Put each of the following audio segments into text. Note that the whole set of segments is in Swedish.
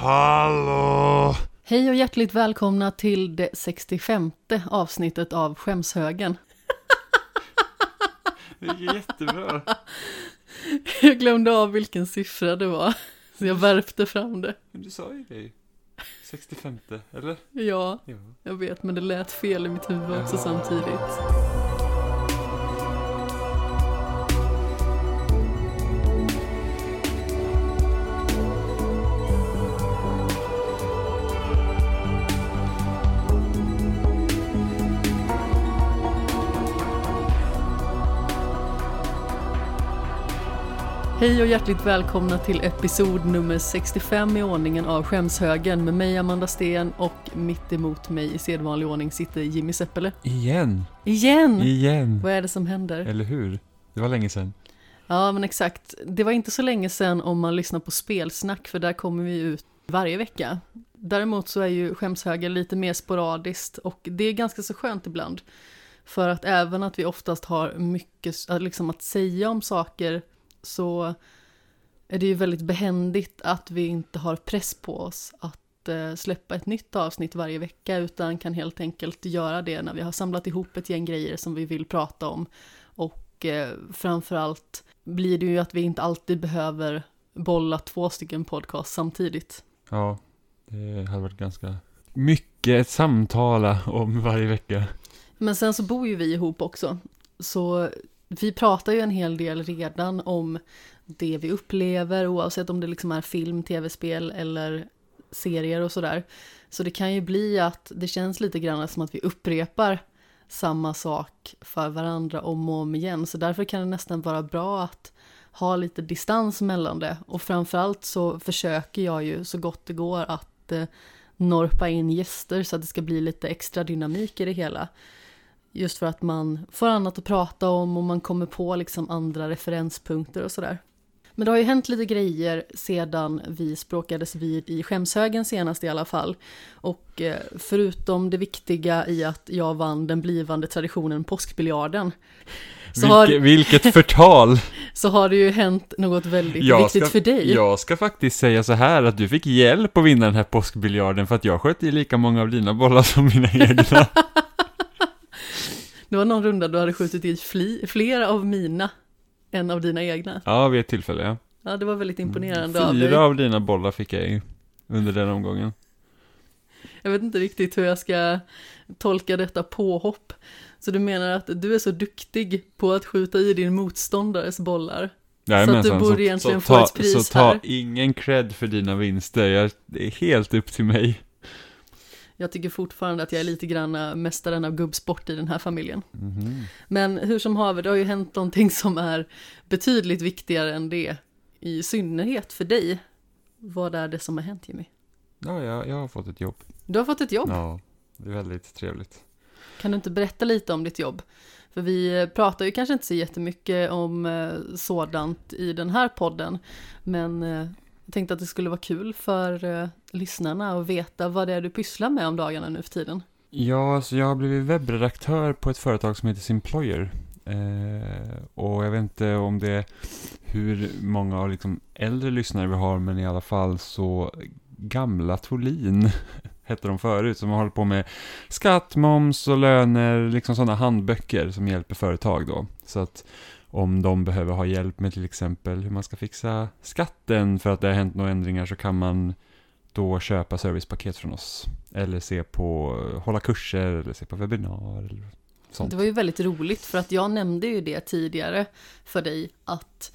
Hallå! Hej och hjärtligt välkomna till det 65 avsnittet av Skämshögen. Det är jättebra. Jag glömde av vilken siffra det var, så jag värpte fram det. Men du sa ju det. 65, eller? Ja, Ja. jag vet, men det lät fel i mitt huvud också samtidigt. Hej och hjärtligt välkomna till episod nummer 65 i ordningen av Skämshögen med mig Amanda Sten och mitt emot mig i sedvanlig ordning sitter Jimmy Seppele. Igen. Igen! Igen. Vad är det som händer? Eller hur? Det var länge sedan. Ja men exakt, det var inte så länge sedan om man lyssnar på spelsnack för där kommer vi ut varje vecka. Däremot så är ju Skämshögen lite mer sporadiskt och det är ganska så skönt ibland. För att även att vi oftast har mycket liksom att säga om saker så är det ju väldigt behändigt att vi inte har press på oss att eh, släppa ett nytt avsnitt varje vecka utan kan helt enkelt göra det när vi har samlat ihop ett gäng grejer som vi vill prata om. Och eh, framförallt blir det ju att vi inte alltid behöver bolla två stycken podcast samtidigt. Ja, det hade varit ganska mycket att samtala om varje vecka. Men sen så bor ju vi ihop också. Så vi pratar ju en hel del redan om det vi upplever oavsett om det liksom är film, tv-spel eller serier och sådär. Så det kan ju bli att det känns lite grann som att vi upprepar samma sak för varandra om och om igen. Så därför kan det nästan vara bra att ha lite distans mellan det. Och framförallt så försöker jag ju så gott det går att eh, norpa in gäster så att det ska bli lite extra dynamik i det hela. Just för att man får annat att prata om och man kommer på liksom andra referenspunkter och sådär. Men det har ju hänt lite grejer sedan vi språkades vid i Skämshögen senast i alla fall. Och eh, förutom det viktiga i att jag vann den blivande traditionen Påskbiljarden så har, Vilke, vilket förtal! så har det ju hänt något väldigt Jag viktigt ska- för dig. Jag ska faktiskt säga så här att du fick hjälp att vinna den här påskbiljarden för att jag sköt i lika många av dina bollar som mina egna. Det var någon runda du hade skjutit i fli, flera av mina än av dina egna. Ja, vid ett tillfälle ja. Ja, det var väldigt imponerande av dig. Fyra av dina bollar fick jag ju under den omgången. Jag vet inte riktigt hur jag ska tolka detta påhopp. Så du menar att du är så duktig på att skjuta i din motståndares bollar? Jajamensan, borde egentligen få ta, ett pris Så ta här. ingen cred för dina vinster, jag, det är helt upp till mig. Jag tycker fortfarande att jag är lite grann äh, mästaren av gubbsport i den här familjen. Mhm. Men hur som haver, det har ju hänt någonting som är betydligt viktigare än det. I synnerhet för dig. Vad är det som har hänt Jimmy? Ja, jag, jag har fått ett jobb. Du har fått ett jobb. Ja, det är väldigt trevligt. Kan du inte berätta lite om ditt jobb? För vi pratar ju kanske inte så jättemycket om eh, sådant i den här podden. Men eh, jag tänkte att det skulle vara kul för eh, lyssnarna att veta vad det är du pysslar med om dagarna nu för tiden. Ja, alltså jag har blivit webbredaktör på ett företag som heter Simployer. Eh, och jag vet inte om det är hur många av liksom äldre lyssnare vi har, men i alla fall så gamla Tolin hette de förut, som har hållit på med skatt, moms och löner, liksom sådana handböcker som hjälper företag då. Så att om de behöver ha hjälp med till exempel hur man ska fixa skatten för att det har hänt några ändringar så kan man då köpa servicepaket från oss. Eller se på, hålla kurser eller se på webbinar eller sånt. Det var ju väldigt roligt för att jag nämnde ju det tidigare för dig att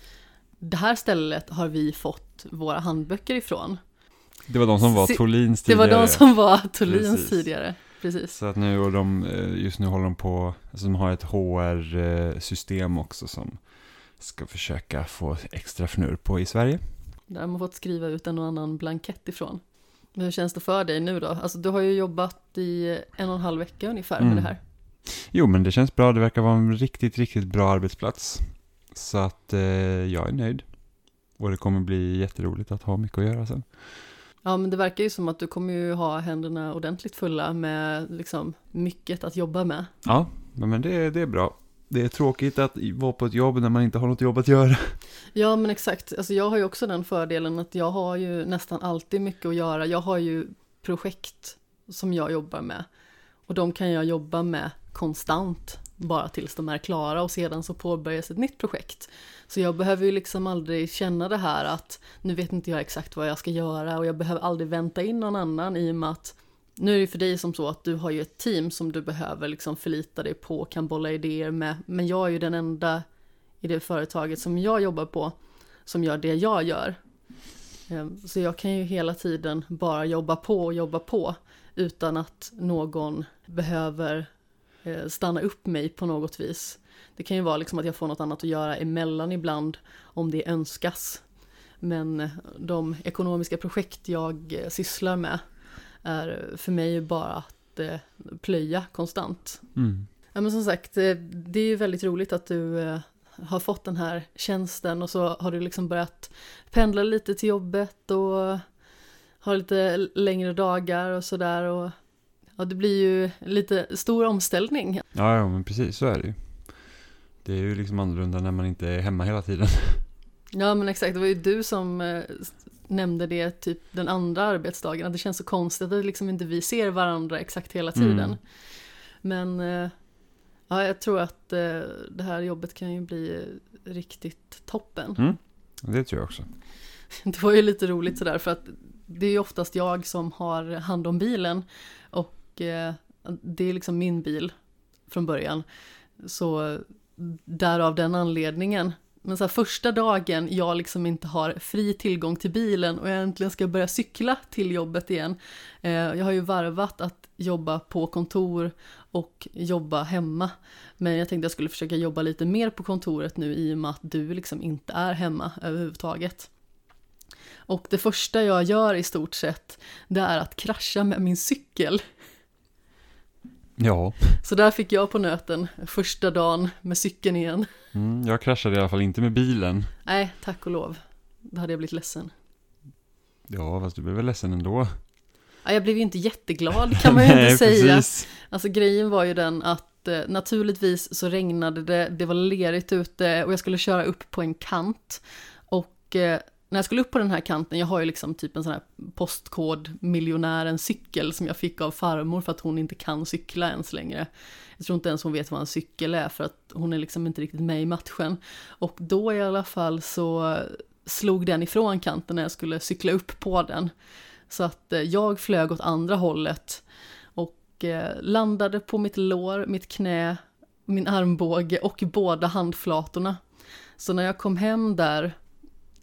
det här stället har vi fått våra handböcker ifrån. Det var de som var Tolins Det var tidigare. de som var Tolins tidigare. Precis. Så att nu, och de, eh, just nu håller de på, alltså de har ett HR-system också som ska försöka få extra fnurr på i Sverige. Där har man fått skriva ut en och annan blankett ifrån. Hur känns det för dig nu då? Alltså du har ju jobbat i en och en halv vecka ungefär med Mm. det här. Jo, men det känns bra. Det verkar vara en riktigt, riktigt bra arbetsplats. Så att eh, jag är nöjd. Och det kommer bli jätteroligt att ha mycket att göra sen. Ja men det verkar ju som att du kommer ju ha händerna ordentligt fulla med liksom mycket att jobba med. Ja, men det, det är bra. det är tråkigt att vara på ett jobb när man inte har något jobb att göra. Ja men exakt, alltså jag har ju också den fördelen att jag har ju nästan alltid mycket att göra. Jag har ju projekt som jag jobbar med och de kan jag jobba med konstant bara tills de är klara och sedan så påbörjas ett nytt projekt. Så jag behöver ju liksom aldrig känna det här att nu vet inte jag exakt vad jag ska göra och jag behöver aldrig vänta in någon annan i och med att nu är det för dig som så att du har ju ett team som du behöver liksom förlita dig på, och kan bolla idéer med. Men jag är ju den enda i det företaget som jag jobbar på som gör det jag gör. Ehm, så jag kan ju hela tiden bara jobba på och jobba på utan att någon behöver stanna upp mig på något vis. Det kan ju vara liksom att jag får något annat att göra emellan ibland om det önskas. Men de ekonomiska projekt jag eh, sysslar med är för mig bara att eh, plöja konstant. Mm. Ja men som sagt, det är ju väldigt roligt att du har fått den här tjänsten och så har du liksom börjat pendla lite till jobbet och har lite längre dagar och sådär och ja, det blir ju lite stor omställning. Ja, ja, men precis så är det ju. Det är ju liksom annorlunda när man inte är hemma hela tiden. Ja, men exakt. Det var ju du som eh, nämnde det typ den andra arbetsdagen. Att det känns så konstigt att liksom inte vi ser varandra exakt hela tiden. Mm. Men eh, ja, jag tror att eh, det här jobbet kan ju bli riktigt toppen. Mm. Det tror jag också. Det var ju lite roligt sådär för att det är ju oftast jag som har hand om bilen Eh, det är liksom min bil från början. Så därav den anledningen. Men så här, första dagen jag liksom inte har fri tillgång till bilen och jag äntligen ska börja cykla till jobbet igen. Eh, jag har ju varvat att jobba på kontor och jobba hemma. Men jag tänkte jag skulle försöka jobba lite mer på kontoret nu i och med att du liksom inte är hemma överhuvudtaget. Och det första jag gör i stort sett, det är att krascha med min cykel. Ja. Så där fick jag på nöten första dagen med cykeln igen. Mm, jag kraschade i alla fall inte med bilen. Nej, tack och lov. Då hade jag blivit ledsen. Ja, fast du blev väl ledsen ändå. Ja, jag blev ju inte jätteglad kan man ju inte säga. Precis. Alltså grejen var ju den att eh, naturligtvis så regnade det, det var lerigt ute och jag skulle köra upp på en kant. Och eh, när jag skulle upp på den här kanten, jag har ju liksom typ en sån här postkodmiljonärens cykel som jag fick av farmor för att hon inte kan cykla ens längre. Jag tror inte ens hon vet vad en cykel är för att hon är liksom inte riktigt med i matchen. Och då i alla fall så slog den ifrån kanten när jag skulle cykla upp på den. Så att eh, jag flög åt andra hållet och eh, landade på mitt lår, mitt knä, min armbåge och båda handflatorna. Så när jag kom hem där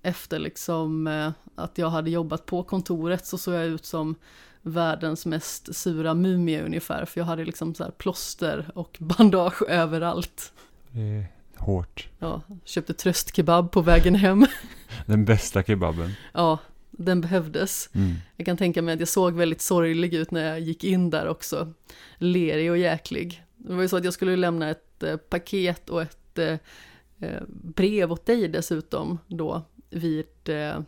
efter liksom eh, att jag hade jobbat på kontoret så såg jag ut som världens mest sura mumie ungefär. För jag hade liksom så här plåster och bandage överallt. Är hårt. Ja, köpte tröstkebab på vägen hem. Den bästa kebaben. Ja, den behövdes. Mm. Jag kan tänka mig att jag såg väldigt sorglig ut när jag gick in där också. Lerig och jäklig. Det var ju så att jag skulle lämna ett eh, paket och ett eh brev åt dig dessutom då vid eh,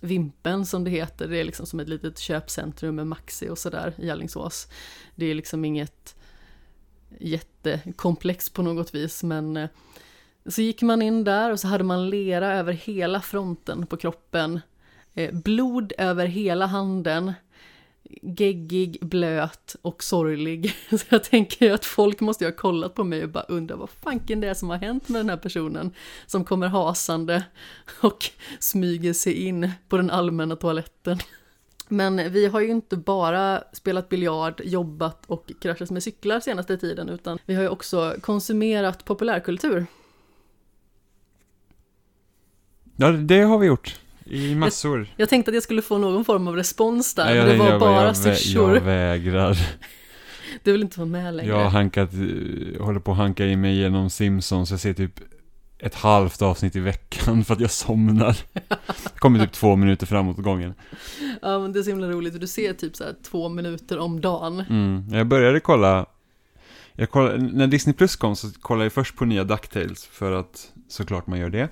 Vimpen som det heter. Det är liksom som ett litet köpcentrum med Maxi och sådär i Alingsås. Det är liksom inget jättekomplex på något vis men eh, så gick man in där och så hade man lera över hela fronten på kroppen. Eh, blod över hela handen geggig, blöt och sorglig. Så jag tänker att folk måste ju ha kollat på mig och bara undra vad fanken det är som har hänt med den här personen som kommer hasande och smyger sig in på den allmänna toaletten. Men vi har ju inte bara spelat biljard, jobbat och kraschat med cyklar senaste tiden utan vi har ju också konsumerat populärkultur. Ja, det har vi gjort. I massor. Jag, jag, tänkte att jag skulle få någon form av respons där, men det var jag, bara jag, syrsor. Jag vägrar. Du vill inte vara med längre. Jag har hankat, eh, håller på att hanka i mig genom Simpsons, jag ser typ ett halvt avsnitt i veckan för att jag somnar. Kommer typ två minuter framåt gången. Ja men det är så himla roligt, du ser typ så två minuter om dagen. Mm. Jag började kolla, jag kollade, när Disney Plus kom så kollade jag först på nya DuckTales för att såklart man gör det.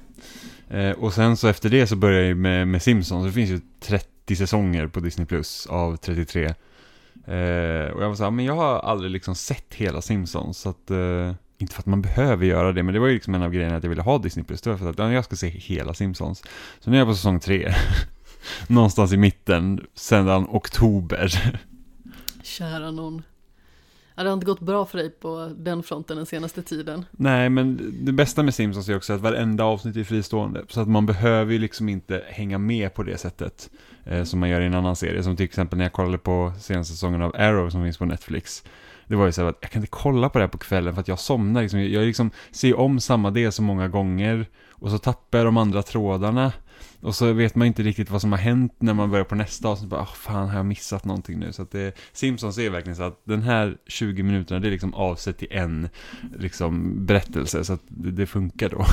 Eh, och sen så efter det så började jag med, med Simpsons. Det finns ju 30 säsonger på Disney Plus av 33. Eh, och jag var såhär, men jag har aldrig liksom sett hela Simpsons. Så att, eh, inte för att man behöver göra det, men det var ju liksom en av grejerna att jag ville ha Disney Plus. Det var för att ja, jag ska se hela Simpsons. Så nu är jag på säsong tre. Någonstans i mitten, sedan oktober. Kära någon. Ja, det har inte gått bra för dig på den fronten den senaste tiden. Nej, men det bästa med Simpsons är också att varenda avsnitt är fristående. Så att man behöver ju liksom inte hänga med på det sättet. Eh, som man gör i en annan serie. Som till exempel när jag kollade på senaste säsongen av Arrow som finns på Netflix. Det var ju så att jag kan inte kolla på det här på kvällen för att jag somnar. Liksom. Jag liksom ser om samma del så många gånger. Och så tappar jag de andra trådarna. Och så vet man inte riktigt vad som har hänt när man börjar på nästa avsnitt. Bara, oh, fan, har jag missat någonting nu? Så att det, Simpsons är verkligen så att den här 20 minuterna, det är liksom avsett till en liksom, berättelse. Så att det, det funkar då.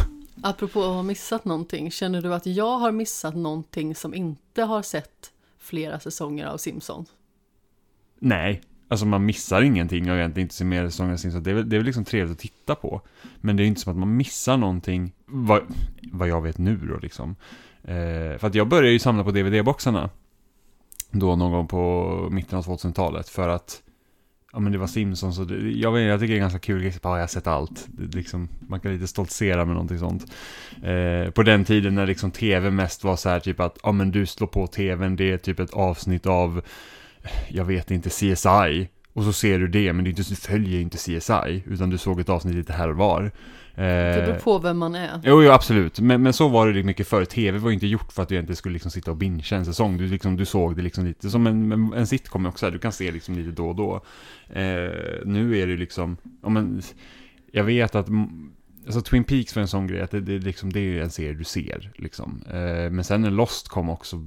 Apropå att ha missat någonting, känner du att jag har missat någonting som inte har sett flera säsonger av Simpsons? Nej, alltså man missar ingenting och egentligen inte ser mer säsonger av Simpsons. Det är, väl, det är väl liksom trevligt att titta på. Men det är inte som att man missar någonting, vad, vad jag vet nu då liksom. Eh, för att jag började ju samla på DVD-boxarna. Då någon gång på mitten av 2000-talet för att Ja men det var Simpsons och det, jag, vet, jag tycker det är ganska kul, ja, jag har sett allt. Det, liksom, man kan lite stoltsera med någonting sånt. Eh, på den tiden när liksom tv mest var så här typ att, ja men du slår på tvn, det är typ ett avsnitt av, jag vet inte, CSI. Och så ser du det, men du följer inte CSI, utan du såg ett avsnitt lite här och var. Det beror på vem man är. Jo, jo absolut. Men, men så var det mycket förr. TV var ju inte gjort för att du egentligen skulle liksom sitta och bingea en säsong. Du, liksom, du såg det liksom lite som en, en sitcom också. Du kan se liksom lite då och då. Eh, nu är det liksom, ja men, jag vet att Alltså Twin Peaks var en sån grej, att det, det, liksom, det är en serie du ser. Liksom. Eh, men sen när Lost kom också,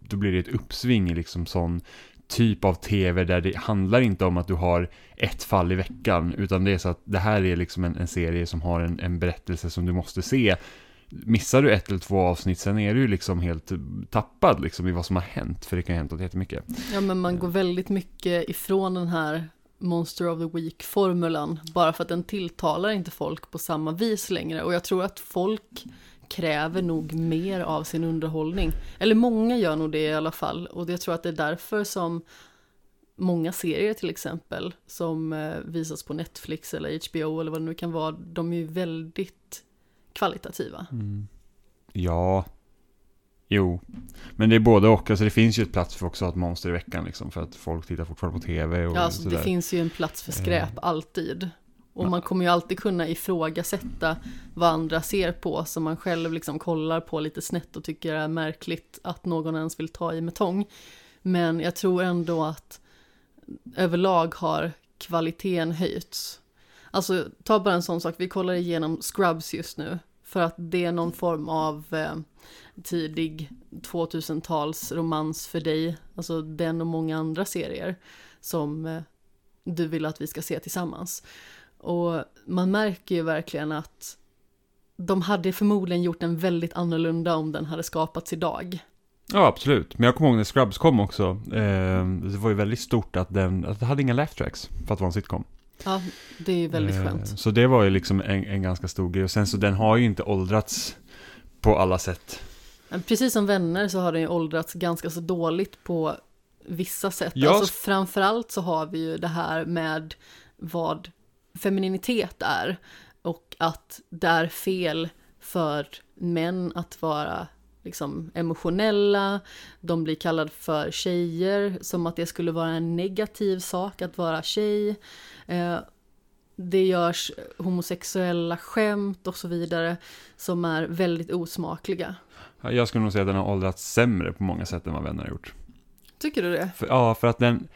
då blir det ett uppsving i liksom sån typ av tv där det handlar inte om att du har ett fall i veckan, utan det är så att det här är liksom en, en serie som har en, en berättelse som du måste se. Missar du ett eller två avsnitt, sen är du ju liksom helt tappad liksom i vad som har hänt, för det kan ju ha hänt jättemycket. Ja, men man går väldigt mycket ifrån den här Monster of the Week-formulan, bara för att den tilltalar inte folk på samma vis längre. Och jag tror att folk kräver nog mer av sin underhållning. Eller många gör nog det i alla fall. Och jag tror att det är därför som många serier till exempel som eh, visas på Netflix eller HBO eller vad det nu kan vara, de är ju väldigt kvalitativa. Mm. Ja, jo, men det är både och. Alltså det finns ju ett plats för också att monster i veckan liksom, för att folk tittar fortfarande på tv och Ja, alltså, det finns ju en plats för skräp eh. alltid. Och man kommer ju alltid kunna ifrågasätta vad andra ser på som man själv liksom kollar på lite snett och tycker är märkligt att någon ens vill ta i med tång. Men jag tror ändå att överlag har kvaliteten höjts. Alltså ta bara en sån sak, vi kollar igenom Scrubs just nu. För att det är någon form av eh, tidig 2000-tals romans för dig. Alltså den och många andra serier som eh, du vill att vi ska se tillsammans. Och man märker ju verkligen att de hade förmodligen gjort den väldigt annorlunda om den hade skapats idag. Ja, absolut. Men jag kommer ihåg när Scrubs kom också. Eh, det var ju väldigt stort att den, att det hade inga laugh tracks för att vara en sitcom. Ja, det är ju väldigt eh, skönt. Så det var ju liksom en, en ganska stor grej. Och sen så den har ju inte åldrats på alla sätt. Precis som vänner så har den ju åldrats ganska så dåligt på vissa sätt. Ja. Alltså framförallt så har vi ju det här med vad femininitet är och att det är fel för män att vara liksom emotionella, de blir kallade för tjejer, som att det skulle vara en negativ sak att vara tjej. Eh, det görs homosexuella skämt och så vidare som är väldigt osmakliga. Jag skulle nog säga att den har åldrats sämre på många sätt än vad vänner har gjort. Tycker du det? För, ja, för att den,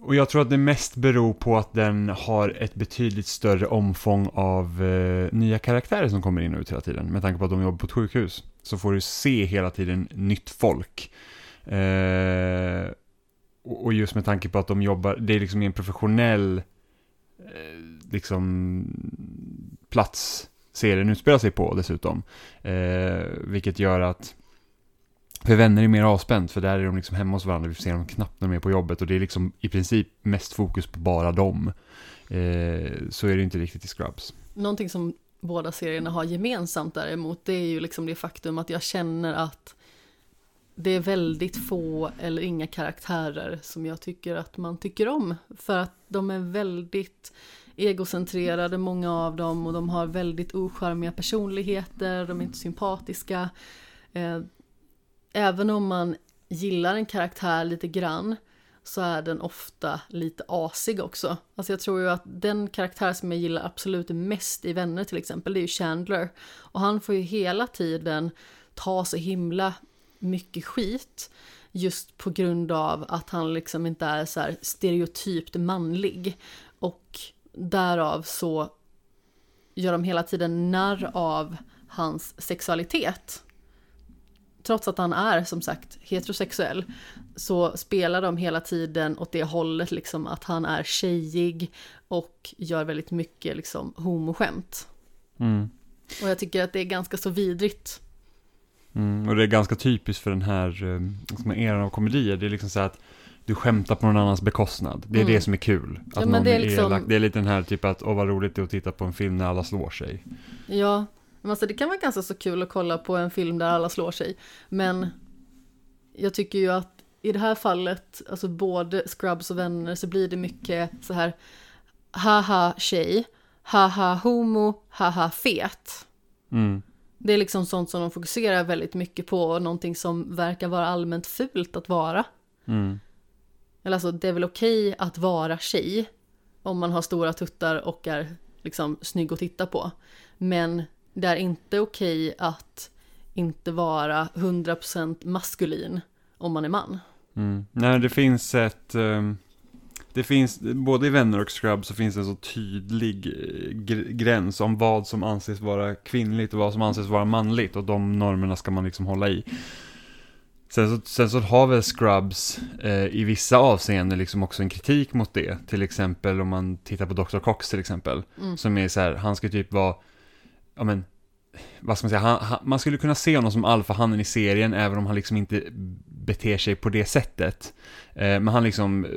och jag tror att det mest beror på att den har ett betydligt större omfång av eh, nya karaktärer som kommer in och ut hela tiden. Med tanke på att de jobbar på ett sjukhus. Så får du se hela tiden nytt folk. Eh, och just med tanke på att de jobbar, det är liksom en professionell eh, liksom plats serien utspelar sig på dessutom. Eh, vilket gör att för vänner är mer avspänt, för där är de liksom hemma hos varandra, vi ser dem knappt när de är på jobbet och det är liksom i princip mest fokus på bara dem. Eh, så är det inte riktigt i Scrubs. Någonting som båda serierna har gemensamt däremot, det är ju liksom det faktum att jag känner att det är väldigt få eller inga karaktärer som jag tycker att man tycker om. För att de är väldigt egocentrerade många av dem och de har väldigt ocharmiga personligheter, de är inte sympatiska. Eh, Även om man gillar en karaktär lite grann så är den ofta lite asig också. Alltså jag tror ju att den karaktär som jag gillar absolut mest i Vänner till exempel, det är ju Chandler. Och han får ju hela tiden ta så himla mycket skit just på grund av att han liksom inte är så här stereotypt manlig. Och därav så gör de hela tiden narr av hans sexualitet trots att han är som sagt heterosexuell, så spelar de hela tiden åt det hållet liksom att han är tjejig och gör väldigt mycket liksom homoskämt. Mm. Och jag tycker att det är ganska så vidrigt. Mm, och det är ganska typiskt för den här eh, eran av komedier. Det är liksom så att du skämtar på någon annans bekostnad. Det är mm. det som är kul. Att ja, någon det är, liksom... elak. Det är lite den här typ att, åh vad roligt det är att titta på en film när alla slår sig. Ja, men alltså det kan vara ganska så kul att kolla på en film där alla slår sig. Men jag tycker ju att i det här fallet, alltså både Scrubs och vänner, så blir det mycket så här haha tjej, haha homo, haha fet. Mm. Det är liksom sånt som de fokuserar väldigt mycket på och någonting som verkar vara allmänt fult att vara. Mm. Eller alltså det är väl okej att vara tjej om man har stora tuttar och är liksom snygg att titta på. Men det är inte okej att inte vara 100% maskulin om man är man. Mm. Nej, det finns ett... Um, det finns, både i Vänner och Scrub så finns det en så tydlig eh, gräns om vad som anses vara kvinnligt och vad som anses vara manligt och de normerna ska man liksom hålla i. Sen så, sen så har väl Scrubs eh, i vissa avseenden liksom också en kritik mot det. Till exempel om man tittar på Dr. Cox till exempel. Mm. Som är så här, han ska typ vara ja men, vad ska man säga, han, han, man skulle kunna se honom som alfahannen i serien även om han liksom inte beter sig på det sättet. Eh, men han liksom eh,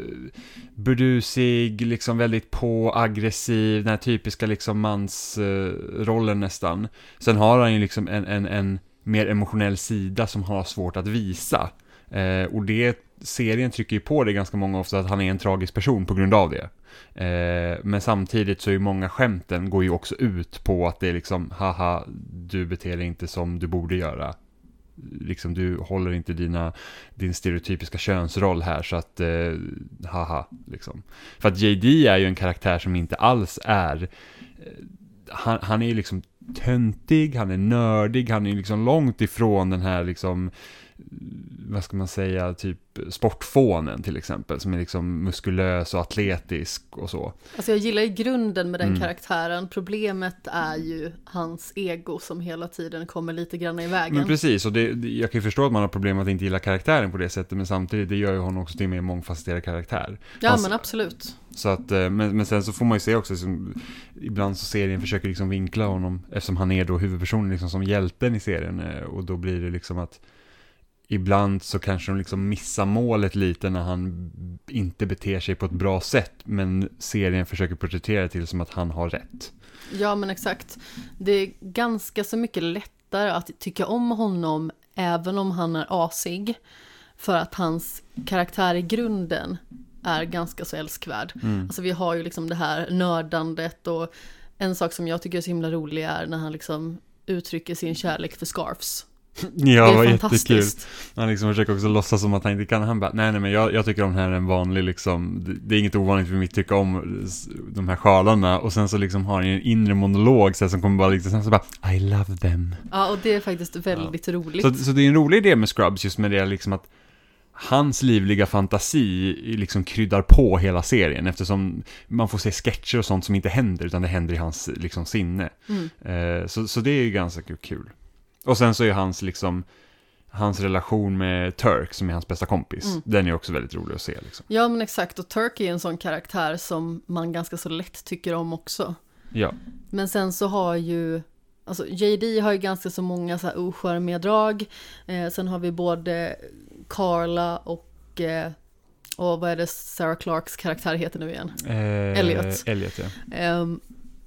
burdusig, liksom väldigt på, aggressiv, den här typiska liksom mansrollen eh, nästan. Sen har han ju liksom en, en, en mer emotionell sida som han har svårt att visa. Eh, och det, serien trycker ju på det ganska många ofta att han är en tragisk person på grund av det. Eh, men samtidigt så är ju många skämten går ju också ut på att det är liksom, haha, du beter dig inte som du borde göra. Liksom du håller inte dina, din stereotypiska könsroll här så att, eh, haha, liksom. För att JD är ju en karaktär som inte alls är, eh, han, han är ju liksom töntig, han är nördig, han är liksom långt ifrån den här liksom vad ska man säga, typ sportfånen till exempel, som är liksom muskulös och atletisk och så. Alltså jag gillar ju grunden med den mm. karaktären, problemet är ju hans ego som hela tiden kommer lite grann i vägen. Men precis, och det, jag kan ju förstå att man har problem med att inte gilla karaktären på det sättet, men samtidigt, det gör ju honom också till en mer mångfacetterad karaktär. Ja, alltså, men absolut. Så att, eh, men, men sen så får man ju se också, liksom, ibland så serien försöker liksom vinkla honom, eftersom han är då huvudpersonen liksom som hjälten i serien, eh, och då blir det liksom att ibland så kanske de liksom missar målet lite när han inte beter sig på ett bra sätt, men serien försöker porträttera till som att han har rätt. Ja, men exakt. Det är ganska så mycket lättare att tycka om honom även om han är asig, för att hans karaktär i grunden är ganska så älskvärd. Mm. Alltså vi har ju liksom det här nördandet och en sak som jag tycker är så himla rolig är när han liksom uttrycker sin kärlek för scarfs. Ja, det var jättekul. Han liksom försöker också låtsas som att han inte kan. Han bara, nej nej men jag, jag tycker om den här en vanlig liksom, det, det är inget ovanligt för mig att tycka om de här sjalarna. Och sen så liksom har han en inre monolog så här, som kommer bara liksom, sen så bara, I love them. Ja, och det är faktiskt väldigt ja. roligt. Så, så det är en rolig idé med Scrubs just med det liksom att hans livliga fantasi liksom kryddar på hela serien eftersom man får se sketcher och sånt som inte händer utan det händer i hans liksom sinne. Mm. Eh, så, så det är ju ganska kul. Och sen så är hans liksom Hans relation med Turk som är hans bästa kompis, mm. den är också väldigt rolig att se. Liksom. Ja men exakt, och Turk är en sån karaktär som man ganska så lätt tycker om också. Ja. Men sen så har ju, alltså JD har ju ganska så många så här ocharmiga drag. Eh, sen har vi både Carla och, eh, och vad är det Sarah Clarks karaktär heter nu igen? Eh, Elliot. Elliot ja. Eh,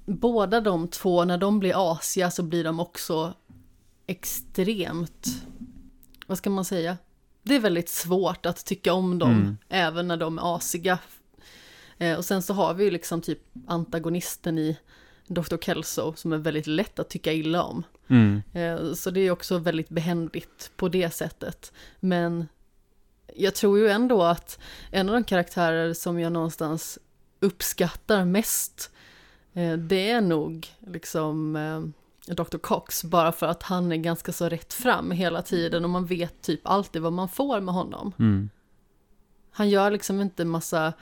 båda de två, när de blir asiga så blir de också extremt, vad ska man säga? Det är väldigt svårt att tycka om dem, mm. även när de är asiga. Eh, och sen så har vi ju liksom typ antagonisten i Dr. Kelso som är väldigt lätt att tycka illa om. Mm. Eh, så det är också väldigt behändigt på det sättet. Men jag tror ju ändå att en av de karaktärer som jag någonstans uppskattar mest, eh, det är nog liksom Dr. Cox, bara för att han är ganska så rätt fram hela tiden och man vet typ alltid vad man får med honom. Mm. Han gör liksom inte massa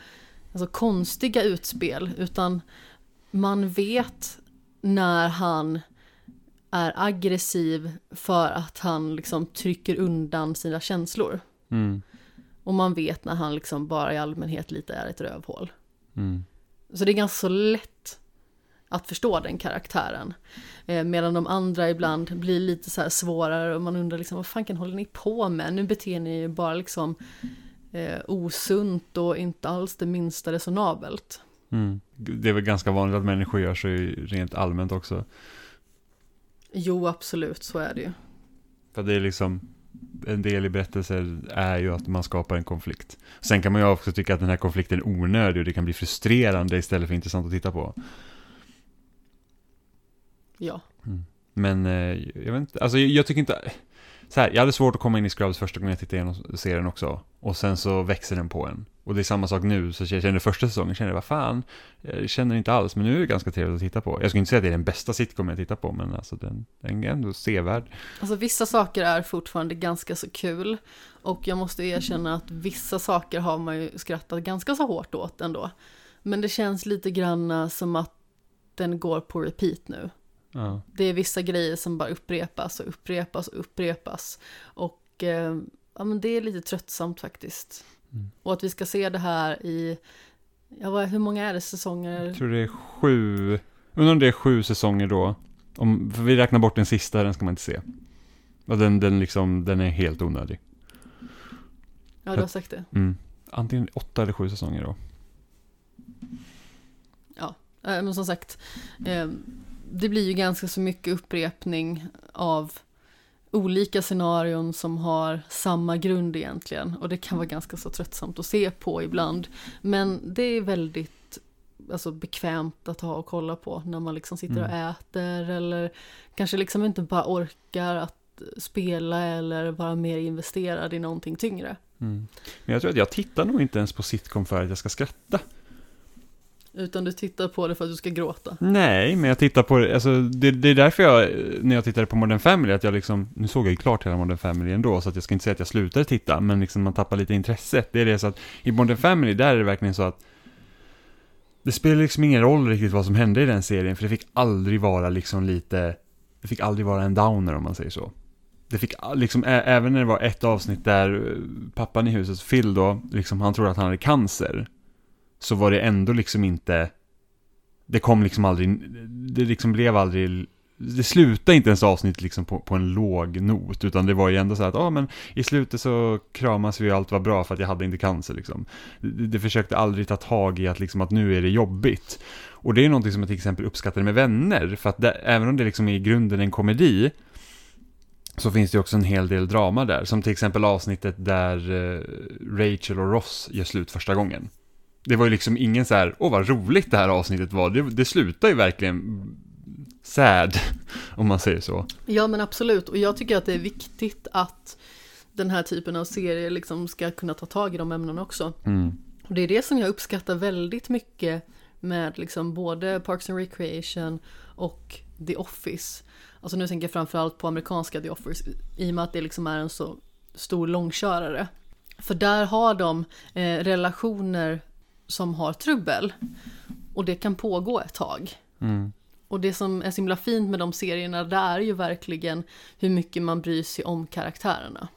alltså, konstiga utspel, utan man vet när han är aggressiv för att han liksom trycker undan sina känslor. Mm. Och man vet när han liksom bara i allmänhet lite är ett rövhål. Mm. Så det är ganska så lätt att förstå den karaktären. Eh, medan de andra ibland blir lite så svårare och man undrar liksom vad fanken håller ni på med? Nu beter ni ju bara liksom eh, osunt och inte alls det minsta resonabelt. Mm. Det är väl ganska vanligt att människor gör så rent allmänt också. Jo, absolut, så är det ju. För det är liksom, en del i berättelser är ju att man skapar en konflikt. Sen kan man ju också tycka att den här konflikten är onödig och det kan bli frustrerande istället för intressant att titta på. Ja. Men eh, jag vet inte, alltså jag, tycker inte, så här, jag hade svårt att komma in i Scrubs första gången jag tittade igenom serien också. Och sen så växer den på en. Och det är samma sak nu, så jag kände första säsongen, kände vad fan, jag känner inte alls, men nu är det ganska trevligt att titta på. Jag skulle inte säga att det är den bästa sitcom jag tittar på, men alltså den, den är ändå sevärd. Alltså vissa saker är fortfarande ganska så kul. Och jag måste erkänna att vissa saker har man ju skrattat ganska så hårt åt ändå. Men det känns lite grann som att den går på repeat nu. Ja. Det är vissa grejer som bara upprepas och upprepas och upprepas. Och eh, ja, men det är lite tröttsamt faktiskt. Mm. Och att vi ska se det här i, ja, vad, hur många är det säsonger? Jag tror det är sju, undrar om det är sju säsonger då. Om, vi räknar bort den sista, den ska man inte se. Och den, den, liksom, den är helt onödig. Ja, du har sagt det. Mm. Antingen åtta eller sju säsonger då. Eh, Men som sagt, eh, det blir ju ganska så mycket upprepning av olika scenarion som har samma grund egentligen. Och det kan vara ganska så tröttsamt att se på ibland. Men det är väldigt alltså, bekvämt att ha och kolla på när man liksom sitter och äter eller kanske liksom inte bara orkar att spela eller vara mer investerad i någonting tyngre. Mm. Men jag tror att jag tittar nog inte ens på sitcom för att jag ska skratta. Utan du tittar på det för att du ska gråta. Nej, men jag tittar på det, alltså det, det är därför jag, när jag tittade på Modern Family, att jag liksom, nu såg jag ju klart hela Modern Family ändå, så att jag ska inte säga att jag slutade titta, men liksom man tappar lite intresset. Det är det så att, i Modern Family, där är det verkligen så att det spelar liksom ingen roll riktigt vad som hände i den serien, för det fick aldrig vara liksom lite, det fick aldrig vara en downer om man säger så. Det fick liksom, även när det var ett avsnitt där eh, pappan i huset, Phil då, liksom han trodde att han hade cancer. Så var det ändå liksom inte, det kom liksom aldrig, det liksom blev aldrig, det slutade inte ens avsnitt liksom på, på en låg not, utan det var ju ändå så att, ja men i slutet så kramas vi och allt var bra för att jag hade inte cancer liksom. Det, det försökte aldrig ta tag i att liksom att nu är det jobbigt. Och det är någonting som jag till exempel uppskattade med vänner, för att det, även om det liksom är i grunden en komedi, så finns det också en hel del drama där. Som till exempel avsnittet där eh, Rachel och Ross gör slut första gången. Det var ju liksom ingen så här, åh vad roligt det här avsnittet var. Det, det slutar ju verkligen sad, om man säger så. Ja men absolut, och jag tycker att det är viktigt att den här typen av serier liksom ska kunna ta tag i de ämnena också. Mm. Och det är det som jag uppskattar väldigt mycket med liksom både Parks and Recreation och The Office. Alltså nu tänker jag framförallt på amerikanska The Office i och med att det liksom är en så stor långkörare. För där har de eh, relationer som har trubbel och det kan pågå ett tag. Mm. Och det som är så himla fint med de serierna, det är ju verkligen hur mycket man bryr sig om karaktärerna.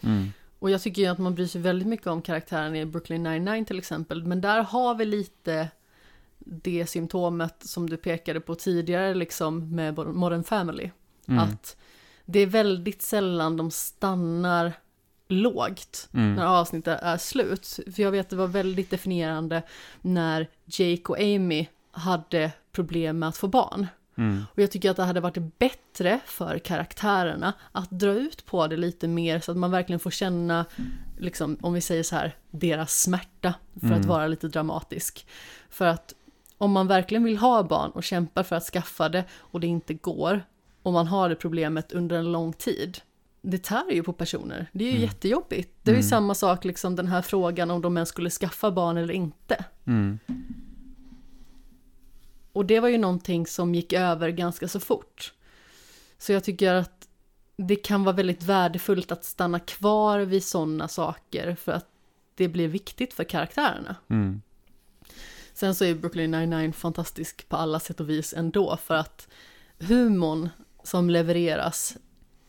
Mm. Och jag tycker ju att man bryr sig väldigt mycket om karaktären i Brooklyn 99 till exempel. Men där har vi lite det symptomet som du pekade på tidigare liksom med Modern Family. Mm. Att det är väldigt sällan de stannar lågt Mm. när avsnittet är slut. För jag vet att det var väldigt definierande när Jake och Amy hade problem med att få barn. Mm. Och jag tycker att det hade varit bättre för karaktärerna att dra ut på det lite mer så att man verkligen får känna, liksom, om vi säger så här, deras smärta för att Mm. vara lite dramatisk. För att om man verkligen vill ha barn och kämpar för att skaffa det och det inte går och man har det problemet under en lång tid. Det tär ju på personer. Det är ju Mm. jättejobbigt. Det är ju Mm. samma sak, liksom den här frågan om de ens skulle skaffa barn eller inte. Mm. Och det var ju någonting som gick över ganska så fort. Så jag tycker att det kan vara väldigt värdefullt att stanna kvar vid sådana saker för att det blir viktigt för karaktärerna. Mm. Sen så är Brooklyn 99 fantastisk på alla sätt och vis ändå för att humorn som levereras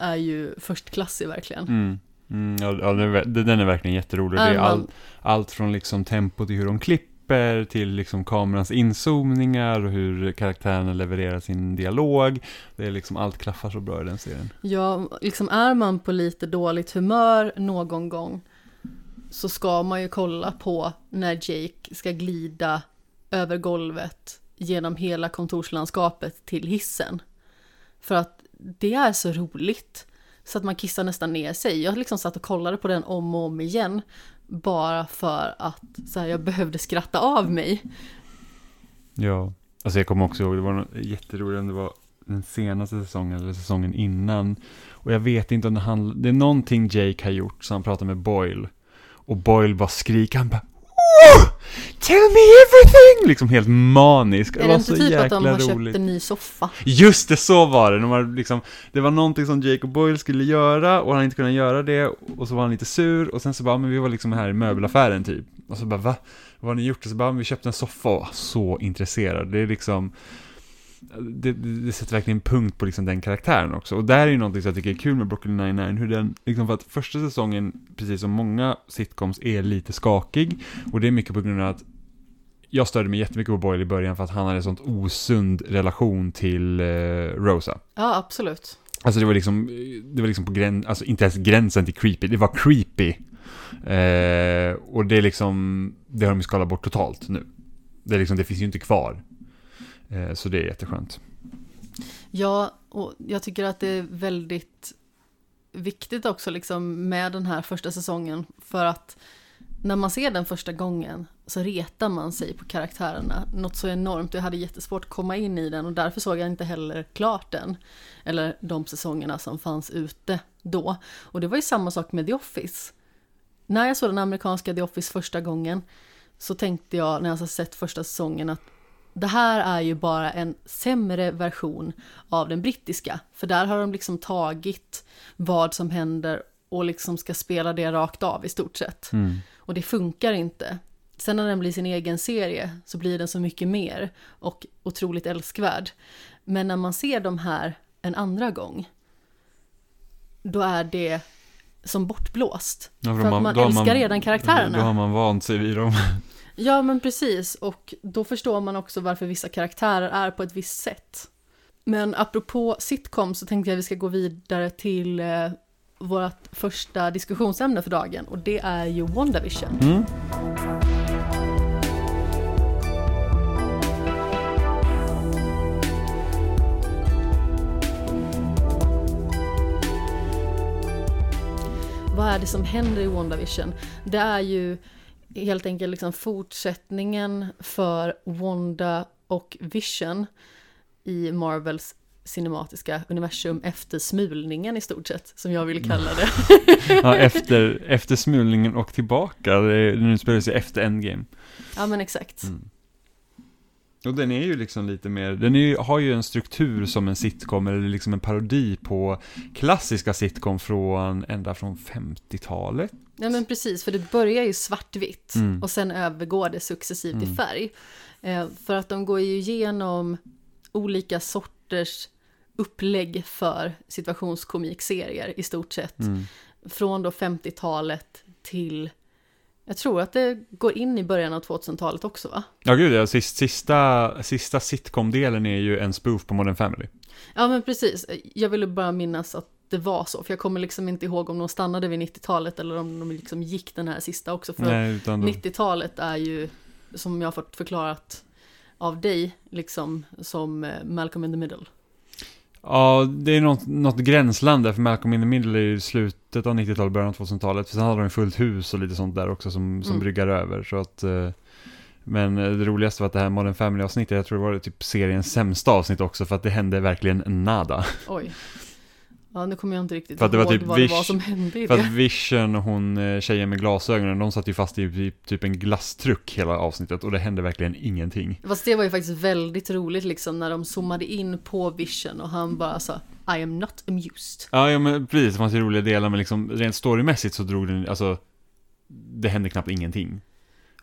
är ju förstklassig verkligen. Mm. Mm. Ja, den är verkligen jätterolig. Det Är all, allt från liksom tempo till hur de klipper, till liksom kamerans inzoomningar och hur karaktärerna levererar sin dialog. Det är liksom allt klaffar så bra i den serien. Ja, liksom är man på lite dåligt humör någon gång så ska man ju kolla på när Jake ska glida över golvet genom hela kontorslandskapet till hissen. För att det är så roligt så att man kissar nästan ner sig. Jag liksom satt och kollade på den om och om igen bara för att så här, jag behövde skratta av mig. Ja. Alltså jag kommer också ihåg, det var jätteroligt om det var den senaste säsongen eller säsongen innan. Och jag vet inte om det handlar, det är någonting Jake har gjort så han pratar med Boyle. Och Boyle bara skriker, han bara "Oh! Tell me everything! Liksom helt manisk. Är det det var inte så typ jäkla att de har roligt. köpt en ny soffa? Just det, så var det. De var liksom, det var någonting som och Boyle skulle göra och han inte kunnat göra det och så var han lite sur och sen så bara, men vi var liksom här i möbelaffären typ. Och så bara, va? Vad har ni gjort? Och så bara, men vi köpte en soffa och så intresserad. Det är liksom, det, det, sätter verkligen punkt på liksom den karaktären också. Och där är ju någonting som jag tycker är kul med Brooklyn 99, hur den, liksom för att första säsongen, precis som många sitcoms, är lite skakig. Och det är mycket på grund av att jag störde mig jättemycket på Boyle i början för att han hade en sånt osund relation till eh, Rosa. Ja, absolut. Alltså det var liksom, det var liksom på gränsen, alltså inte ens gränsen till creepy, det var creepy. Eh, och det är liksom, det har de ju skalat bort totalt nu. Det, är liksom, det finns ju inte kvar. Eh, så det är jätteskönt. Ja, och jag tycker att det är väldigt viktigt också liksom med den här första säsongen för att när man ser den första gången så retar man sig på karaktärerna något så enormt. Jag hade jättesvårt att komma in i den och därför såg jag inte heller klart den. Eller de säsongerna som fanns ute då. Och det var ju samma sak med The Office. När jag såg den amerikanska The Office första gången så tänkte jag när jag sett första säsongen att det här är ju bara en sämre version av den brittiska. För där har de liksom tagit vad som händer och liksom ska spela det rakt av i stort sett. Mm. Och det funkar inte. Sen när den blir sin egen serie så blir den så mycket mer och otroligt älskvärd. Men när man ser de här en andra gång, då är det som bortblåst. Ja, För att man älskar redan karaktärerna. Då har man vant sig vid dem. Ja, men precis. Och då förstår man också varför vissa karaktärer är på ett visst sätt. Men apropå sitcom så tänkte jag att vi ska gå vidare till eh, vårt första diskussionsämne för dagen och det är ju WandaVision. Mm. Vad är det som händer i WandaVision? Det är ju helt enkelt liksom fortsättningen för Wanda och Vision i Marvels cinematiska universum efter smulningen i stort sett, som jag vill kalla det. Ja, efter, efter smulningen och tillbaka. Nu spelar sig efter Endgame. Ja men exakt. Mm. Och den är ju liksom lite mer, den ju, har ju en struktur som en sitcom, eller liksom en parodi på klassiska sitcom från, ända från 50-talet. Ja men precis, för det börjar ju svartvitt Mm. och sen övergår det successivt i Mm. färg. Eh, för att de går ju igenom olika sorters upplägg för situationskomiksserier i stort sett. Mm. Från då 50-talet till, jag tror att det går in i början av 2000-talet också va? Ja gud ja, sist, sista, sista sitcom-delen är ju en spoof på Modern Family. Ja men precis, jag ville bara minnas att det var så, för jag kommer liksom inte ihåg om de stannade vid 90-talet eller om de liksom gick den här sista också. För Nej, då, 90-talet är ju, som jag har fått förklarat av dig, liksom som eh, Malcolm in the Middle? Ja, det är något, något gränsland där, för Malcolm in the Middle är ju slutet av 90-talet, början av 2000-talet. Sen hade de fullt hus och lite sånt där också som, som Mm. bryggar över. Så att, eh, men eh, det roligaste var att det här Modern Family-avsnittet, jag tror det var typ seriens sämsta avsnitt också, för att det hände verkligen nada. Oj. Ja, nu kommer jag inte riktigt För att det var ihåg typ vad det var som hände i För det. att Vision och hon eh, tjejen med glasögonen, de satt ju fast i typ, typ en glasstruck hela avsnittet och det hände verkligen ingenting. Fast det var ju faktiskt väldigt roligt liksom när de zoomade in på Vision och han bara sa I am not amused. Ja, ja men precis, det fanns ju roliga delar, men liksom rent storymässigt så drog den, alltså, det hände knappt ingenting.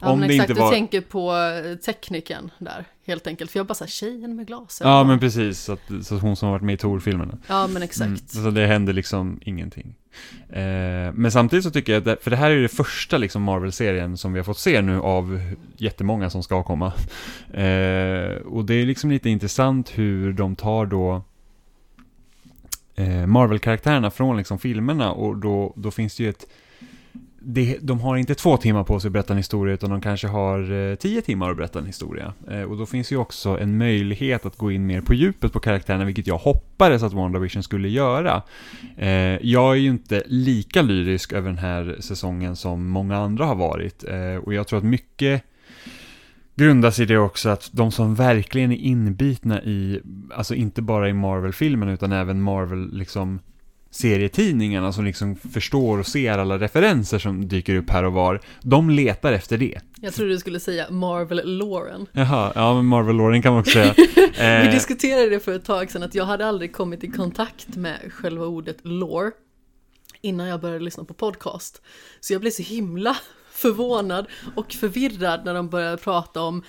Ja, Om men det exakt, inte var- du tänker på eh, tekniken där, helt enkelt. För jag bara såhär, tjejen med glasögon. Ja, men precis, så, att, så hon som har varit med i Tor-filmerna. Ja, men exakt. Mm, så det hände liksom ingenting. Eh, men samtidigt så tycker jag att, det, för det här är ju det första liksom Marvel-serien som vi har fått se nu av jättemånga som ska komma. Eh, och det är liksom lite intressant hur de tar då eh, Marvel-karaktärerna från liksom filmerna och då, då finns det ju ett det, de har inte två timmar på sig att berätta en historia utan de kanske har eh, tio timmar att berätta en historia. Eh, och då finns ju också en möjlighet att gå in mer på djupet på karaktärerna, vilket jag hoppades att WandaVision skulle göra. Eh, jag är ju inte lika lyrisk över den här säsongen som många andra har varit. Och jag tror att mycket grundas i det också att de som verkligen är inbitna i, alltså inte bara i Marvel-filmen utan även Marvel liksom serietidningarna som liksom förstår och ser alla referenser som dyker upp här och var, de letar efter det. Jag trodde du skulle säga Marvel Lauren. Jaha, ja men Marvel Lauren kan man också säga. Vi Eh, diskuterade det för ett tag sedan att jag hade aldrig kommit i kontakt med själva ordet lore innan jag började lyssna på podcast. Så jag blev så himla förvånad och förvirrad när de började prata om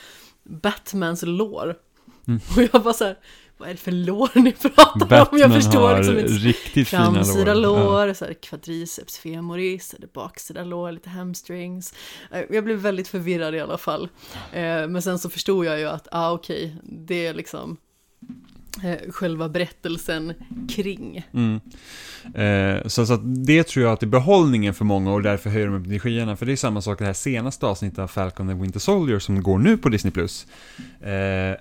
Batmans lore. Mm. Och jag bara så här, vad är det för lore ni pratar om? Batman Jag förstår har liksom inte. riktigt Framsida lår. Ja. lår, så här quadriceps femoris, det baksida lår, lite hamstrings. Eh, Jag blev väldigt förvirrad i alla fall. Eh, Men sen så förstod jag ju att, ah okej, det är liksom själva berättelsen kring. Mm. Eh, så, så det tror jag att är behållningen för många och därför höjer de upp skyarna. För det är samma sak det här senaste avsnittet av Falcon and Winter Soldier som går nu på Disney+. Plus. Eh,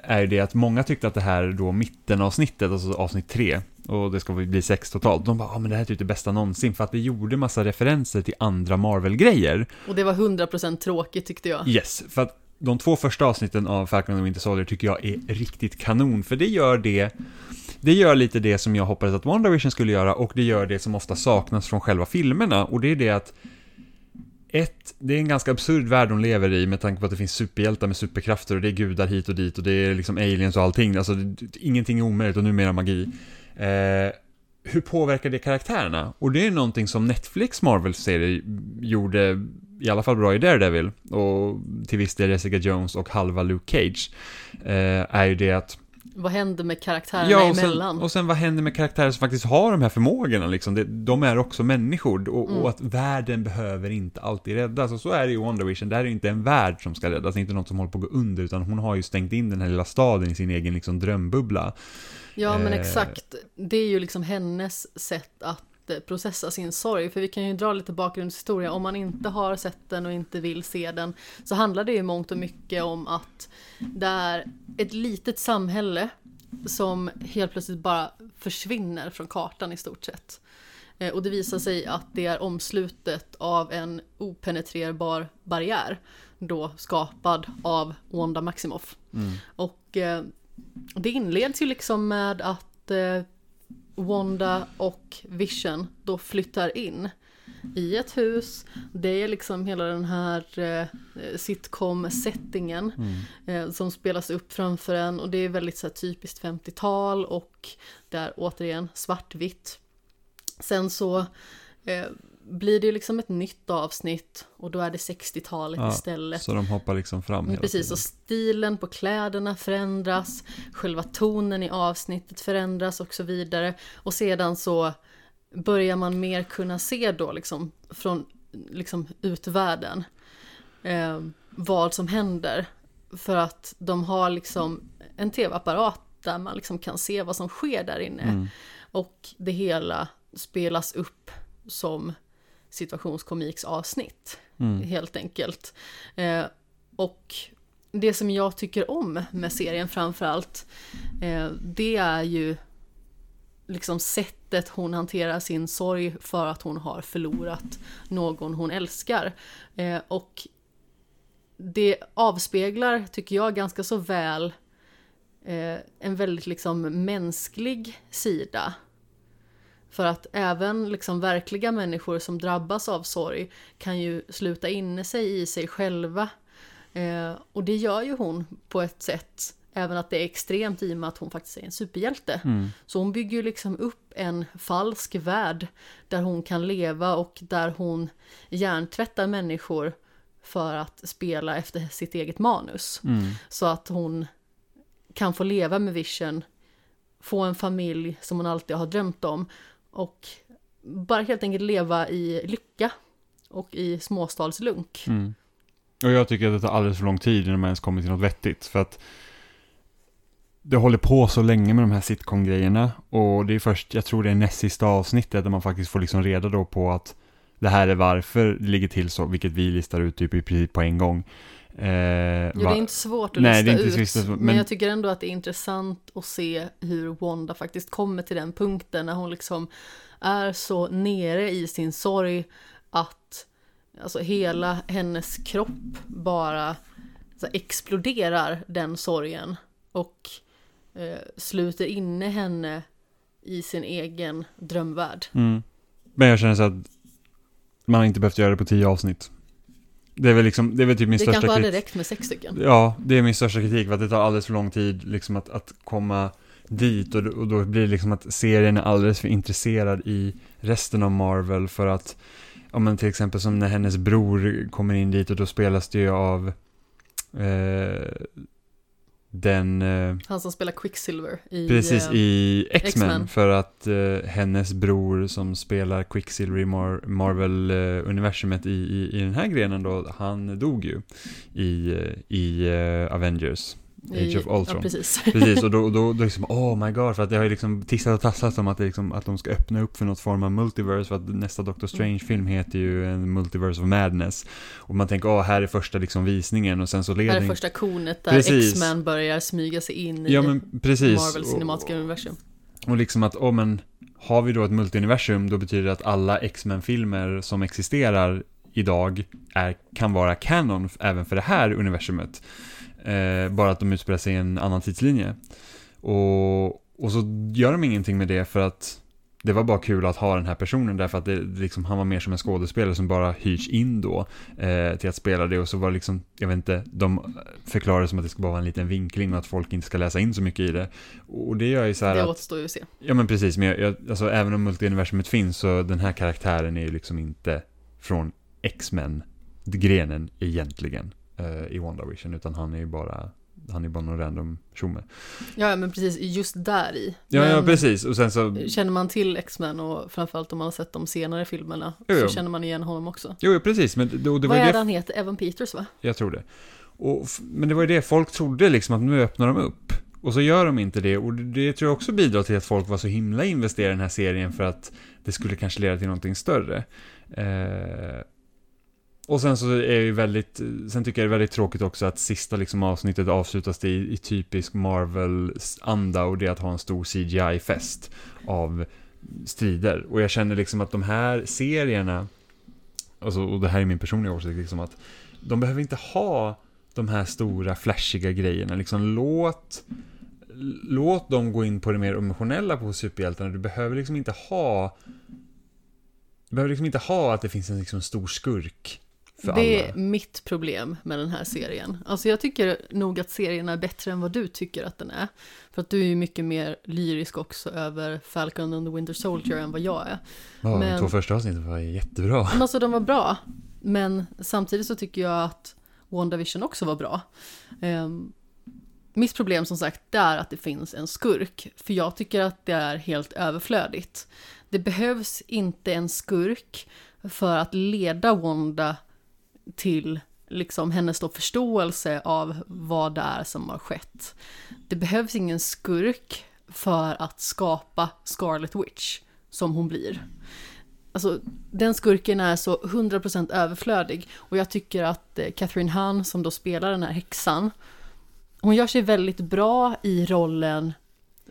är det att många tyckte att det här då mittenavsnittet, alltså avsnitt tre, och det ska bli sex totalt. De bara, ja ah, men det här är typ det bästa någonsin. För att det gjorde massa referenser till andra Marvel-grejer. Och det var 100% tråkigt tyckte jag. Yes, för att de två första avsnitten av Falcon and Winter Soldier tycker jag är riktigt kanon, för det gör det det gör lite det som jag hoppades att WandaVision skulle göra och det gör det som ofta saknas från själva filmerna och det är det att ett, det är en ganska absurd värld de lever i med tanke på att det finns superhjältar med superkrafter och det är gudar hit och dit och det är liksom aliens och allting. Alltså, det, ingenting är omöjligt och numera magi. Eh, hur påverkar det karaktärerna? Och det är någonting som Netflix Marvel-serie gjorde i alla fall bra i Daredevil och till viss del Jessica Jones och halva Luke Cage. Eh, är ju det att Vad hände med karaktärerna Ja, och sen, emellan? och sen vad händer med karaktärer som faktiskt har de här förmågorna liksom? Det, de är också människor och, Mm. och att världen behöver inte alltid räddas. Och så är det i WandaVision, det här är ju inte en värld som ska räddas, inte något som håller på att gå under, utan hon har ju stängt in den här lilla staden i sin egen liksom drömbubbla. Ja men Eh. exakt. Det är ju liksom hennes sätt att eh, processa sin sorg. För vi kan ju dra lite bakgrundshistoria. Om man inte har sett den och inte vill se den så handlar det ju mångt och mycket om att det är ett litet samhälle som helt plötsligt bara försvinner från kartan i stort sett. Eh, Och det visar sig att det är omslutet av en openetrerbar barriär. Då skapad av Wanda Maximoff. Och eh, det inleds ju liksom med att eh, Wanda och Vision då flyttar in i ett hus. Det är liksom hela den här eh, sitcom-settingen eh, som spelas upp framför en och det är väldigt så här, typiskt 50-tal och det är återigen svartvitt. Sen så eh, blir det liksom ett nytt avsnitt och då är det 60-talet Ja, istället. Så de hoppar liksom fram hela Precis, tiden. och stilen på kläderna förändras, själva tonen i avsnittet förändras och så vidare. Och sedan så börjar man mer kunna se då liksom från liksom utvärlden eh, vad som händer. För att de har liksom en tv-apparat där man liksom kan se vad som sker där inne. Mm. Och det hela spelas upp som situationskomiksavsnitt Mm. helt enkelt. Eh, och det som jag tycker om med serien framförallt, eh, det är ju liksom sättet hon hanterar sin sorg för att hon har förlorat någon hon älskar. Eh, och det avspeglar, tycker jag, ganska så väl eh, en väldigt liksom mänsklig sida. För att även liksom verkliga människor som drabbas av sorg kan ju sluta inne sig i sig själva. Eh, och det gör ju hon på ett sätt, även att det är extremt i och med att hon faktiskt är en superhjälte. Mm. Så hon bygger ju liksom upp en falsk värld där hon kan leva och där hon hjärntvättar människor för att spela efter sitt eget manus. Mm. Så att hon kan få leva med Vision, få en familj som hon alltid har drömt om och bara helt enkelt leva i lycka och i småstadslunk. Mm. Och jag tycker att det tar alldeles för lång tid innan man ens kommer till något vettigt. För att det håller på så länge med de här sitcom-grejerna. Och det är först, jag tror det är näst sista avsnittet där man faktiskt får liksom reda då på att det här är varför det ligger till så, vilket vi listar ut typ i princip på en gång. Eh, Jo, det är inte svårt att Nej, lista ut, svårt, men... men- jag tycker ändå att det är intressant att se hur Wanda faktiskt kommer till den punkten när hon liksom är så nere i sin sorg att alltså hela hennes kropp bara så här, exploderar den sorgen och eh, sluter inne henne i sin egen drömvärld. Mm. Men jag känner så att man inte behövt göra det på tio avsnitt. Det är väl liksom, det är väl typ min Det största kanske hade kritik. räckt med sex stycken. Ja, det är min största kritik, för att det tar alldeles för lång tid liksom att, att komma dit och, och då blir det liksom att serien är alldeles för intresserad i resten av Marvel för att, ja men till exempel som när hennes bror kommer in dit och då spelas det ju av eh, den, eh, Han som spelar Quicksilver i... precis eh, i X-Men, för att eh, hennes bror som spelar Quicksilver i Mar- Marvel-universumet i, i, i den här grenen då, han dog ju i, eh, i eh, Avengers. Age of Ultron. Ja, precis. Precis, och då, då, då liksom, oh my god, för att det har ju liksom tissat och tassat om att, det liksom, att de ska öppna upp för något form av multiverse, för att nästa Doctor Strange-film heter ju en Multiverse of Madness. Och man tänker, åh, här är första liksom visningen, och sen så leder här är första konet där. X-Men börjar smyga sig in i Ja men precis. Marvel cinematiska universum. Och liksom att, åh men, har vi då ett multiuniversum, då betyder det att alla X-Men-filmer som existerar idag är, kan vara canon f- även för det här universumet. Eh, bara att de utspelar sig i en annan tidslinje. Och, och så gör de ingenting med det för att det var bara kul att ha den här personen därför att det, liksom, han var mer som en skådespelare som bara hyrs in då eh, till att spela det och så var det liksom, jag vet inte, de förklarade som att det ska bara vara en liten vinkling och att folk inte ska läsa in så mycket i det. Och det gör ju så här Det att återstår ju att se. Ja men precis, men jag, jag, alltså, även om multiuniversumet finns så den här karaktären är ju liksom inte från X-Men-grenen egentligen eh, i WandaVision, utan han är ju bara, han är bara någon random tjomme. Ja, men precis just där i. Ja, men ja precis, och sen så, Känner man till X-Men och framförallt om man har sett de senare filmerna Jo, så jo. känner man igen honom också. jo jo, precis, men det, det var Vad ju är det, han heter? Evan Peters va? jag tror det. Och, men det var ju det, folk trodde liksom att nu öppnar de upp. Och så gör de inte det, och det, det tror jag också bidrar till att folk var så himla investerade i den här serien för att det skulle kanske leda till någonting större. Eh, och sen så är det ju väldigt, sen tycker jag det är väldigt tråkigt också att sista liksom avsnittet avslutas i, i typisk Marvel-anda och det är att ha en stor CGI-fest av strider. Och jag känner liksom att de här serierna, alltså, och det här är min personliga åsikt, liksom att de behöver inte ha de här stora flashiga grejerna. Liksom låt, låt dem gå in på det mer emotionella på superhjältarna. Du behöver liksom inte ha du behöver liksom inte ha att det finns en liksom stor skurk för det alla. är mitt problem med den här serien. Alltså jag tycker nog att serien är bättre än vad du tycker att den är. För att du är ju mycket mer lyrisk också över Falcon and the Winter Soldier än vad jag är. Ja, men- De två första avsnitten var jättebra. Men alltså de var bra. Men samtidigt så tycker jag att WandaVision också var bra. Um, mitt problem som sagt det är att det finns en skurk. För jag tycker att det är helt överflödigt. Det behövs inte en skurk för att leda Wanda till liksom hennes då förståelse av vad det är som har skett. Det behövs ingen skurk för att skapa Scarlet Witch som hon blir. Alltså, den skurken är så 100% överflödig. Och jag tycker att eh, Catherine Hahn, som då spelar den här häxan, hon gör sig väldigt bra i rollen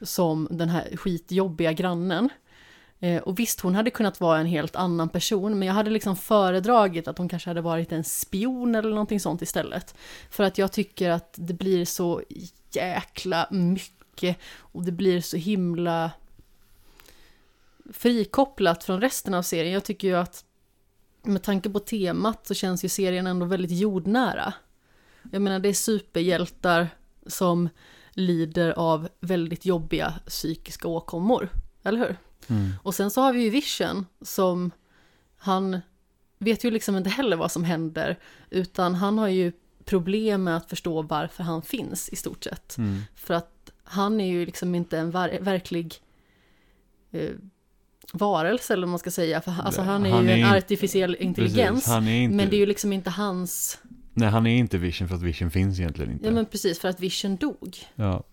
som den här skitjobbiga grannen. Eh, och visst, hon hade kunnat vara en helt annan person, men jag hade liksom föredragit att hon kanske hade varit en spion eller någonting sånt istället. För att jag tycker att det blir så jäkla mycket och det blir så himla frikopplat från resten av serien. Jag tycker ju att med tanke på temat så känns ju serien ändå väldigt jordnära. Jag menar det är superhjältar som lider av väldigt jobbiga psykiska åkommor, eller hur? Mm. Och sen så har vi ju Vision som han vet ju liksom inte heller vad som händer utan han har ju problem med att förstå varför han finns i stort sett. Mm. För att han är ju liksom inte en ver verklig eh, varelse eller vad man ska säga. För, alltså han är Han ju är en in- artificiell intelligens. Precis, inte, Men det är ju liksom inte hans... nej, han är inte Vision för att Vision finns egentligen inte. Ja men precis, för att Vision dog. Ja.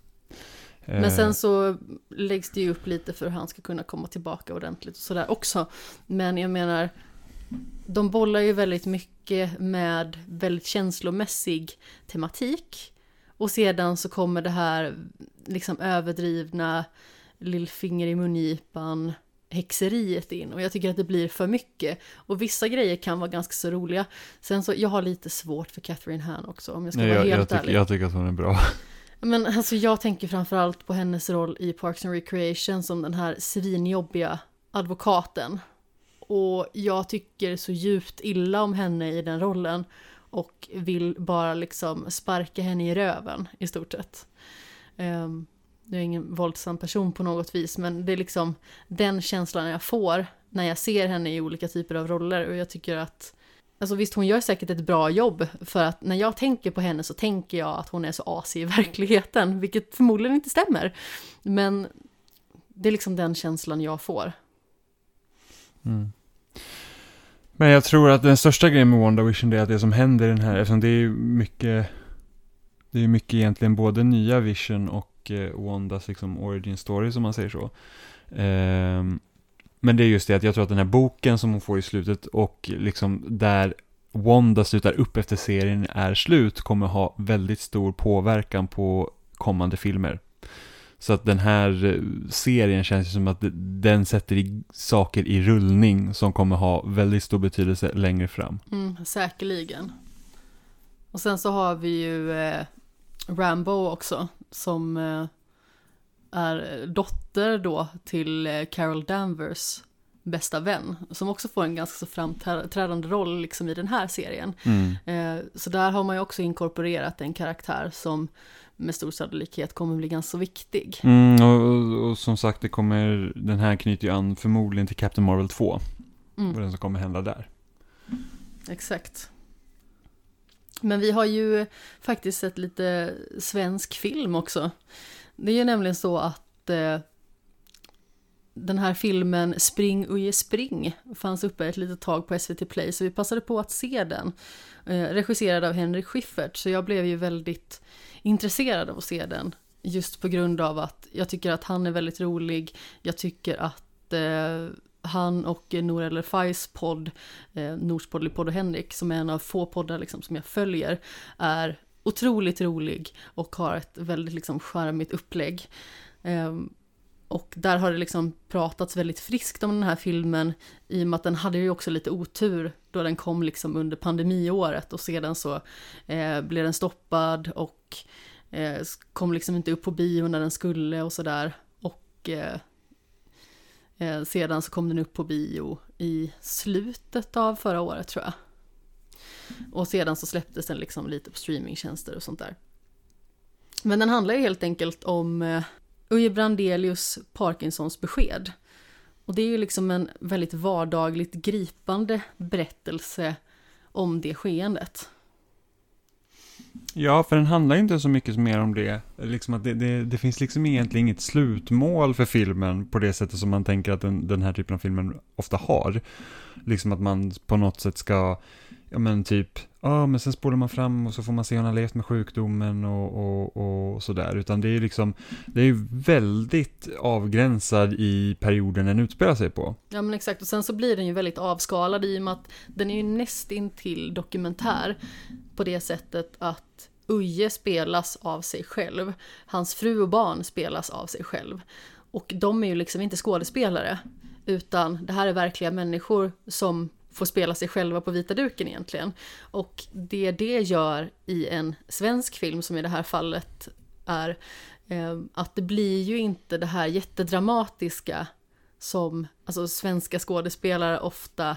Men Eh, sen så läggs det ju upp lite för hur han ska kunna komma tillbaka ordentligt och sådär också. Men jag menar, de bollar ju väldigt mycket med väldigt känslomässig tematik. Och sedan så kommer det här liksom överdrivna lillfinger i mungipan häxeriet in och jag tycker att det blir för mycket. Och vissa grejer kan vara ganska så roliga. Sen så, jag har lite svårt för Catherine Han också om jag ska nej, vara jag, jag, helt tycker, ärlig. jag tycker att hon är bra. Men alltså jag tänker framförallt på hennes roll i Parks and Recreation som den här svinjobbiga advokaten. Och jag tycker så djupt illa om henne i den rollen och vill bara liksom sparka henne i röven i stort sett. Um, jag är ingen våldsam person på något vis men det är liksom den känslan jag får när jag ser henne i olika typer av roller och jag tycker att Alltså visst, hon gör säkert ett bra jobb för att när jag tänker på henne så tänker jag att hon är så asig i verkligheten, vilket förmodligen inte stämmer. Men det är liksom den känslan jag får. Mm. Men jag tror att den största grejen med WandaVision är att det som händer i den här, eftersom det är mycket, det är mycket egentligen både nya Vision och eh, Wandas liksom origin story som man säger så. Ehm, men det är just det att jag tror att den här boken som hon får i slutet och liksom där Wanda slutar upp efter serien är slut kommer ha väldigt stor påverkan på kommande filmer. Så att den här eh, serien känns ju som att den sätter i saker i rullning som kommer ha väldigt stor betydelse längre fram. Mm, säkerligen. Och sen så har vi ju eh, Rambo också, som eh, är dotter då till eh, Carol Danvers bästa vän, som också får en ganska så framträdande roll liksom i den här serien. Eh, så där har man ju också inkorporerat en karaktär som med stor sannolikhet kommer bli ganska viktig. Mm, och, och, som sagt, det kommer, den här knyter ju an förmodligen till Captain Marvel 2. Och Mm, den som kommer hända där. exakt. Men vi har ju faktiskt sett lite svensk film också. Det är ju nämligen så att eh, den här filmen Spring Uje Spring fanns uppe ett litet tag på SVT Play så vi passade på att se den. Eh, regisserad av Henrik Schyffert så jag blev ju väldigt intresserad av att se den. Just på grund av att jag tycker att han är väldigt rolig. Jag tycker att eh, han och Nour El Fais podd, eh, Nors podd, podd och Henrik, som är en av få poddar liksom, som jag följer, är otroligt rolig och har ett väldigt liksom, charmigt upplägg. Ehm, och där har det liksom pratats väldigt friskt om den här filmen i och med att den hade ju också lite otur då den kom liksom under pandemiåret och sedan så eh, blev den stoppad och eh, kom liksom inte upp på bio när den skulle och sådär. Och eh, eh, sedan så kom den upp på bio i slutet av förra året tror jag. Och sedan så släpptes den liksom lite på streamingtjänster och sånt där. Men den handlar ju helt enkelt om eh, Uje Brandelius Parkinsons besked. Och det är ju liksom en väldigt vardagligt gripande berättelse om det skeendet. Ja, för den handlar ju inte så mycket mer om det. Liksom att det, det, det finns liksom egentligen inget slutmål för filmen på det sättet som man tänker att den, den här typen av filmen ofta har. Liksom att man på något sätt ska, ja men typ ja men sen spolar man fram och så får man se hur han har levt med sjukdomen och, och, och sådär. Utan det är ju liksom, det är ju väldigt avgränsad i perioden den utspelar sig på. Ja men exakt, och sen så blir den ju väldigt avskalad i och med att den är ju nästintill dokumentär på det sättet att Uje spelas av sig själv. Hans fru och barn spelas av sig själv. Och de är ju liksom inte skådespelare, utan det här är verkliga människor som får spela sig själva på vita duken egentligen. Och det det gör i en svensk film, som i det här fallet är eh, att det blir ju inte det här jättedramatiska som alltså, svenska skådespelare ofta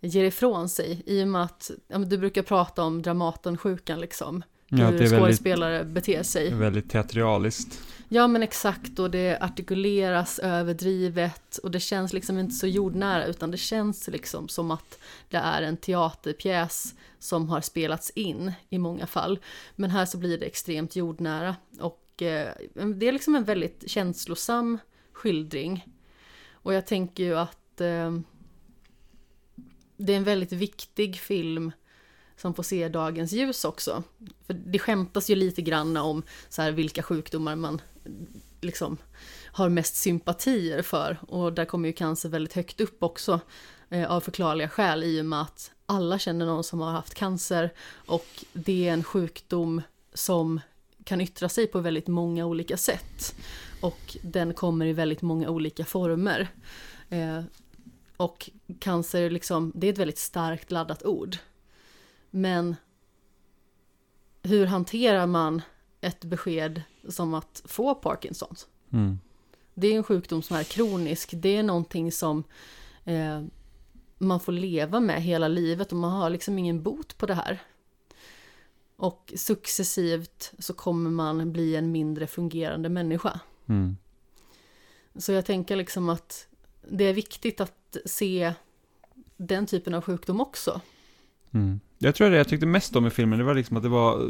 ger ifrån sig. I och med att ja, du brukar prata om Dramaten-sjukan liksom. Ja, hur är väldigt- skådespelare beter sig. Väldigt teatraliskt. Ja men exakt och det artikuleras överdrivet och det känns liksom inte så jordnära utan det känns liksom som att det är en teaterpjäs som har spelats in i många fall. Men här så blir det extremt jordnära och eh, det är liksom en väldigt känslosam skildring. Och jag tänker ju att eh, det är en väldigt viktig film som får se dagens ljus också. För det skämtas ju lite grann om så här, vilka sjukdomar man liksom har mest sympatier för. Och där kommer ju cancer väldigt högt upp också eh, av förklarliga skäl i och med att alla känner någon som har haft cancer och det är en sjukdom som kan yttra sig på väldigt många olika sätt. Och den kommer i väldigt många olika former. Eh, och cancer, liksom, det är ett väldigt starkt laddat ord. Men hur hanterar man ett besked som att få Parkinsons? Mm. Det är en sjukdom som är kronisk. Det är någonting som eh, man får leva med hela livet och man har liksom ingen bot på det här. Och successivt så kommer man bli en mindre fungerande människa. Mm. Så jag tänker liksom att det är viktigt att se den typen av sjukdom också. Mm. Jag tror det jag tyckte mest om i filmen, det var liksom att det var eh,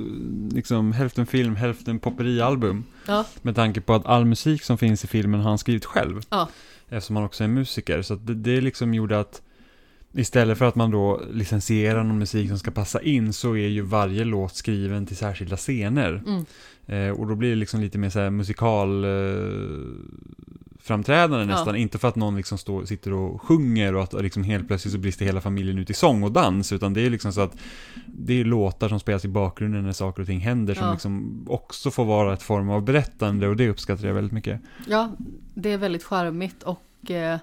liksom hälften film, hälften popperialbum. Ja, Med tanke på att all musik som finns i filmen har han skrivit själv. Ja. Eftersom han också är musiker. Så det, det liksom gjorde att istället för att man då licensierar någon musik som ska passa in så är ju varje låt skriven till särskilda scener. mm, Eh, och då blir det liksom lite mer så musikal eh, framträdande Ja. nästan. Inte för att någon liksom står, sitter och sjunger och att liksom helt plötsligt så brister hela familjen ut i sång och dans. Utan det är liksom så att det är låtar som spelas i bakgrunden när saker och ting händer som Ja. liksom också får vara ett form av berättande och det uppskattar jag väldigt mycket. ja, det är väldigt charmigt och eh,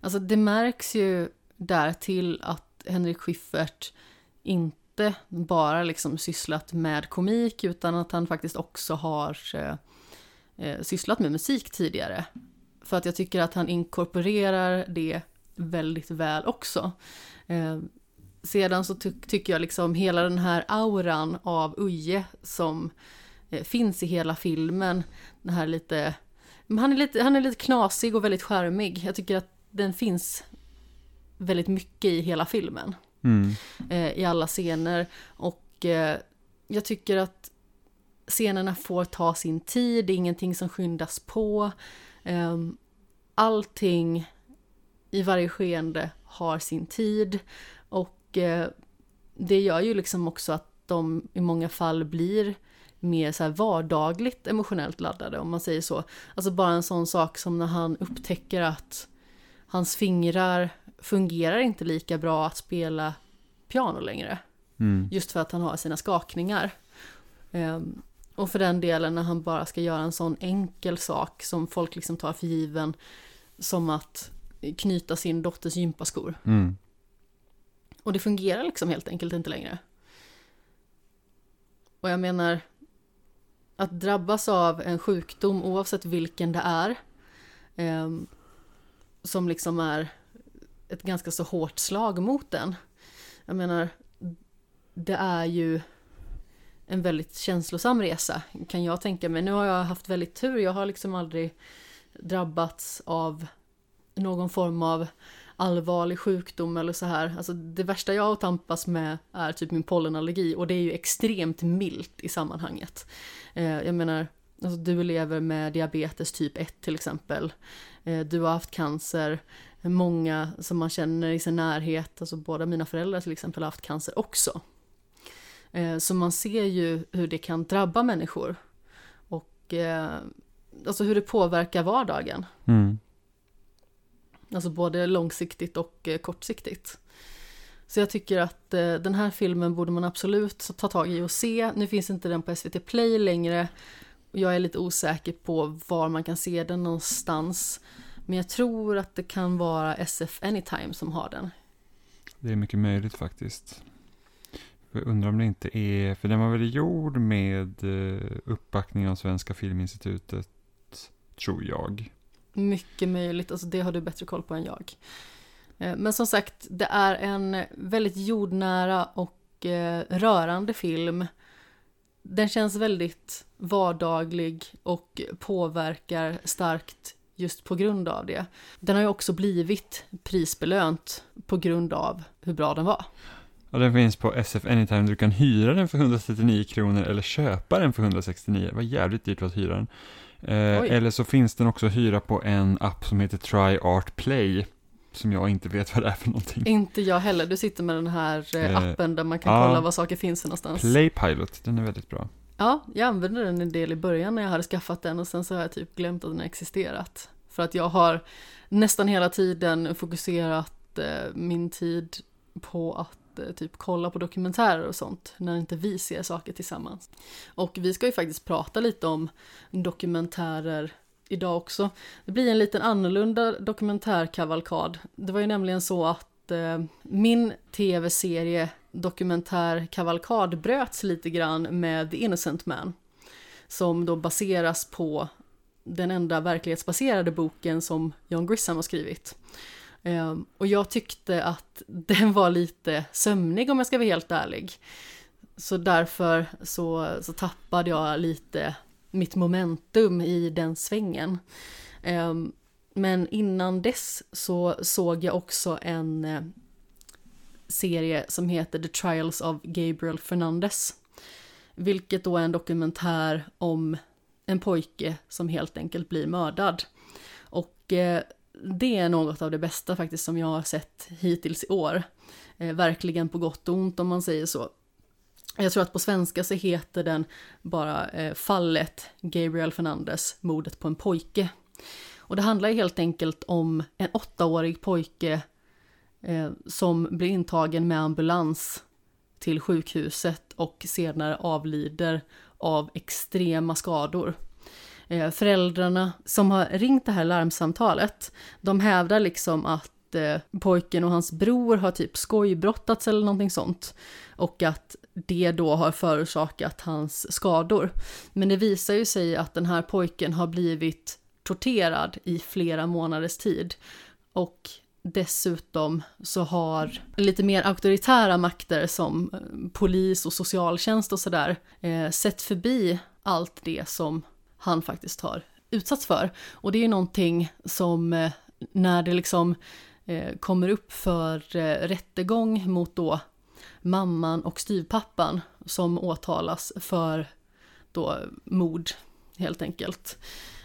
alltså det märks ju där till att Henrik Schyffert inte bara liksom sysslat med komik utan att han faktiskt också har eh, eh, sysslat med musik tidigare. För att jag tycker att han inkorporerar det väldigt väl också. Eh, sedan så ty- tycker jag liksom hela den här auran av Uje som eh, finns i hela filmen, den här lite, han är lite, han är lite knasig och väldigt charmig. Jag tycker att den finns väldigt mycket i hela filmen Mm. eh, i alla scener. Och eh, jag tycker att scenerna får ta sin tid, det är ingenting som skyndas på. Eh, allting i varje skeende har sin tid. Och eh, det gör ju liksom också att de i många fall blir mer så vardagligt emotionellt laddade om man säger så. Alltså bara en sån sak som när han upptäcker att hans fingrar fungerar inte lika bra att spela piano längre. Mm. Just för att han har sina skakningar. Ehm, och för den delen när han bara ska göra en sån enkel sak som folk liksom tar för given. Som att knyta sin dotters gympaskor. Mm. Och det fungerar liksom helt enkelt inte längre. Och jag menar, att drabbas av en sjukdom oavsett vilken det är, ehm, som liksom är ett ganska så hårt slag mot den. Jag menar, det är ju en väldigt känslosam resa, kan jag tänka mig. Nu har jag haft väldigt tur, jag har liksom aldrig drabbats av någon form av allvarlig sjukdom eller så här. Alltså det värsta jag har tampas med är typ min pollenallergi och det är ju extremt milt i sammanhanget. Eh, jag menar, alltså du lever med diabetes typ 1 till exempel. Eh, du har haft cancer. Många som man känner i sin närhet, alltså båda mina föräldrar till exempel har haft cancer också. Eh, så man ser ju hur det kan drabba människor. Och eh, alltså hur det påverkar vardagen. Mm. Alltså både långsiktigt och eh, kortsiktigt. Så jag tycker att den här filmen borde man absolut ta tag i och se. Nu finns inte den på SVT Play längre. Jag är lite osäker på var man kan se den någonstans. Men jag tror att det kan vara SF Anytime som har den. Det är mycket möjligt faktiskt. Jag undrar om det inte är, för den var väl gjord med eh, uppbackning av Svenska Filminstitutet, tror jag. Mycket möjligt, alltså det har du bättre koll på än jag. Eh, men som sagt, det är en väldigt jordnära och eh, rörande film. Den känns väldigt vardaglig och påverkar starkt just på grund av det. Den har ju också blivit prisbelönt på grund av hur bra den var. Ja, den finns på SF Anytime. Du kan hyra den för 139 kronor eller köpa den för 169. Det var jävligt dyrt att hyra den. Eh, eller så finns den också att hyra på en app som heter Try Art Play. Som jag inte vet vad det är för någonting. Inte jag heller. Du sitter med den här eh, eh appen där man kan ja, kolla var saker finns någonstans. Playpilot, den är väldigt bra. Ja, jag använde den en del i början när jag hade skaffat den och sen så har jag typ glömt att den har existerat. För att jag har nästan hela tiden fokuserat eh, min tid på att eh, typ kolla på dokumentärer och sånt när inte vi ser saker tillsammans. Och vi ska ju faktiskt prata lite om dokumentärer idag också. Det blir en liten annorlunda dokumentärkavalkad. Det var ju nämligen så att eh, min tv-serie dokumentärkavalkad bröts lite grann med The Innocent Man. Som då baseras på den enda verklighetsbaserade boken som John Grisham har skrivit. Um, och jag tyckte att den var lite sömnig om jag ska vara helt ärlig. Så därför så, så tappade jag lite mitt momentum i den svängen. Um, men innan dess så såg jag också en eh, serie som heter The Trials of Gabriel Fernandez. Vilket då är en dokumentär om en pojke som helt enkelt blir mördad. Och eh, det är något av det bästa faktiskt som jag har sett hittills i år. Eh, verkligen på gott och ont om man säger så. Jag tror att på svenska så heter den bara eh, Fallet Gabriel Fernandez, mordet på en pojke. Och det handlar helt enkelt om en åttaårig pojke eh, som blir intagen med ambulans till sjukhuset och senare avlider av extrema skador. Eh, föräldrarna som har ringt det här larmsamtalet, de hävdar liksom att eh, pojken och hans bror har typ skojbrottats eller någonting sånt. Och att det då har förorsakat hans skador. Men det visar ju sig att den här pojken har blivit torterad i flera månaders tid. Och dessutom så har lite mer auktoritära makter som eh, polis och socialtjänst och sådär eh, sett förbi allt det som han faktiskt har utsatts för. Och det är ju någonting som eh, när det liksom eh, kommer upp för eh, rättegång mot då mamman och styvpappan som åtalas för då mord helt enkelt.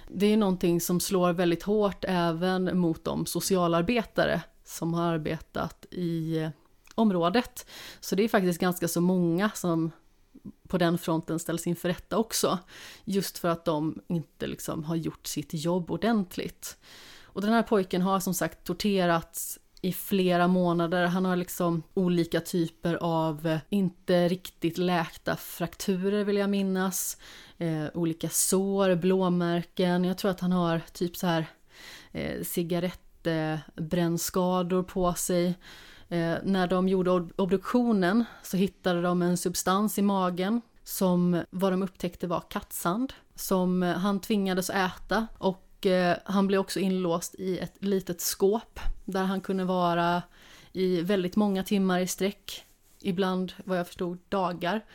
Det är någonting som slår väldigt hårt även mot de socialarbetare som har arbetat i området. Så det är faktiskt ganska så många som på den fronten ställs inför rätta också. Just för att de inte liksom har gjort sitt jobb ordentligt. Och den här pojken har som sagt torterats i flera månader. Han har liksom olika typer av eh, inte riktigt läkta frakturer vill jag minnas. Eh, olika sår, blåmärken. Jag tror att han har typ så här eh, cigarettbrännskador på sig. Eh, när de gjorde obduktionen så hittade de en substans i magen som vad de upptäckte var kattsand som eh, han tvingades äta och Eh, han blev också inlåst i ett litet skåp där han kunde vara i väldigt många timmar i sträck. Ibland, vad jag förstod, dagar.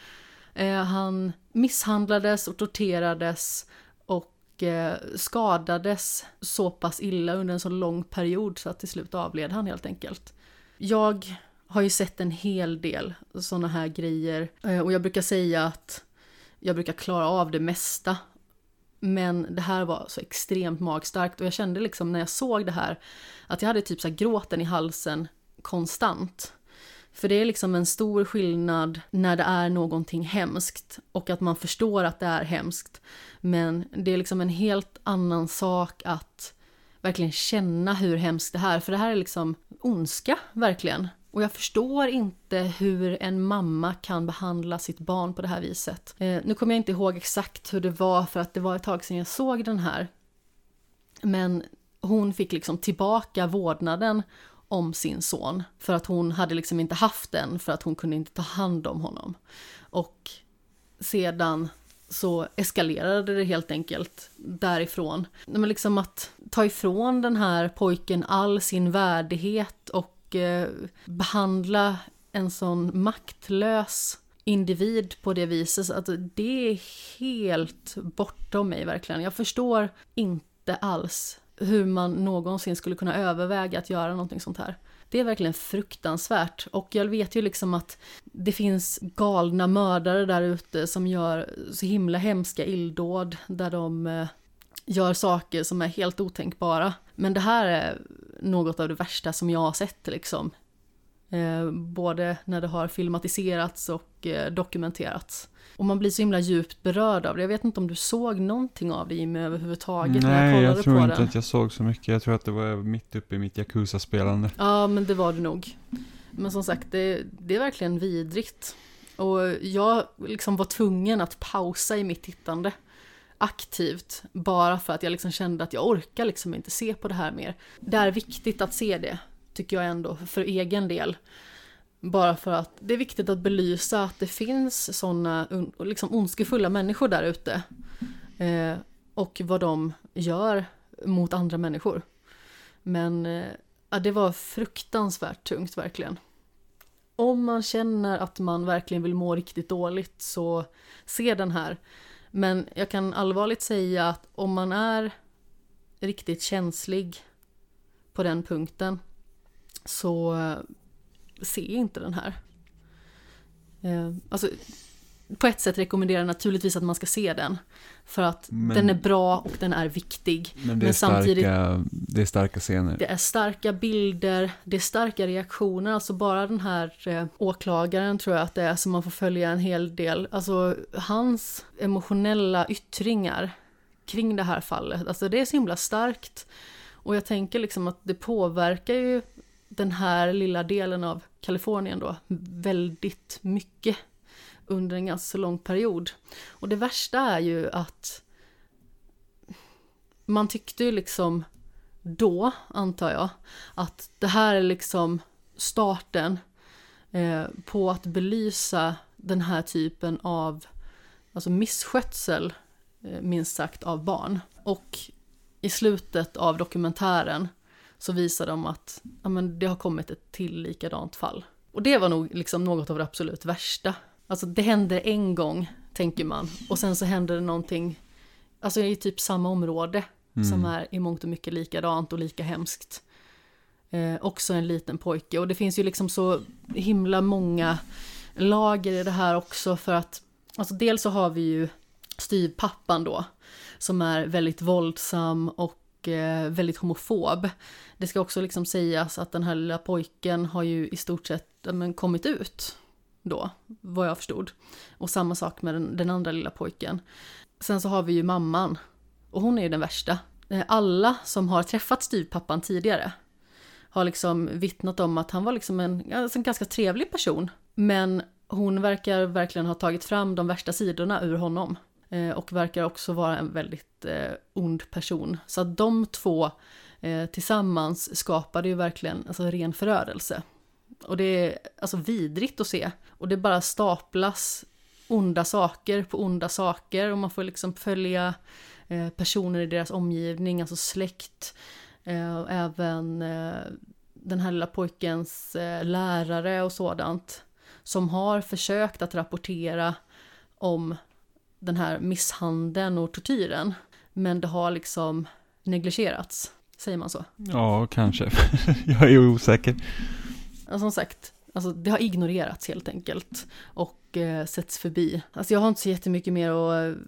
Eh, han misshandlades och torterades och eh, skadades så pass illa under en så lång period så att till slut avled han helt enkelt. Jag har ju sett en hel del sådana här grejer eh, och jag brukar säga att jag brukar klara av det mesta men det här var så extremt magstarkt och jag kände liksom när jag såg det här att jag hade typ så gråten i halsen konstant. För det är liksom en stor skillnad när det är någonting hemskt och att man förstår att det är hemskt. Men det är liksom en helt annan sak att verkligen känna hur hemskt det här, för det här är liksom ondska, verkligen. Och jag förstår inte hur en mamma kan behandla sitt barn på det här viset. Eh, nu kommer jag inte ihåg exakt hur det var för att det var ett tag sedan jag såg den här. Men hon fick liksom tillbaka vårdnaden om sin son. För att hon hade liksom inte haft den för att hon kunde inte ta hand om honom. Och sedan så eskalerade det helt enkelt därifrån. Men liksom att ta ifrån den här pojken all sin värdighet och eh, behandla en sån maktlös individ på det viset. Att det är helt bortom mig verkligen. Jag förstår inte alls hur man någonsin skulle kunna överväga att göra någonting sånt här. Det är verkligen fruktansvärt och jag vet ju liksom att det finns galna mördare där ute som gör så himla hemska illdåd där de eh, gör saker som är helt otänkbara. Men det här är något av det värsta som jag har sett liksom. Eh, både när det har filmatiserats och eh, dokumenterats. Och man blir så himla djupt berörd av det. Jag vet inte om du såg någonting av det Jimmy överhuvudtaget Nej, när jag kollade jag tror på inte det. att jag såg så mycket. Jag tror att det var mitt uppe i mitt Yakuza-spelande. Ja, men det var det nog. Men som sagt, det, det är verkligen vidrigt. Och jag liksom var tvungen att pausa i mitt tittande aktivt bara för att jag liksom kände att jag orkar liksom inte se på det här mer. Det är viktigt att se det, tycker jag ändå, för egen del. Bara för att det är viktigt att belysa att det finns sådana liksom ondskefulla människor där ute. Eh, och vad de gör mot andra människor. Men eh, ja, det var fruktansvärt tungt verkligen. Om man känner att man verkligen vill må riktigt dåligt så se den här. Men jag kan allvarligt säga att om man är riktigt känslig på den punkten så eh, se inte den här. Eh, alltså, på ett sätt rekommenderar jag naturligtvis att man ska se den. För att Men- den är bra och den är viktig. Men det är, Men samtidigt- starka, det är starka scener. Det är starka bilder, det är starka reaktioner, alltså bara den här eh, åklagaren tror jag att det är som man får följa en hel del. Alltså hans emotionella yttringar kring det här fallet, alltså det är så himla starkt. Och jag tänker liksom att det påverkar ju den här lilla delen av Kalifornien då väldigt mycket under en ganska så lång period. Och det värsta är ju att man tyckte ju liksom då, antar jag, att det här är liksom starten eh, på att belysa den här typen av alltså misskötsel, eh, minst sagt, av barn. Och i slutet av dokumentären så visar de att ja, men det har kommit ett till likadant fall. Och det var nog liksom något av det absolut värsta. Alltså det händer en gång, tänker man, och sen så händer det någonting, alltså i typ samma område, som är i mångt och mycket likadant och lika hemskt. Eh, också en liten pojke, och det finns ju liksom så himla många lager i det här också för att, alltså dels så har vi ju styvpappan då, som är väldigt våldsam och Eh, väldigt homofob. Det ska också liksom sägas att den här lilla pojken har ju i stort sett men, kommit ut då, vad jag förstod. Och samma sak med den, den andra lilla pojken. Sen så har vi ju mamman, och hon är ju den värsta. Eh, alla som har träffat styvpappan tidigare har liksom vittnat om att han var liksom en, alltså en ganska trevlig person. Men hon verkar verkligen ha tagit fram de värsta sidorna ur honom. Eh, och verkar också vara en väldigt eh, ond person. Så att de två eh, tillsammans skapade ju verkligen alltså, ren förödelse. Och det är alltså vidrigt att se. Och det bara staplas onda saker på onda saker och man får liksom följa eh, personer i deras omgivning, alltså släkt. Eh, och även eh, den här lilla pojkens eh, lärare och sådant. Som har försökt att rapportera om den här misshandeln och tortyren. Men det har liksom negligerats, säger man så? Ja, kanske. jag är osäker. Som sagt, alltså det har ignorerats helt enkelt och eh, setts förbi. Alltså jag har inte så jättemycket mer att eh,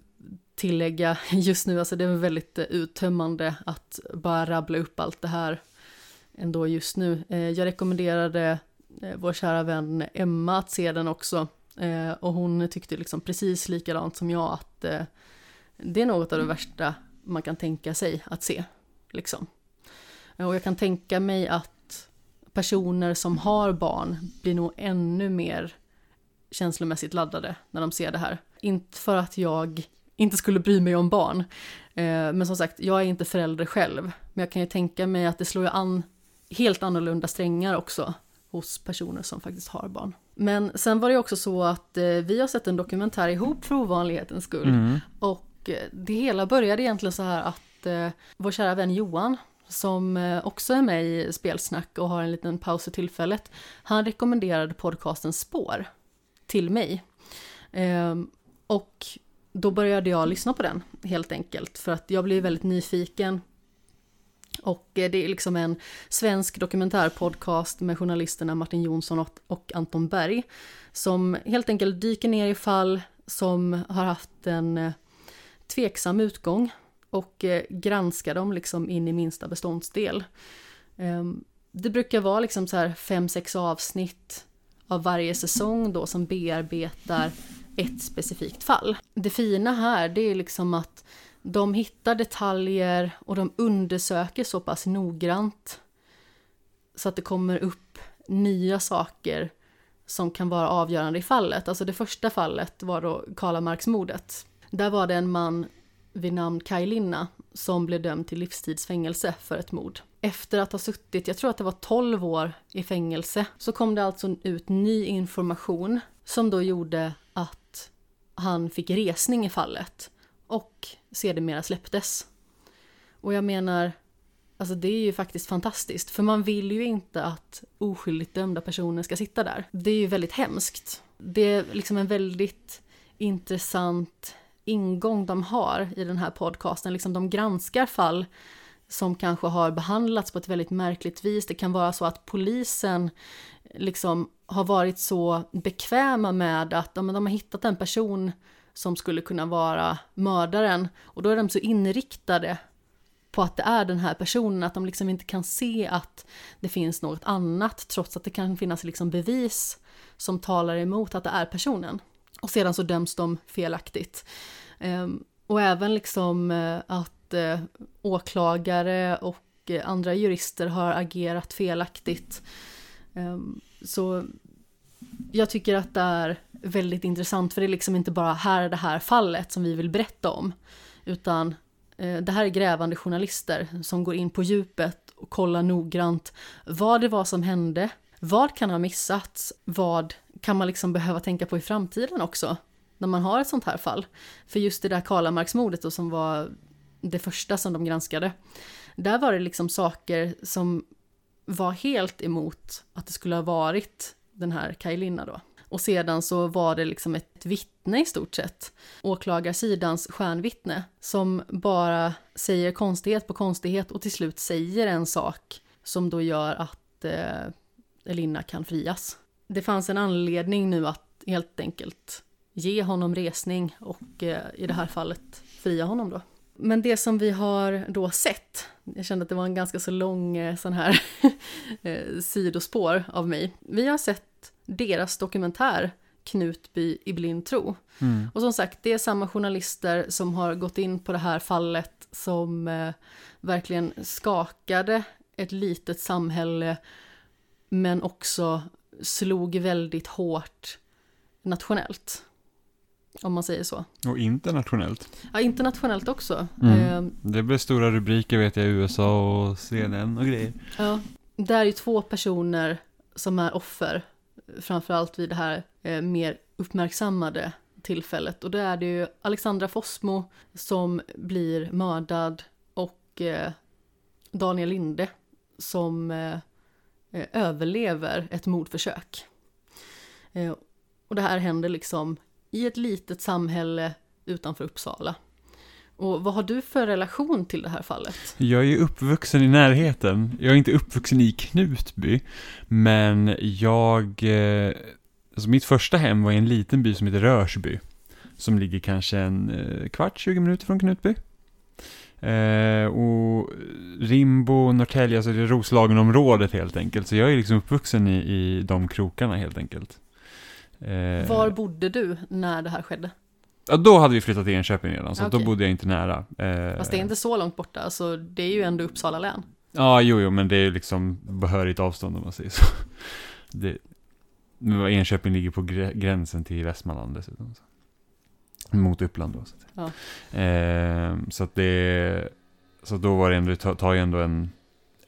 tillägga just nu, alltså det är väldigt eh, uttömmande att bara rabbla upp allt det här ändå just nu. Eh, jag rekommenderade eh, vår kära vän Emma att se den också. Eh, och hon tyckte liksom precis likadant som jag att eh, det är något av det värsta man kan tänka sig att se. Liksom. Eh, och jag kan tänka mig att personer som har barn blir nog ännu mer känslomässigt laddade när de ser det här. Inte för att jag inte skulle bry mig om barn. Eh, men som sagt, jag är inte förälder själv. Men jag kan ju tänka mig att det slår ju an helt annorlunda strängar också hos personer som faktiskt har barn. Men sen var det också så att eh, vi har sett en dokumentär ihop för ovanlighetens skull. Mm. Och eh, det hela började egentligen så här att eh, vår kära vän Johan, som eh, också är med i Spelsnack och har en liten paus i tillfället, han rekommenderade podcasten Spår till mig. Ehm, och då började jag lyssna på den helt enkelt för att jag blev väldigt nyfiken. Och eh, det är liksom en svensk dokumentärpodcast med journalisterna Martin Jonsson och, Anton Berg som helt enkelt dyker ner i fall som har haft en eh, tveksam utgång och eh, granskar dem liksom in i minsta beståndsdel. Ehm, det brukar vara liksom så här fem, sex avsnitt av varje säsong då som bearbetar ett specifikt fall. Det fina här det är liksom att de hittar detaljer och de undersöker så pass noggrant så att det kommer upp nya saker som kan vara avgörande i fallet. Alltså det första fallet var då Karlamarksmordet. Där var det en man vid namn Kaj Linna som blev dömd till livstidsfängelse för ett mord. Efter att ha suttit, jag tror att det var 12 år i fängelse, så kom det alltså ut ny information som då gjorde att han fick resning i fallet och sedermera släpptes. Och jag menar, alltså det är ju faktiskt fantastiskt, för man vill ju inte att oskyldigt dömda personer ska sitta där. Det är ju väldigt hemskt. Det är liksom en väldigt intressant ingång de har i den här podcasten. Liksom de granskar fall som kanske har behandlats på ett väldigt märkligt vis. Det kan vara så att polisen liksom har varit så bekväma med att ja, men de har hittat en person som skulle kunna vara mördaren och då är de så inriktade på att det är den här personen, att de liksom inte kan se att det finns något annat trots att det kan finnas liksom bevis som talar emot att det är personen. Och sedan så döms de felaktigt. Ehm, och även liksom eh, att eh, åklagare och eh, andra jurister har agerat felaktigt. Ehm, så jag tycker att det är väldigt intressant för det är liksom inte bara här är det här fallet som vi vill berätta om. Utan eh, det här är grävande journalister som går in på djupet och kollar noggrant vad det var som hände, vad kan ha missats, vad kan man liksom behöva tänka på i framtiden också när man har ett sånt här fall. För just det där Karlamarksmordet då som var det första som de granskade, där var det liksom saker som var helt emot att det skulle ha varit den här Kajlinna då. Och sedan så var det liksom ett vittne i stort sett, åklagarsidans stjärnvittne, som bara säger konstighet på konstighet och till slut säger en sak som då gör att eh, Elina kan frias. Det fanns en anledning nu att helt enkelt ge honom resning och eh, i det här fallet fria honom då. Men det som vi har då sett, jag kände att det var en ganska så lång eh, sån här eh, sidospår av mig. Vi har sett deras dokumentär Knutby i blind tro. Mm. Och som sagt, det är samma journalister som har gått in på det här fallet som eh, verkligen skakade ett litet samhälle men också slog väldigt hårt nationellt. Om man säger så. Och internationellt. Ja, internationellt också. Mm. Eh, Det blev stora rubriker vet jag i USA och CNN och grejer. ja, det är ju två personer som är offer, framförallt vid det här eh, mer uppmärksammade tillfället. Och då är det ju Alexandra Fossmo som blir mördad och eh, Daniel Linde som eh, eh, överlever ett mordförsök. Eh, och det här händer liksom i ett litet samhälle utanför Uppsala. Och vad har du för relation till det här fallet? Jag är uppvuxen i närheten. Jag är inte uppvuxen i Knutby. Men jag... Eh, alltså mitt första hem var i en liten by som heter Rörsby. Som ligger kanske en eh, kvart, 20 minuter från Knutby. Eh, och Rimbo, Norrtälje, alltså det är Roslagenområdet helt enkelt. Så jag är liksom uppvuxen i, i de krokarna helt enkelt. Var bodde du när det här skedde? Ja, då hade vi flyttat till Enköping redan, så okay. då bodde jag inte nära. Eh, Fast det är inte så långt borta, alltså det är ju ändå Uppsala län. Ja, jo, jo, men det är liksom behörigt avstånd om man säger så. Det, Enköping ligger på gränsen till Västmanland dessutom. Så. Mot Uppland då. Så att, ja. eh, så att det, så då var det ändå, det tar ju ändå en,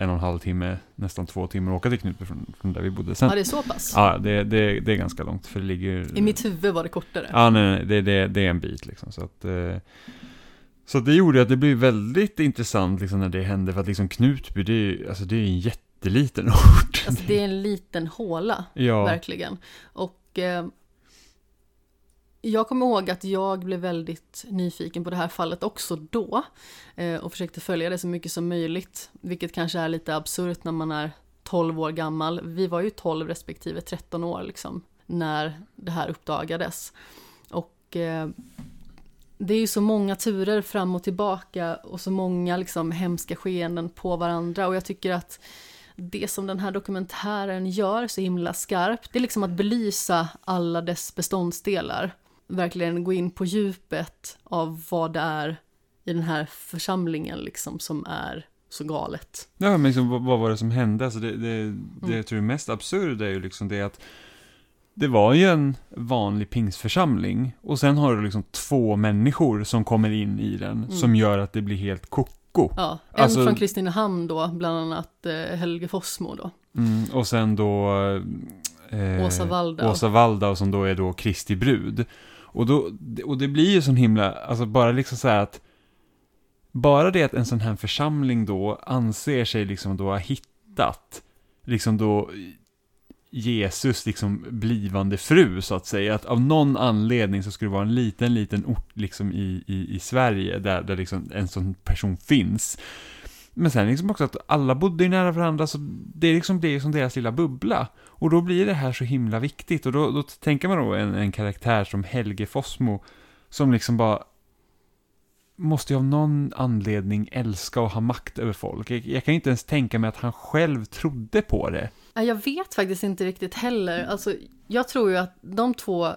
en och en halv timme, nästan två timmar att åka till Knutby från, från där vi bodde. Sen, ja, det är så pass? Ja, det, det, det är ganska långt, för det ligger... I mitt huvud var det kortare. Ja, nej, nej, det, det, det är en bit liksom, så att... Eh, så det gjorde att det blev väldigt intressant liksom, när det hände, för att liksom Knutby, det är, alltså, det är en jätteliten ort. Alltså det är en liten håla, ja. verkligen. Och eh, jag kommer ihåg att jag blev väldigt nyfiken på det här fallet också då eh, och försökte följa det så mycket som möjligt, vilket kanske är lite absurt när man är 12 år gammal. Vi var ju 12 respektive 13 år liksom när det här uppdagades. Och eh, det är ju så många turer fram och tillbaka och så många liksom hemska skeenden på varandra och jag tycker att det som den här dokumentären gör så himla skarpt, det är liksom att belysa alla dess beståndsdelar verkligen gå in på djupet av vad det är i den här församlingen liksom som är så galet. Ja, men liksom, vad, vad var det som hände? Alltså det, det, det mm. jag tror är mest absurda är ju liksom det att det var ju en vanlig pingsförsamling och sen har du liksom två människor som kommer in i den mm. som gör att det blir helt koko. Ja, en alltså, från Kristinehamn då, bland annat eh, Helge Fossmo då. Mm, och sen då eh, Åsa Waldau. Åsa Waldau som då är då Kristi brud. Och, då, och det blir ju sån himla, alltså bara liksom så här att bara det att en sån här församling då anser sig liksom då ha hittat liksom då Jesus liksom blivande fru så att säga. Att av någon anledning så skulle det vara en liten, liten ort liksom i, i, i Sverige där, där liksom en sån person finns. Men sen liksom också att alla bodde ju nära varandra, så det liksom blir som deras lilla bubbla. Och då blir det här så himla viktigt. Och då, då tänker man då en, en karaktär som Helge Fossmo, som liksom bara måste ju av någon anledning älska och ha makt över folk. Jag, jag, kan inte ens tänka mig att han själv trodde på det. Jag vet faktiskt inte riktigt heller. Alltså, jag tror ju att de två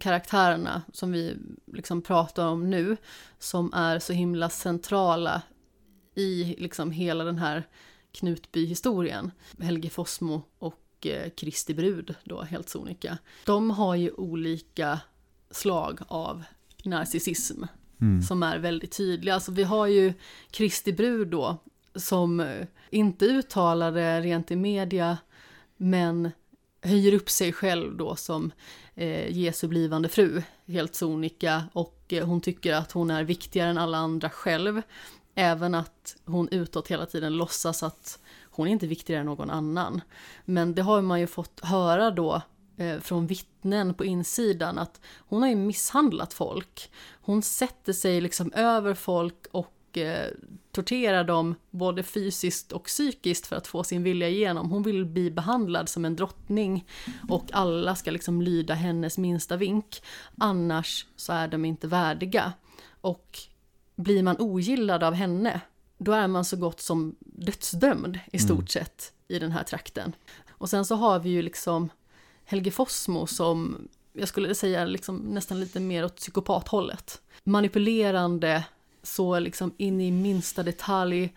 karaktärerna som vi liksom pratar om nu, som är så himla centrala i liksom hela den här Knutby-historien. Helge Fossmo och eh, Kristi brud då, helt sonika. De har ju olika slag av narcissism mm. som är väldigt tydliga. Alltså vi har ju Kristi brud då som eh, inte uttalar det rent i media men höjer upp sig själv då som eh, Jesu blivande fru, helt sonika, och eh, hon tycker att hon är viktigare än alla andra själv. Även att hon utåt hela tiden låtsas att hon är inte viktigare än någon annan. Men det har man ju fått höra då eh, från vittnen på insidan att hon har ju misshandlat folk. Hon sätter sig liksom över folk och eh, torterar dem både fysiskt och psykiskt för att få sin vilja igenom. Hon vill bli behandlad som en drottning och alla ska liksom lyda hennes minsta vink. Annars så är de inte värdiga. Och blir man ogillad av henne, då är man så gott som dödsdömd i stort mm. sett i den här trakten. Och sen så har vi ju liksom Helge Fossmo som, jag skulle säga liksom nästan lite mer åt psykopathållet. Manipulerande, så liksom in i minsta detalj,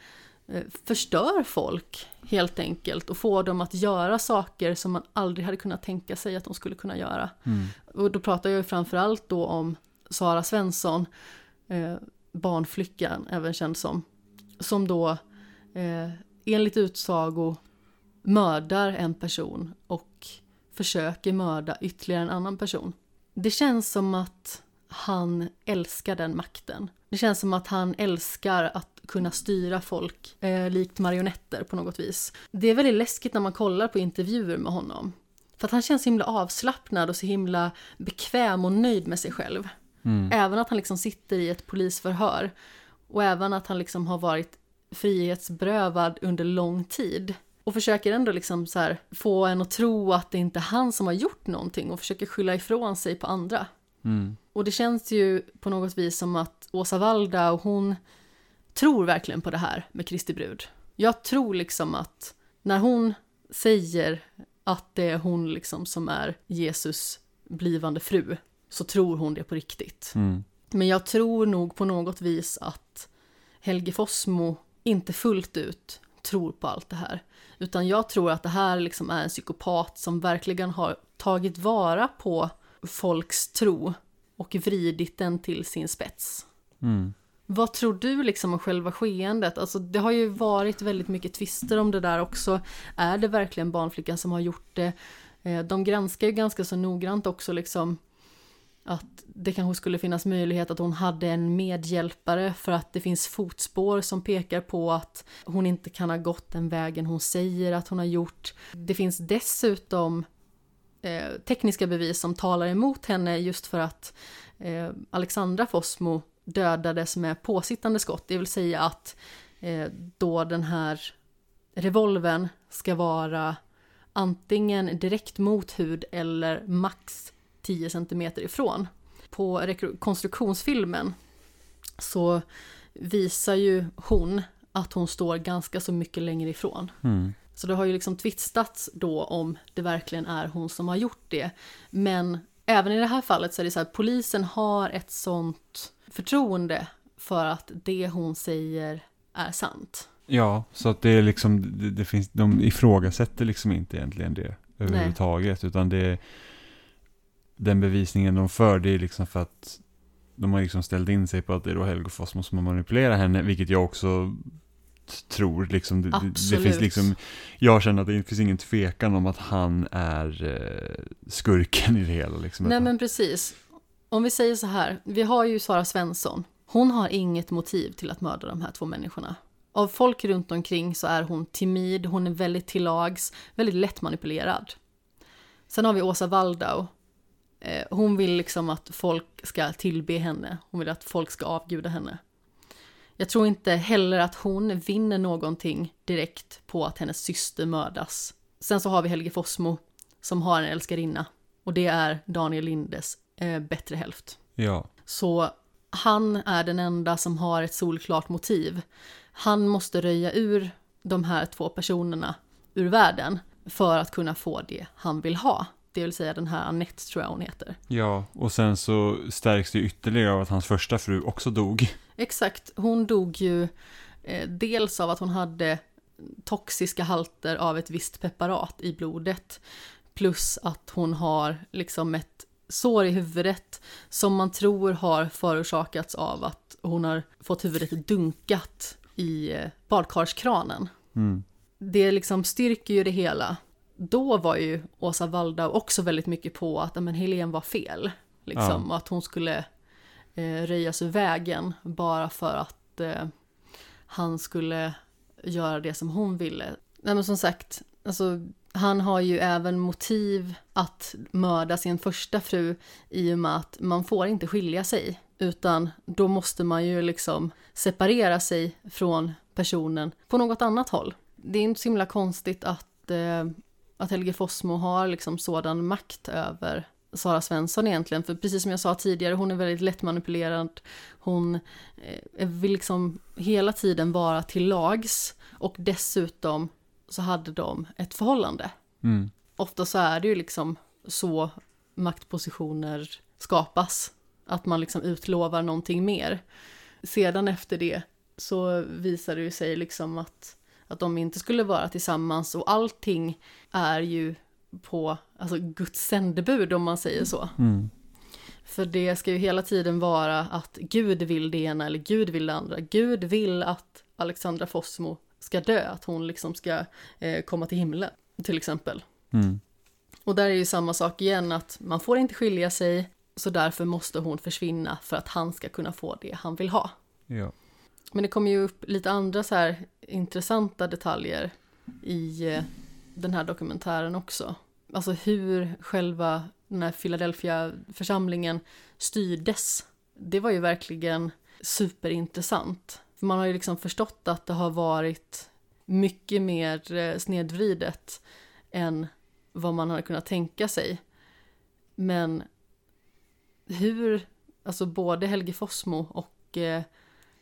eh, förstör folk helt enkelt och får dem att göra saker som man aldrig hade kunnat tänka sig att de skulle kunna göra. Mm. Och då pratar jag ju framförallt då om Sara Svensson, eh, barnflickan, även känd som, som då eh, enligt utsago mördar en person och försöker mörda ytterligare en annan person. Det känns som att han älskar den makten. Det känns som att han älskar att kunna styra folk eh, likt marionetter på något vis. Det är väldigt läskigt när man kollar på intervjuer med honom. För att han känns så himla avslappnad och så himla bekväm och nöjd med sig själv. Mm. Även att han liksom sitter i ett polisförhör. Och även att han liksom har varit frihetsberövad under lång tid. Och försöker ändå liksom få en att tro att det inte är han som har gjort någonting och försöker skylla ifrån sig på andra. Mm. Och det känns ju på något vis som att Åsa Waldau, hon tror verkligen på det här med Kristi brud. Jag tror liksom att när hon säger att det är hon liksom som är Jesus blivande fru, så tror hon det på riktigt. Mm. Men jag tror nog på något vis att Helge Fossmo inte fullt ut tror på allt det här. Utan jag tror att det här liksom är en psykopat som verkligen har tagit vara på folks tro och vridit den till sin spets. Mm. Vad tror du liksom om själva skeendet? Alltså det har ju varit väldigt mycket tvister om det där också. Är det verkligen barnflickan som har gjort det? Eh, De granskar ju ganska så noggrant också liksom att det kanske skulle finnas möjlighet att hon hade en medhjälpare för att det finns fotspår som pekar på att hon inte kan ha gått den vägen hon säger att hon har gjort. Det finns dessutom eh, tekniska bevis som talar emot henne just för att eh, Alexandra Fossmo dödades med påsittande skott, det vill säga att eh, då den här revolven ska vara antingen direkt mot hud eller max 10 cm ifrån. På rekonstruktionsfilmen så visar ju hon att hon står ganska så mycket längre ifrån. Mm. Så det har ju liksom tvistats då om det verkligen är hon som har gjort det. Men även i det här fallet så är det så här, polisen har ett sånt förtroende för att det hon säger är sant. Ja, så att det är liksom, det, det finns, de ifrågasätter liksom inte egentligen det överhuvudtaget. Utan det den bevisningen de för, det är liksom för att de har liksom ställt in sig på att det är då Helge Fossmo som har manipulerat henne, vilket jag också tror. Liksom, det, det, finns liksom, jag känner att det finns ingen tvekan om att han är eh, skurken i det hela. Liksom. Nej men precis. Om vi säger så här, vi har ju Sara Svensson. Hon har inget motiv till att mörda de här två människorna. Av folk runt omkring så är hon timid, hon är väldigt tillags, väldigt lättmanipulerad. Sen har vi Åsa Waldau. Eh, Hon vill liksom att folk ska tillbe henne, hon vill att folk ska avguda henne. Jag tror inte heller att hon vinner någonting direkt på att hennes syster mördas. Sen så har vi Helge Fossmo som har en älskarinna och det är Daniel Lindes eh, bättre hälft. Ja, Så han är den enda som har ett solklart motiv. Han måste röja ur de här två personerna ur världen för att kunna få det han vill ha. Det vill säga den här Annette tror jag hon heter. ja, och sen så stärks det ytterligare av att hans första fru också dog. Exakt, hon dog ju eh, dels av att hon hade toxiska halter av ett visst preparat i blodet. Plus att hon har liksom ett sår i huvudet som man tror har förorsakats av att hon har fått huvudet dunkat i eh, badkarskranen. Mm. Det liksom styrker ju det hela. Då var ju Åsa Waldau också väldigt mycket på att men, Helene var fel. Liksom, och att hon skulle eh, röjas ur vägen bara för att eh, han skulle göra det som hon ville. Nej men som sagt, alltså, han har ju även motiv att mörda sin första fru i och med att man får inte skilja sig. Utan då måste man ju liksom separera sig från personen på något annat håll. Det är inte så himla konstigt att, eh, att Helge Fossmo har liksom sådan makt över Sara Svensson egentligen. För precis som jag sa tidigare, hon är väldigt lättmanipulerad. Hon eh, vill liksom hela tiden vara till lags. Och dessutom så hade de ett förhållande. Mm. Ofta så är det ju liksom så maktpositioner skapas. Att man liksom utlovar någonting mer. Sedan efter det så visar det ju sig liksom att, att de inte skulle vara tillsammans och allting är ju på alltså Guds sändebud om man säger så. Mm. För det ska ju hela tiden vara att Gud vill det ena eller Gud vill det andra. Gud vill att Alexandra Fossmo ska dö, att hon liksom ska eh, komma till himlen, till exempel. Mm. Och där är ju samma sak igen, att man får inte skilja sig, så därför måste hon försvinna för att han ska kunna få det han vill ha. Ja. Men det kommer ju upp lite andra så här intressanta detaljer i eh, den här dokumentären också. Alltså hur själva den här Philadelphia-församlingen styrdes. Det var ju verkligen superintressant. För man har ju liksom förstått att det har varit mycket mer eh, snedvridet än vad man hade kunnat tänka sig. Men hur, alltså både Helge Fossmo och eh,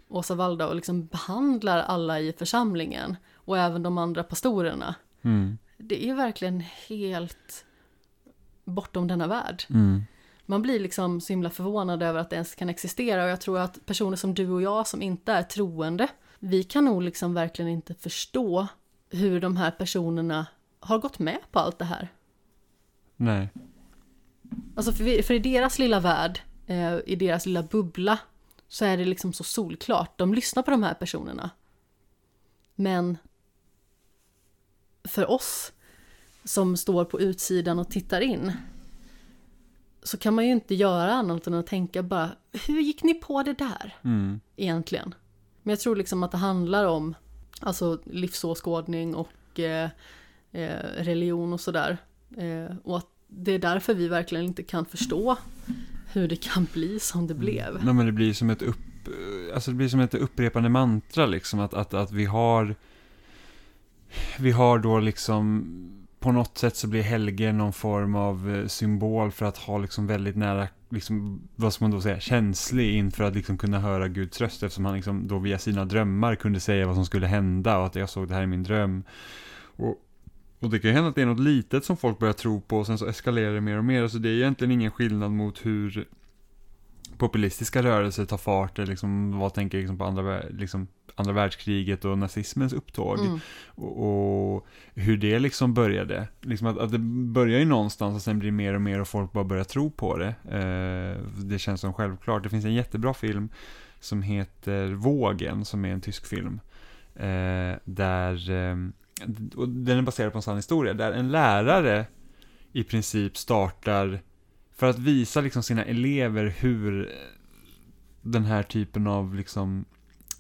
Åsa Waldau liksom behandlar alla i församlingen och även de andra pastorerna. Mm. Det är verkligen helt bortom denna värld. Mm. Man blir liksom så himla förvånad över att det ens kan existera och jag tror att personer som du och jag som inte är troende, vi kan nog liksom verkligen inte förstå hur de här personerna har gått med på allt det här. Nej. Alltså för, vi- för i deras lilla värld, eh, i deras lilla bubbla, så är det liksom så solklart. De lyssnar på de här personerna. Men för oss som står på utsidan och tittar in så kan man ju inte göra annat än att tänka bara, hur gick ni på det där Mm. egentligen? Men jag tror liksom att det handlar om alltså livsåskådning och eh, eh, religion och sådär. Eh, och att det är därför vi verkligen inte kan förstå hur det kan bli som det blev. Mm. Nej, men det blir som ett upp, alltså det blir som ett upprepande mantra liksom att, att, att vi har vi har då liksom på något sätt så blir Helge någon form av eh, symbol för att ha liksom väldigt nära, liksom, vad ska man då säga, känslig inför att liksom kunna höra Guds röst eftersom han liksom då via sina drömmar kunde säga vad som skulle hända och att jag såg det här i min dröm. Och, och det kan ju hända att det är något litet som folk börjar tro på och sen så eskalerar det mer och mer. Alltså det är egentligen ingen skillnad mot hur populistiska rörelser tar fart, eller liksom, vad tänker liksom på andra, liksom, andra världskriget och nazismens upptåg. Mm. Och, och hur det liksom började. Liksom att, att det börjar ju någonstans och sen blir det mer och mer och folk bara börjar tro på det. Eh, det känns som självklart. Det finns en jättebra film som heter Vågen, som är en tysk film. Eh, där, eh, och den är baserad på en sann historia, där en lärare i princip startar för att visa liksom sina elever hur eh, den här typen av liksom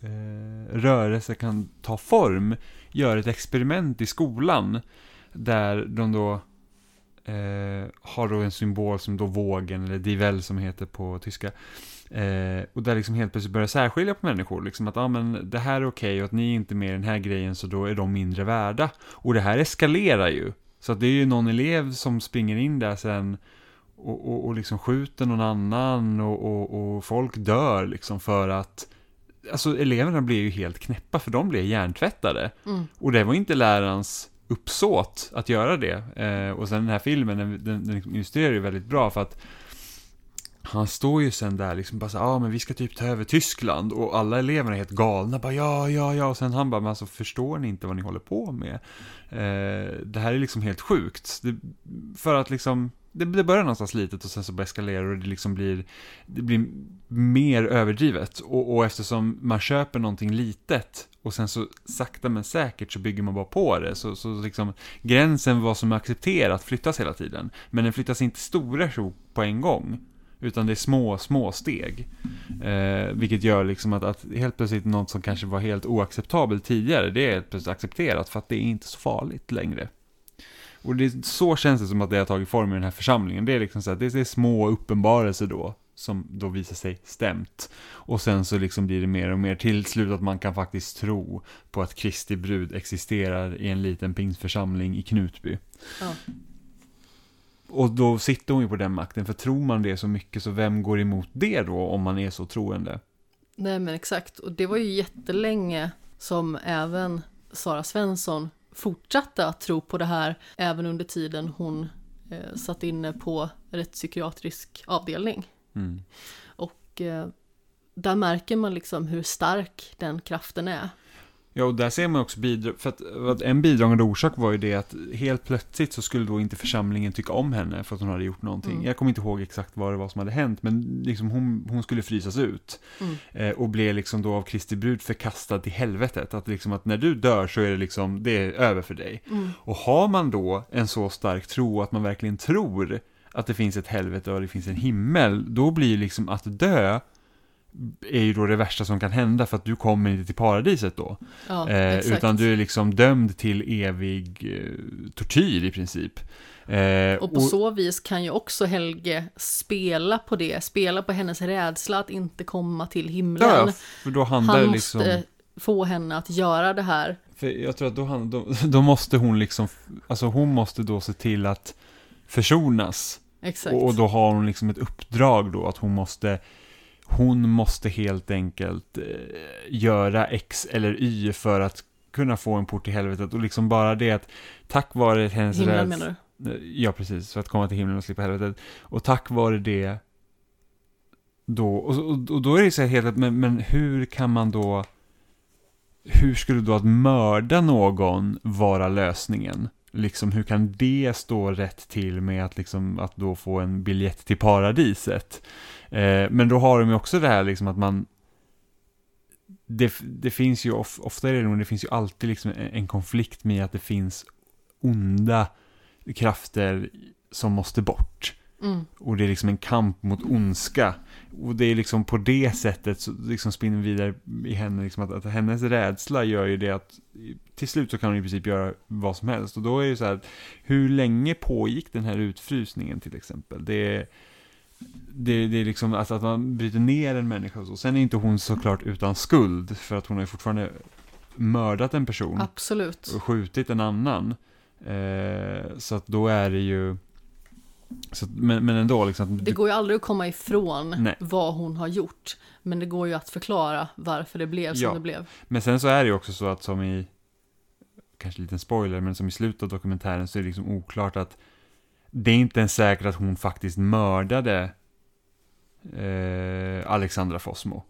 eh, rörelse kan ta form, gör ett experiment i skolan där de då eh, har då en symbol som då vågen, eller die Welle som heter på tyska. Eh, och där liksom helt plötsligt börjar särskilja på människor, liksom att ah, men det här är okej och att ni är inte med i den här grejen så då är de mindre värda. Och det här eskalerar ju. Så att det är ju någon elev som springer in där sen och, och, och liksom skjuter någon annan och, och, och folk dör liksom för att Alltså eleverna blir ju helt knäppa för de blir hjärntvättade. Mm. Och det var inte lärarens uppsåt att göra det. Eh, och sen den här filmen, den, den, den illustrerar ju väldigt bra för att han står ju sen där liksom bara så ja ah, men vi ska typ ta över Tyskland. Och alla eleverna är helt galna bara ja, ja, ja. Och sen han bara men alltså förstår ni inte vad ni håller på med? Eh, det här är liksom helt sjukt. Det, för att liksom det, det börjar någonstans litet och sen så bara eskalerar och det liksom blir det blir mer överdrivet. Och, och eftersom man köper någonting litet och sen så sakta men säkert så bygger man bara på det så, så liksom gränsen vad som är accepterat flyttas hela tiden. Men den flyttas inte stora på en gång utan det är små, små steg. Eh, vilket gör liksom att, att helt plötsligt något som kanske var helt oacceptabelt tidigare, det är helt plötsligt accepterat för att det är inte så farligt längre. Och det, så känns det som att det har tagit form i den här församlingen. Det är liksom så att det är små uppenbarelser då, som då visar sig stämt. Och sen så liksom blir det mer och mer till slut att man kan faktiskt tro på att Kristi brud existerar i en liten pingsförsamling i Knutby. Ja. Och då sitter hon ju på den makten, för tror man det så mycket så vem går emot det då om man är så troende? Nej men exakt, och det var ju jättelänge som även Sara Svensson fortsatte att tro på det här även under tiden hon eh, satt inne på rättspsykiatrisk avdelning. Mm. Och eh, där märker man liksom hur stark den kraften är. Ja, och där ser man också bidrag, för att, att en bidragande orsak var ju det att helt plötsligt så skulle då inte församlingen tycka om henne för att hon hade gjort någonting. Mm. Jag kommer inte ihåg exakt vad det var som hade hänt, men liksom hon, hon skulle frysas ut. Mm. Eh, och blev liksom då av Kristi brud förkastad till helvetet. Att liksom att när du dör så är det liksom, det är över för dig. Mm. Och har man då en så stark tro att man verkligen tror att det finns ett helvete och det finns en himmel, då blir liksom att dö är ju då det värsta som kan hända för att du kommer inte till paradiset då. Ja, Eh, utan du är liksom dömd till evig eh, tortyr i princip. Eh, Och på så vis kan ju också Helge spela på det, spela på hennes rädsla att inte komma till himlen. ja, för då handlar Han det måste liksom... få henne att göra det här. För jag tror att då, han, då, då måste hon liksom, alltså hon måste då se till att försonas. Exakt. Och, och då har hon liksom ett uppdrag då att hon måste hon måste helt enkelt eh, göra X eller Y för att kunna få en port till helvetet och liksom bara det att tack vare hennes Himlen menar du? Eh, Ja, precis. För att komma till himlen och slippa helvetet. Och tack vare det då, och, och, och då är det så här helt, men, men hur kan man då, hur skulle då att mörda någon vara lösningen? Liksom, hur kan det stå rätt till med att, liksom, att då få en biljett till paradiset? Eh, men då har de ju också det här liksom att man, det, det finns ju, of, ofta är det nog, det finns ju alltid liksom en, en konflikt med att det finns onda krafter som måste bort. Mm. Och det är liksom en kamp mot ondska. Och det är liksom på det sättet så liksom spinner vidare i henne, liksom att, att hennes rädsla gör ju det att till slut så kan hon i princip göra vad som helst. Och då är det så här, hur länge pågick den här utfrysningen till exempel? Det är, det, det är liksom alltså att man bryter ner en människa och så. Sen är inte hon såklart utan skuld, för att hon har ju fortfarande mördat en person Absolut. och skjutit en annan. Eh, så att då är det ju... Så, men, men ändå liksom... Det går ju aldrig att komma ifrån Nej. vad hon har gjort. Men det går ju att förklara varför det blev som Ja. det blev. Men sen så är det ju också så att som i... Kanske en liten spoiler, men som i slutet av dokumentären så är det liksom oklart att det är inte ens säkert att hon faktiskt mördade eh, Alexandra Fossmo.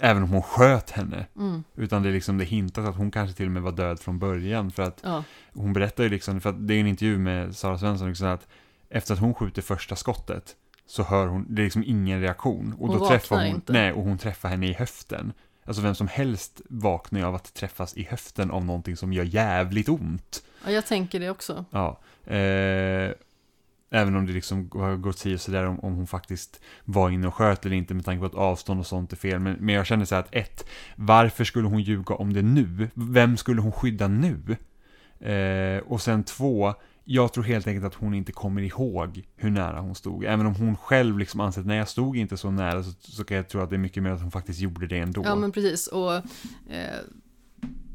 Även om hon sköt henne. Mm. Utan det är liksom det hintas att hon kanske till och med var död från början. För att Ja. hon berättar ju liksom, för att det är en intervju med Sara Svensson, liksom att efter att hon skjuter första skottet så hör hon, det är liksom ingen reaktion. Och Hon då träffar hon, inte. nej, och hon träffar henne i höften. Alltså vem som helst vaknar av att träffas i höften av någonting som gör jävligt ont. ja, jag tänker det också. Ja. Eh, även om det liksom har gått så sådär om, om hon faktiskt var inne och sköt eller inte med tanke på att avstånd och sånt är fel. Men, men jag känner så här att ett, varför skulle hon ljuga om det nu? Vem skulle hon skydda nu? Eh, och sen två, jag tror helt enkelt att hon inte kommer ihåg hur nära hon stod. Även om hon själv liksom anser att nej, jag stod inte så nära så, så kan jag tro att det är mycket mer att hon faktiskt gjorde det ändå. Ja men precis och eh,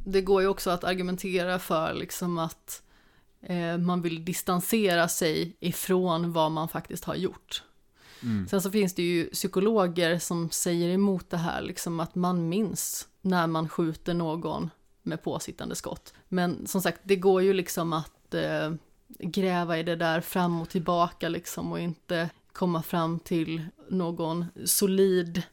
det går ju också att argumentera för liksom att eh, man vill distansera sig ifrån vad man faktiskt har gjort. Mm. Sen så finns det ju psykologer som säger emot det här, liksom att man minns när man skjuter någon med påsittande skott. Men som sagt, det går ju liksom att eh, gräva i det där fram och tillbaka liksom och inte komma fram till någon solid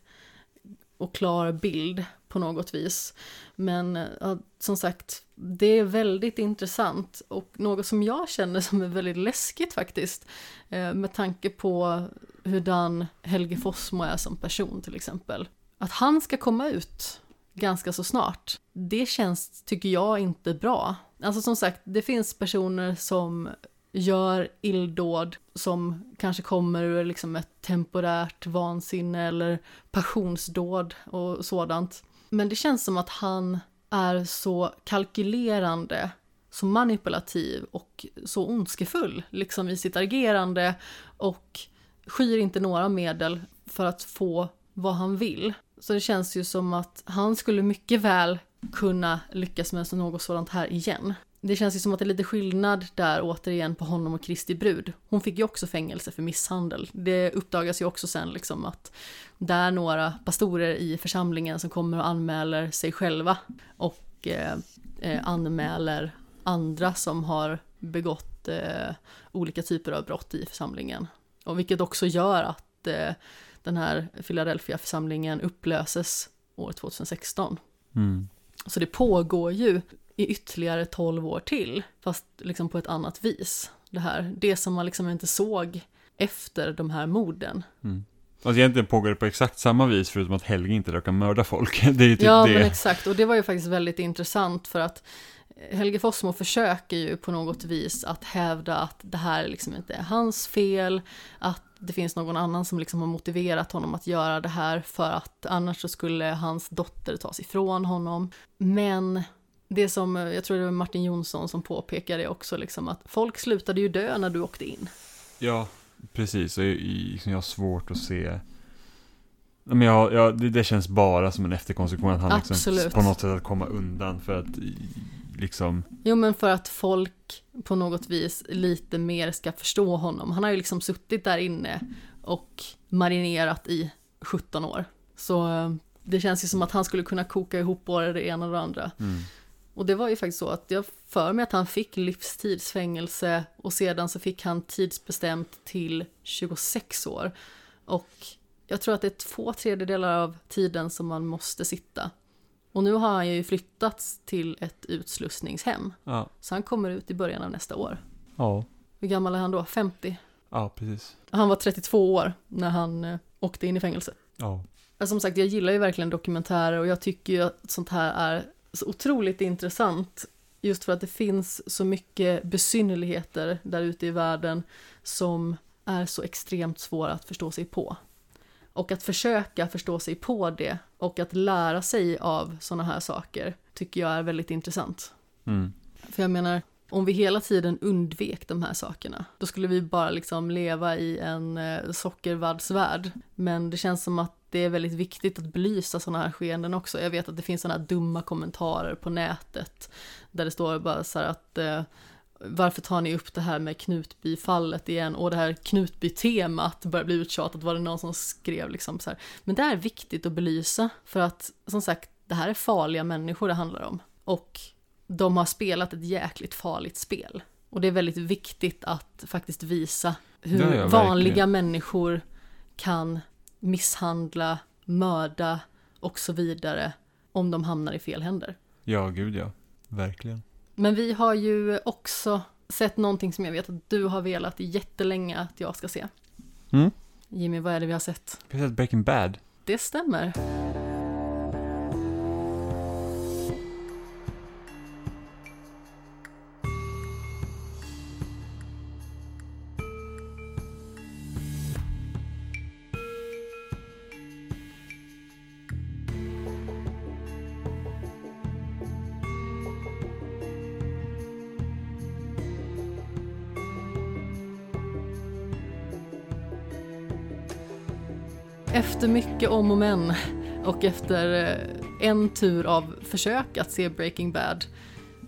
och klar bild på något vis. Men eh, ja, som sagt, det är väldigt intressant och något som jag känner som är väldigt läskigt faktiskt. Eh, med tanke på hurdan Helge Fossmo är som person till exempel. Att han ska komma ut ganska så snart, det känns, tycker jag, inte bra. Alltså som sagt, det finns personer som gör illdåd som kanske kommer ur liksom ett temporärt vansinne eller passionsdåd och sådant. Men det känns som att han är så kalkylerande, så manipulativ och så ondskefull liksom i sitt agerande och skyr inte några medel för att få vad han vill. Så det känns ju som att han skulle mycket väl kunna lyckas med något sådant här igen. Det känns ju som att det är lite skillnad där återigen på honom och Kristi brud. Hon fick ju också fängelse för misshandel. Det uppdagas ju också sen liksom att det är några pastorer i församlingen som kommer och anmäler sig själva och eh, eh, anmäler andra som har begått eh, olika typer av brott i församlingen. Och vilket också gör att eh, den här Philadelphia-församlingen upplöses år 2016. Mm. Så det pågår ju i ytterligare 12 år till, fast liksom på ett annat vis. Det här, det som man liksom inte såg efter de här morden. Mm. Alltså egentligen pågår det på exakt samma vis förutom att Helge inte råkar mörda folk. Det är typ ja, det. men exakt. Och det var ju faktiskt väldigt intressant för att Helge Fossmo försöker ju på något vis att hävda att det här liksom inte är hans fel, att det finns någon annan som liksom har motiverat honom att göra det här för att annars så skulle hans dotter tas ifrån honom. Men det som, jag tror det var Martin Jonsson som påpekade också, liksom att folk slutade ju dö när du åkte in. Ja, precis. Och jag, liksom jag har svårt att se... Men jag, jag, det, det känns bara som en efterkonstruktion att han liksom på något sätt att komma undan för att liksom... Jo men för att folk på något vis lite mer ska förstå honom. Han har ju liksom suttit där inne och marinerat i 17 år. Så eh, det känns ju som att han skulle kunna koka ihop både det ena och det andra. Mm. Och det var ju faktiskt så att jag för mig att han fick livstidsfängelse och sedan så fick han tidsbestämt till 26 år. Och jag tror att det är två tredjedelar av tiden som man måste sitta. Och nu har han ju flyttats till ett utslussningshem. Ja. Så han kommer ut i början av nästa år. Ja. Hur gammal är han då? 50? Ja, precis. Han var 32 år när han eh, åkte in i fängelse. Ja. Som sagt, jag gillar ju verkligen dokumentärer och jag tycker ju att sånt här är så otroligt intressant. Just för att det finns så mycket besynnerligheter där ute i världen som är så extremt svåra att förstå sig på. Och att försöka förstå sig på det och att lära sig av sådana här saker tycker jag är väldigt intressant. Mm. För jag menar, om vi hela tiden undvek de här sakerna, då skulle vi bara liksom leva i en eh, sockervaddsvärld. Men det känns som att det är väldigt viktigt att belysa sådana här skeenden också. Jag vet att det finns sådana här dumma kommentarer på nätet, där det står bara så här att eh, varför tar ni upp det här med Knutbyfallet igen och det här Knutby-temat börjar bli uttjatat var det någon som skrev liksom så här. Men det är viktigt att belysa för att som sagt, det här är farliga människor det handlar om. Och de har spelat ett jäkligt farligt spel. Och det är väldigt viktigt att faktiskt visa hur Ja, ja, vanliga verkligen. människor kan misshandla, mörda och så vidare om de hamnar i fel händer. Ja, gud ja. Verkligen. Men vi har ju också sett någonting som jag vet att du har velat jättelänge att jag ska se. Mm. Jimmy, vad är det vi har sett? Vi har sett Breaking Bad. Det stämmer. Efter mycket om och men och efter eh, en tur av försök att se Breaking Bad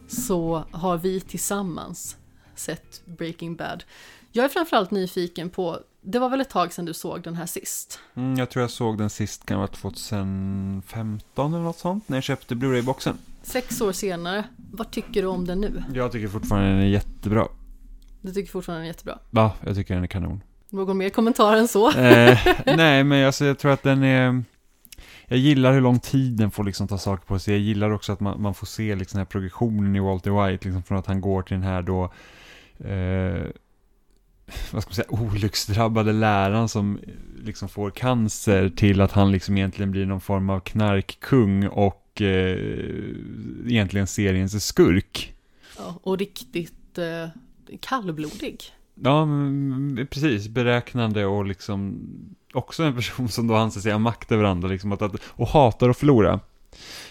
så har vi tillsammans sett Breaking Bad. Jag är framförallt nyfiken på, det var väl ett tag sedan du såg den här sist? Mm, jag tror jag såg den sist, kan vara 2015 eller något sånt, när jag köpte Blu-ray-boxen. Sex år senare, vad tycker du om den nu? Jag tycker fortfarande den är jättebra. Du tycker fortfarande den är jättebra. Va? Jag tycker den är kanon. Någon mer kommentar än så? eh, nej, men alltså, jag tror att den är... Jag gillar hur lång tid den får liksom ta saker på sig. Jag gillar också att man, man får se liksom den här progressionen i Walter White, liksom från att han går till den här då... Eh, vad ska man säga, olycksdrabbade läraren som liksom får cancer till att han liksom egentligen blir någon form av knarkkung och eh, egentligen seriens skurk. Ja, och riktigt eh, kallblodig. Ja, precis. Beräknande och liksom också en person som då anser sig ha makt över andra liksom, att, att, och hatar att förlora.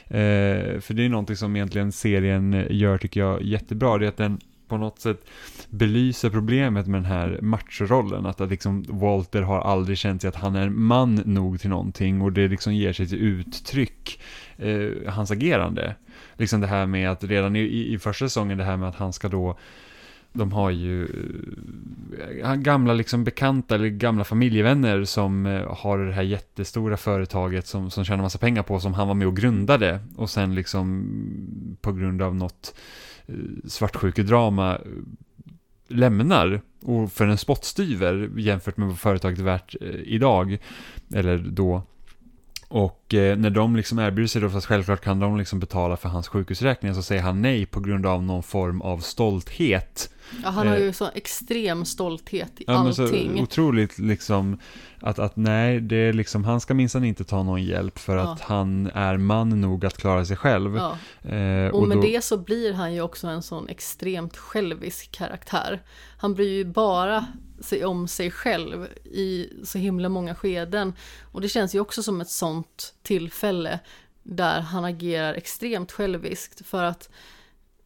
Eh, för det är någonting som egentligen serien gör, tycker jag, jättebra. Det är att den på något sätt belyser problemet med den här machorollen. Att, att liksom Walter har aldrig känt sig att han är man nog till någonting och det liksom ger sig till uttryck, eh, hans agerande. Liksom det här med att redan i, i första säsongen, det här med att han ska då de har ju eh, gamla liksom bekanta eller gamla familjevänner som eh, har det här jättestora företaget som, som tjänar massa pengar på som han var med och grundade och sen liksom på grund av något eh, svartsjukedrama lämnar och för en spottstyver jämfört med vad företaget är värt idag eller då och eh, när de liksom erbjuder sig då, fast självklart kan de liksom betala för hans sjukhusräkningar, så säger han nej på grund av någon form av stolthet. Ja, han har Eh. ju så extrem stolthet i Ja, men så allting. otroligt liksom, att, att nej, det är liksom, han ska minsann inte ta någon hjälp för Ja. att han är man nog att klara sig själv. Ja. Eh, Och med då, det så blir han ju också en sån extremt självisk karaktär. Han bryr ju bara sig om sig själv i så himla många skeden. Och det känns ju också som ett sånt tillfälle där han agerar extremt själviskt för att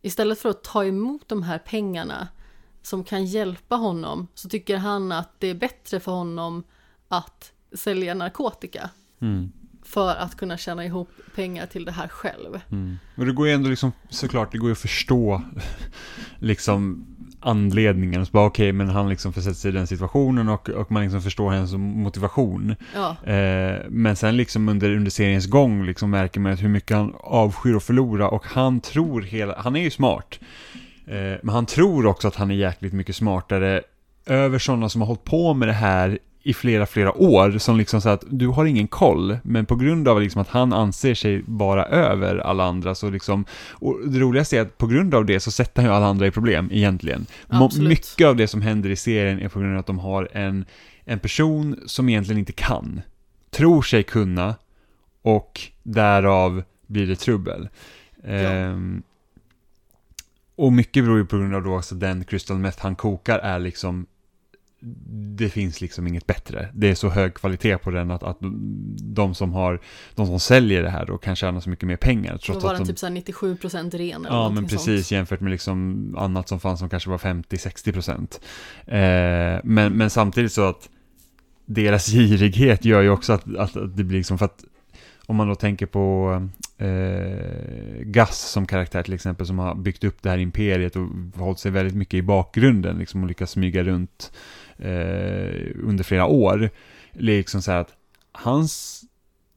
istället för att ta emot de här pengarna som kan hjälpa honom så tycker han att det är bättre för honom att sälja narkotika. Mm. för att kunna tjäna ihop pengar till det här själv. Mm. Och det går ju ändå liksom, såklart, det går ju att förstå liksom anledningen. Så bara okej, okay, men han liksom försätter sig i den situationen och, och man liksom förstår hennes motivation. Ja. Eh, men sen liksom under, under seriens gång liksom märker man hur mycket han avskyr att förlora och han tror hela, han är ju smart. Eh, men han tror också att han är jäkligt mycket smartare över sådana som har hållit på med det här i flera, flera år som liksom så att du har ingen koll, men på grund av liksom att han anser sig vara över alla andra så liksom, och det roligaste är att på grund av det så sätter han ju alla andra i problem egentligen. Absolut. Mycket av det som händer i serien är på grund av att de har en, en person som egentligen inte kan, tror sig kunna och därav blir det trubbel. Ja. Ehm, och mycket beror ju på grund av då också den crystal meth han kokar är liksom det finns liksom inget bättre. Det är så hög kvalitet på den att, att de som har, de som säljer det här då kan tjäna så mycket mer pengar. Då Trots var att den de, typ så här 97% ren eller Ja, men precis sånt. jämfört med liksom annat som fanns som kanske var 50-60 procent. Eh, men, men samtidigt så att deras girighet gör ju också att, att, att det blir liksom för att om man då tänker på eh, Gus som karaktär till exempel som har byggt upp det här imperiet och hållit sig väldigt mycket i bakgrunden liksom och lyckats smyga runt eh, under flera år. Liksom så här att hans,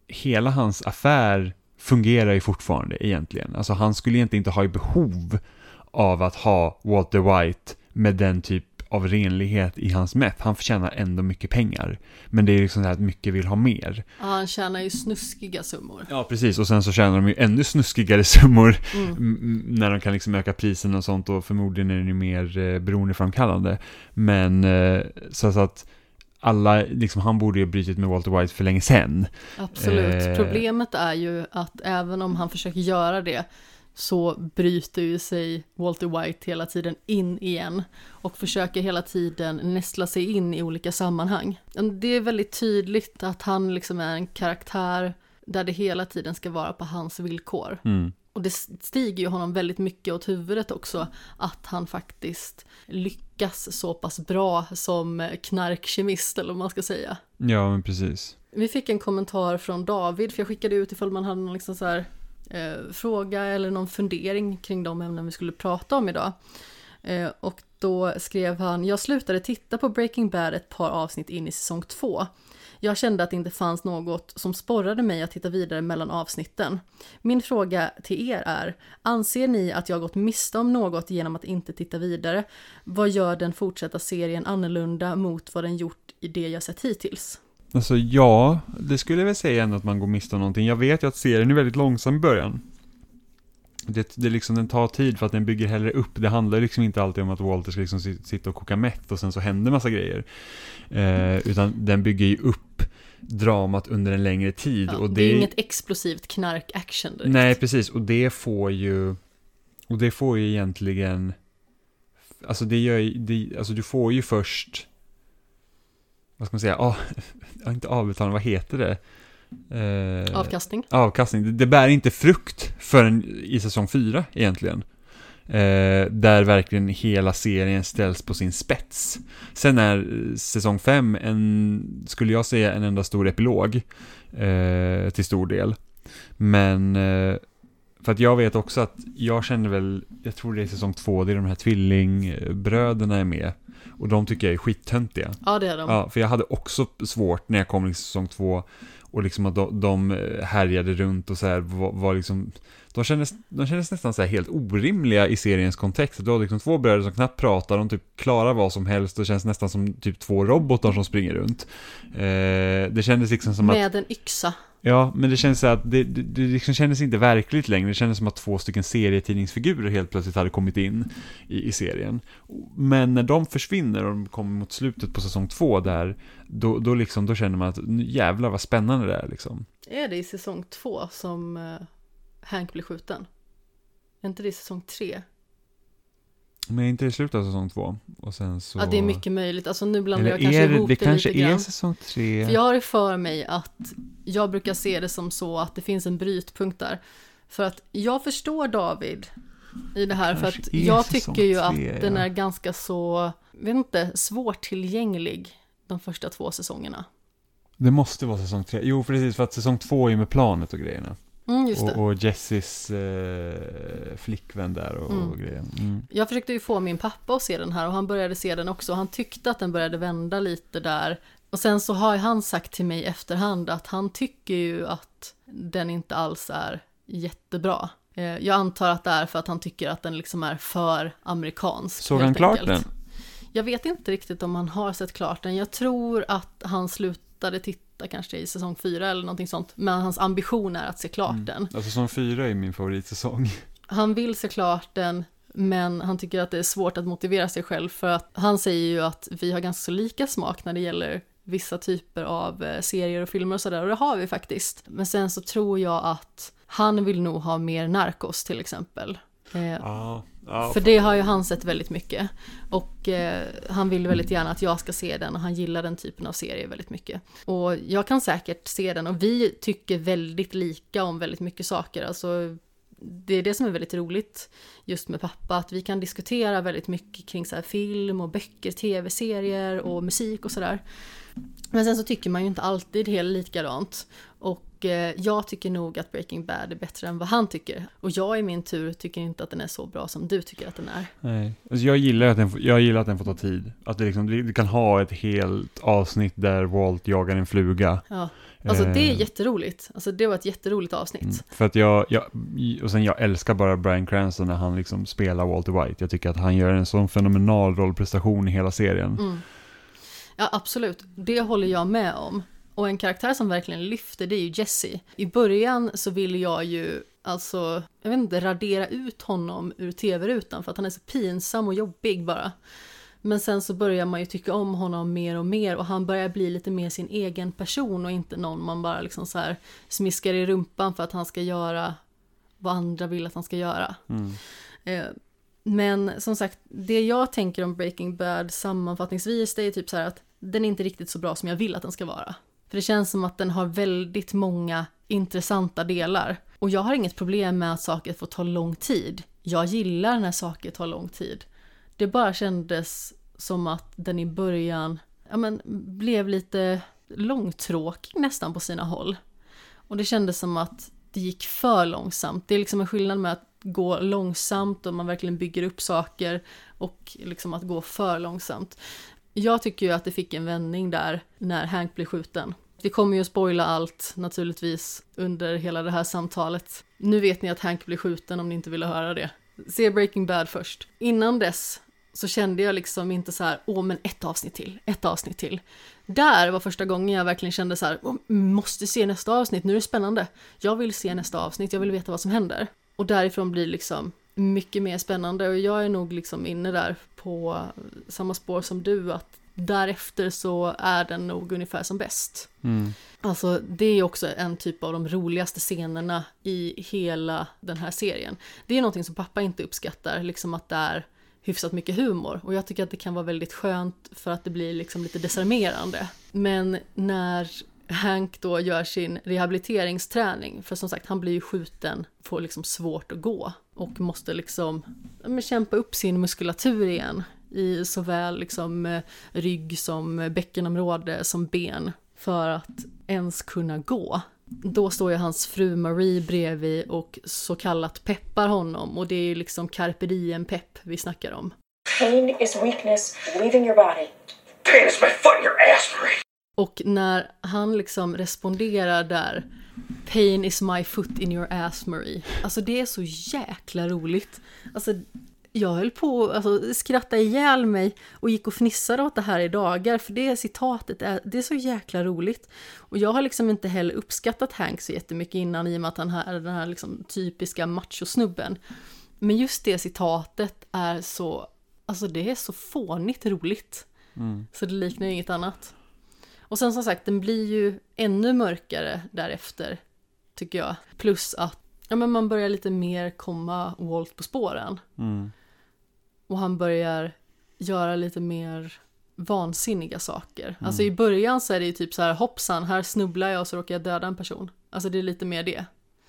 hela hans affär fungerar ju fortfarande egentligen. Alltså han skulle egentligen inte ha i behov av att ha Walter White med den typ av renlighet i hans meth. Han förtjänar ändå mycket pengar. Men det är liksom så här att mycket vill ha mer. Ja, han tjänar ju snuskiga summor. Ja, precis. Och sen så tjänar de ju ännu snuskigare summor Mm. när de kan liksom öka priserna och sånt och förmodligen är det ju mer eh, beroendeframkallande. Men eh, så, så att alla, liksom han borde ju brutit med Walter White för länge sedan. Absolut. Eh. Problemet är ju att även om han försöker göra det så bryter ju sig Walter White hela tiden in igen och försöker hela tiden nästla sig in i olika sammanhang. Det är väldigt tydligt att han liksom är en karaktär där det hela tiden ska vara på hans villkor. Mm. Och det stiger ju honom väldigt mycket åt huvudet också att han faktiskt lyckas så pass bra som knarkkemist eller vad man ska säga. Ja, men precis. Vi fick en kommentar från David, för jag skickade ut ifall man hade någon liksom så här, eh, fråga eller någon fundering kring de ämnen vi skulle prata om idag. Eh, och då skrev han, jag slutade titta på Breaking Bad ett par avsnitt in i säsong två. Jag kände att det inte fanns något som sporrade mig att titta vidare mellan avsnitten. Min fråga till er är, anser ni att jag gått miste om något genom att inte titta vidare? Vad gör den fortsatta serien annorlunda mot vad den gjort i det jag sett hittills? Alltså ja, det skulle jag väl säga ändå att man går miste om någonting. Jag vet ju att serien är väldigt långsam i början. Det, det liksom, den tar tid för att den bygger hellre upp. Det handlar liksom inte alltid om att Walter ska liksom sit- sitta och koka meth och sen så händer massa grejer. Eh, utan den bygger ju upp dramat under en längre tid. Ja, och det... är inget explosivt knark-action direkt. Nej, precis. Och det får ju... Och det får ju egentligen... Alltså det gör ju... Det, alltså du får ju först... Vad ska man säga? Ja, inte avbetalning, vad heter det? Eh, Avkastning. avkastning. Det, det bär inte frukt förrän i säsong fyra egentligen. Eh, där verkligen hela serien ställs på sin spets. Sen är eh, säsong fem en, skulle jag säga, en enda stor epilog. Eh, till stor del. Men, eh, för att jag vet också att jag känner väl, jag tror det är säsong två, det är de här tvillingbröderna är med. Och de tycker jag är skittöntiga. Ja, det är de. Ja, för jag hade också svårt när jag kom till säsong två och liksom att de, de härjade runt och så här var, var liksom de kändes, de kändes nästan så här helt orimliga i seriens kontext. Du har liksom två bröder som knappt pratar, de typ klarar vad som helst och känns nästan som typ två robotar som springer runt. Eh, det kändes liksom som att Med en yxa. Ja, men det känns så att det, det, det liksom kändes inte verkligt längre. Det kändes som att två stycken serietidningsfigurer helt plötsligt hade kommit in i, i serien. Men när de försvinner och de kommer mot slutet på säsong två där, då, då, liksom, då känner man att jävlar vad spännande det är liksom. Är det i säsong två som eh, Hank blir skjuten? Är inte det säsong tre? Men inte i slutet av säsong två. Och sen så... Ja, det är mycket möjligt. Alltså nu blandar Eller jag kanske det, ihop det det, kanske lite är grann. säsong tre. För jag har för mig att jag brukar se det som så att det finns en brytpunkt där. För att jag förstår David i det här för Kanske att är jag tycker ju tre, att den ja. är ganska så, vet inte, svårtillgänglig de första två säsongerna. Det måste vara säsong tre. Jo, precis, för att säsong två är ju med planet och grejerna. Mm. Och, och Jessys eh, flickvän där och, Mm. och grejer. Mm. Jag försökte ju få min pappa att se den här och han började se den också. Han tyckte att den började vända lite där. Och sen så har han sagt till mig i efterhand att han tycker ju att den inte alls är jättebra. Eh, Jag antar att det är för att han tycker att den liksom är för amerikansk. Såg han klart enkelt. den? Jag vet inte riktigt om han har sett klart den. Jag tror att han slutade titta kanske i säsong fyra eller någonting sånt. Men hans ambition är att se klart Mm. den. Alltså säsong fyra är min favoritsäsong. Han vill se klart den, men han tycker att det är svårt att motivera sig själv för att han säger ju att vi har ganska så lika smak när det gäller vissa typer av eh, serier och filmer och sådär, och det har vi faktiskt. Men sen så tror jag att han vill nog ha mer Narcos till exempel. Eh, Ja, ja. för det har ju han sett väldigt mycket. Och eh, han vill väldigt gärna att jag ska se den och han gillar den typen av serier väldigt mycket. Och jag kan säkert se den och vi tycker väldigt lika om väldigt mycket saker. Alltså, det är det som är väldigt roligt just med pappa, att vi kan diskutera väldigt mycket kring så här film och böcker, tv-serier och musik och sådär. Men sen så tycker man ju inte alltid helt likadant. Och eh, jag tycker nog att Breaking Bad är bättre än vad han tycker. Och jag i min tur tycker inte att den är så bra som du tycker att den är. Nej. Alltså jag, gillar att den jag gillar att den får ta tid. Att det liksom, vi kan ha ett helt avsnitt där Walt jagar en fluga. Ja. Alltså det är Eh, jätteroligt. Alltså det var ett jätteroligt avsnitt. Mm, för att jag, jag, och sen jag älskar bara Bryan Cranston när han liksom spelar Walter White. Jag tycker att han gör en sån fenomenal rollprestation i hela serien. Mm. Ja, absolut. Det håller jag med om. Och en karaktär som verkligen lyfter, det är ju Jesse. I början så ville jag ju, alltså, jag vet inte, radera ut honom ur tv-rutan för att han är så pinsam och jobbig bara. Men sen så börjar man ju tycka om honom mer och mer och han börjar bli lite mer sin egen person och inte någon man bara liksom så här smiskar i rumpan för att han ska göra vad andra vill att han ska göra. Mm. Eh, Men som sagt, det jag tänker om Breaking Bad sammanfattningsvis det är typ så här att den är inte riktigt så bra som jag vill att den ska vara. För det känns som att den har väldigt många intressanta delar. Och jag har inget problem med att saker får ta lång tid. Jag gillar när saker tar lång tid. Det bara kändes som att den i början ja, men, blev lite långtråkig nästan på sina håll. Och det kändes som att det gick för långsamt. Det är liksom en skillnad med att gå långsamt och man verkligen bygger upp saker och liksom att gå för långsamt. Jag tycker ju att det fick en vändning där när Hank blev skjuten. Vi kommer ju att spoila allt naturligtvis under hela det här samtalet. Nu vet ni att Hank blir skjuten om ni inte ville höra det. Se Breaking Bad först. Innan dess så kände jag liksom inte så här, åh men ett avsnitt till, ett avsnitt till. Där var första gången jag verkligen kände så här, måste se nästa avsnitt, nu är det spännande. Jag vill se nästa avsnitt, jag vill veta vad som händer. Och därifrån blir det liksom mycket mer spännande och jag är nog liksom inne där på samma spår som du, att därefter så är den nog ungefär som bäst. Mm. Alltså det är också en typ av de roligaste scenerna i hela den här serien. Det är någonting som pappa inte uppskattar, liksom att det är hyfsat mycket humor. Och jag tycker att det kan vara väldigt skönt för att det blir liksom lite desarmerande. Men när Hank då gör sin rehabiliteringsträning, för som sagt han blir ju skjuten, får liksom svårt att gå och måste liksom men kämpa upp sin muskulatur igen i såväl liksom eh, rygg som bäckenområde som ben för att ens kunna gå. Då står ju hans fru Marie bredvid och så kallat peppar honom och det är ju liksom carpe diem pepp vi snackar om. Pain is weakness leaving your body. Pain is my foot in your ass, Marie. Och när han liksom responderar där Pain is my foot in your ass Marie. Alltså det är så jäkla roligt. Alltså jag höll på att alltså, skratta ihjäl mig och gick och fnissade åt det här i dagar för det citatet är, det är så jäkla roligt. Och jag har liksom inte heller uppskattat Hank så jättemycket innan i och med att han är den här liksom typiska machosnubben. Men just det citatet är så, alltså det är så fånigt roligt. Så det liknar ju inget annat. Och sen som sagt, den blir ju ännu mörkare därefter, tycker jag. Plus att ja, men man börjar lite mer komma Walt på spåren. Mm. Och han börjar göra lite mer vansinniga saker. Alltså i början så är det ju typ så här hoppsan, här snubblar jag och så råkar jag döda en person. Alltså det är lite mer det.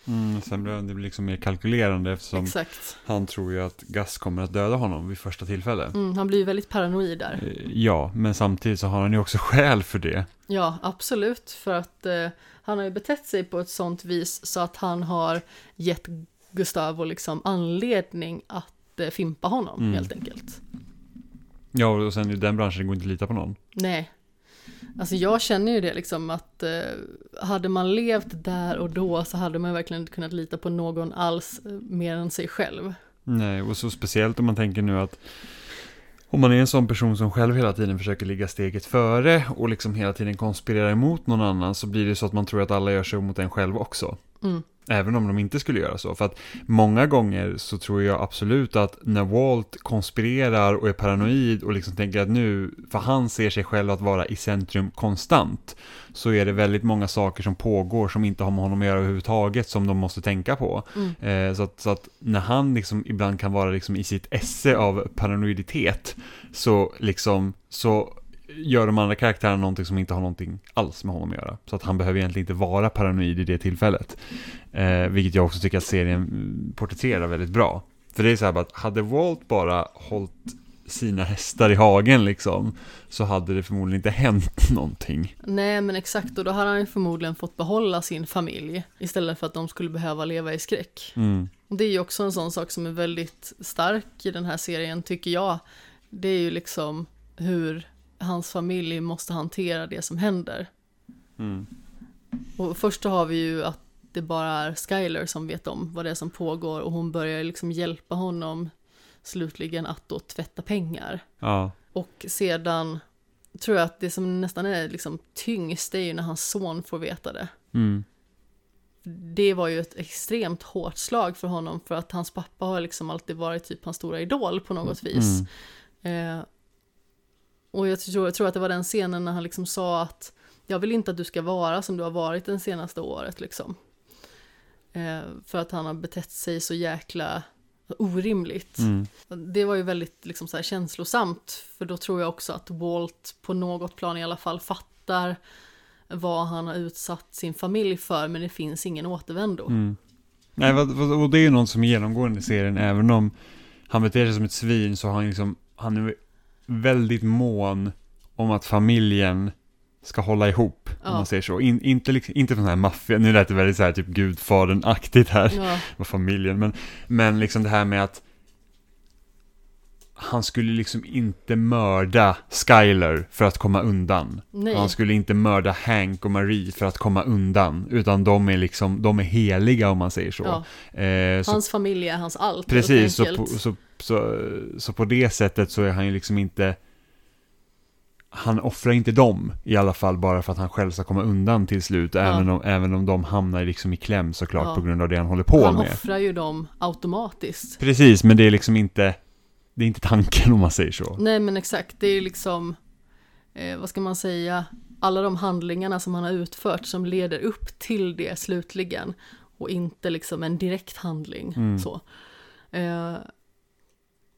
Mm, sen blir det liksom mer kalkylerande eftersom Exakt. han tror ju att Gus kommer att döda honom vid första tillfället. Mm, han blir ju väldigt paranoid där. Eh, Ja, men samtidigt så har han ju också skäl för det. Ja, absolut. För att eh, han har ju betett sig på ett sånt vis så att han har gett Gustavo liksom anledning att eh, fimpa honom Mm. helt enkelt. Ja, och sen i den branschen går inte att lita på någon. Nej. Alltså jag känner ju det liksom att eh, hade man levt där och då så hade man verkligen inte kunnat lita på någon alls eh, mer än sig själv. Nej, och så speciellt om man tänker nu att om man är en sån person som själv hela tiden försöker ligga steget före och liksom hela tiden konspirerar emot någon annan så blir det så att man tror att alla gör sig mot en själv också. Mm. Även om de inte skulle göra så. För att många gånger så tror jag absolut att när Walt konspirerar och är paranoid och liksom tänker att nu, för han ser sig själv att vara i centrum konstant, så är det väldigt många saker som pågår som inte har med honom att göra överhuvudtaget som de måste tänka på. Mm. Eh, så, att, så att när han liksom ibland kan vara liksom i sitt esse av paranoiditet så liksom så gör de andra karaktärerna någonting som inte har någonting alls med honom att göra. Så att han behöver egentligen inte vara paranoid i det tillfället. Eh, vilket jag också tycker att serien porträtterar väldigt bra. För det är så här att hade Walt bara hållit sina hästar i hagen liksom så hade det förmodligen inte hänt någonting. Nej men exakt och då hade han ju förmodligen fått behålla sin familj istället för att de skulle behöva leva i skräck. Mm. Och det är ju också en sån sak som är väldigt stark i den här serien tycker jag. Det är ju liksom hur hans familj måste hantera det som händer. Mm. Och först så har vi ju att det bara är Skyler som vet om vad det är som pågår och hon börjar liksom hjälpa honom slutligen att då tvätta pengar. Ja. Och sedan tror jag att det som nästan är liksom tyngst är ju när hans son får veta det. Mm. Det var ju ett extremt hårt slag för honom för att hans pappa har liksom alltid varit typ hans stora idol på något vis. Mm. Eh, och jag tror, jag tror att det var den scenen när han liksom sa att jag vill inte att du ska vara som du har varit den senaste året liksom. Eh, för att han har betett sig så jäkla orimligt. Mm. Det var ju väldigt liksom så här känslosamt, för då tror jag också att Walt på något plan i alla fall fattar vad han har utsatt sin familj för, men det finns ingen återvändo. Mm. Nej, och det är ju något som är genomgående i serien, även om han beter sig som ett svin så har han liksom, han är väldigt mån om att familjen ska hålla ihop, om Ja. man säger så. In, inte, liksom, inte sån här maffia, nu lät det väldigt så här typ gudfadern-aktigt här, Ja, med familjen, men, men liksom det här med att han skulle liksom inte mörda Skyler för att komma undan. nej. Han skulle inte mörda Hank och Marie för att komma undan, utan de är liksom, de är heliga om man säger så. Ja, Eh, så hans familj är hans allt. precis, så på, så, så, så på det sättet så är han ju liksom inte, han offrar inte dem i alla fall bara för att han själv ska komma undan till slut, även, om, även om de hamnar liksom i kläm såklart Ja. på grund av det han håller på han med. offrar ju dem automatiskt. Precis, men det är liksom inte, det är inte tanken om man säger så. Nej men exakt, det är liksom, eh, vad ska man säga, alla de handlingarna som han har utfört som leder upp till det slutligen och inte liksom en direkt handling. Mm. Så. Eh,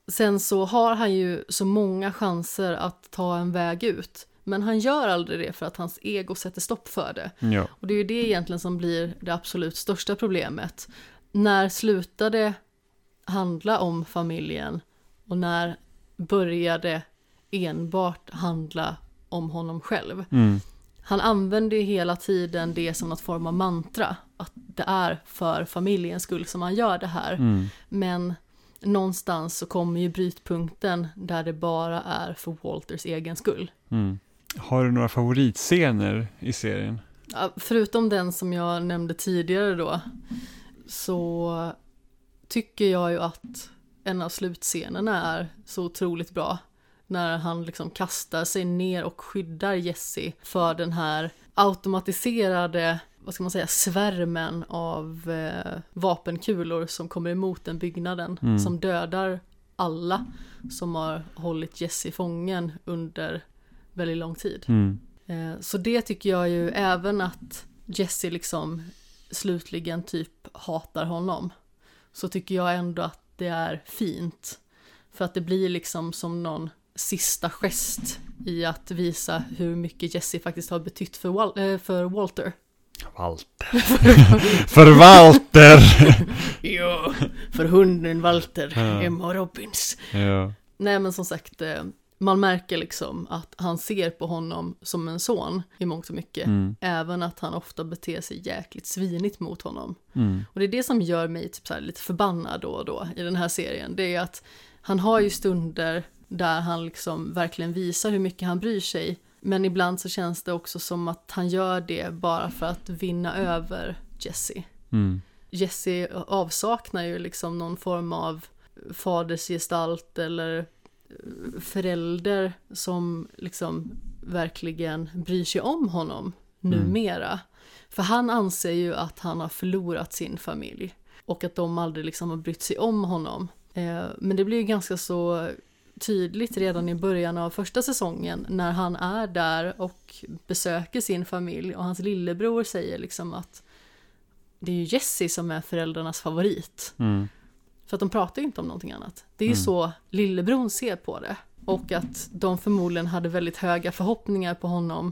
sen så har han ju så många chanser att ta en väg ut, men han gör aldrig det för att hans ego sätter stopp för det. Ja. Och det är ju det egentligen som blir det absolut största problemet. När slutade handla om familjen och när började enbart handla om honom själv? Mm. Han använder ju hela tiden det som något form av mantra, att det är för familjens skull som han gör det här. Mm. Men någonstans så kommer ju brytpunkten där det bara är för Walters egen skull. Mm. Har du några favoritscener i serien? Ja, Förutom den som jag nämnde tidigare då, så tycker jag ju att en av slutscenerna är så otroligt bra. När han liksom kastar sig ner och skyddar Jesse för den här automatiserade, vad ska man säga, svärmen av eh, vapenkulor som kommer emot den byggnaden. Mm. Som dödar alla som har hållit Jesse fången under väldigt lång tid. Mm. Eh, Så det tycker jag ju även att Jesse liksom slutligen typ hatar honom. Så tycker jag ändå att det är fint. För att det blir liksom som någon sista gest i att visa hur mycket Jesse faktiskt har betytt för, Wal- eh, för Walter. Walter. För Walter! Ja, för hunden Walter, Ja. Emma Robbins. ja. Nej men som sagt, eh, man märker liksom att han ser på honom som en son i mångt och mycket. Mm. Även att han ofta beter sig jäkligt svinigt mot honom. Mm. Och det är det som gör mig typ så lite förbannad då och då i den här serien. Det är att han har ju stunder där han liksom verkligen visar hur mycket han bryr sig. Men ibland så känns det också som att han gör det bara för att vinna över Jesse. Mm. Jesse avsaknar ju liksom någon form av fadersgestalt eller förälder som liksom verkligen bryr sig om honom numera. För han anser ju att han har förlorat sin familj och att de aldrig liksom har brytt sig om honom. Eh, Men det blir ju ganska så tydligt redan i början av första säsongen när han är där och besöker sin familj och hans lillebror säger liksom att det är ju Jesse som är föräldrarnas favorit. Mm. För att de pratar ju inte om någonting annat. Det är ju så lillebror ser på det. Och att de förmodligen hade väldigt höga förhoppningar på honom.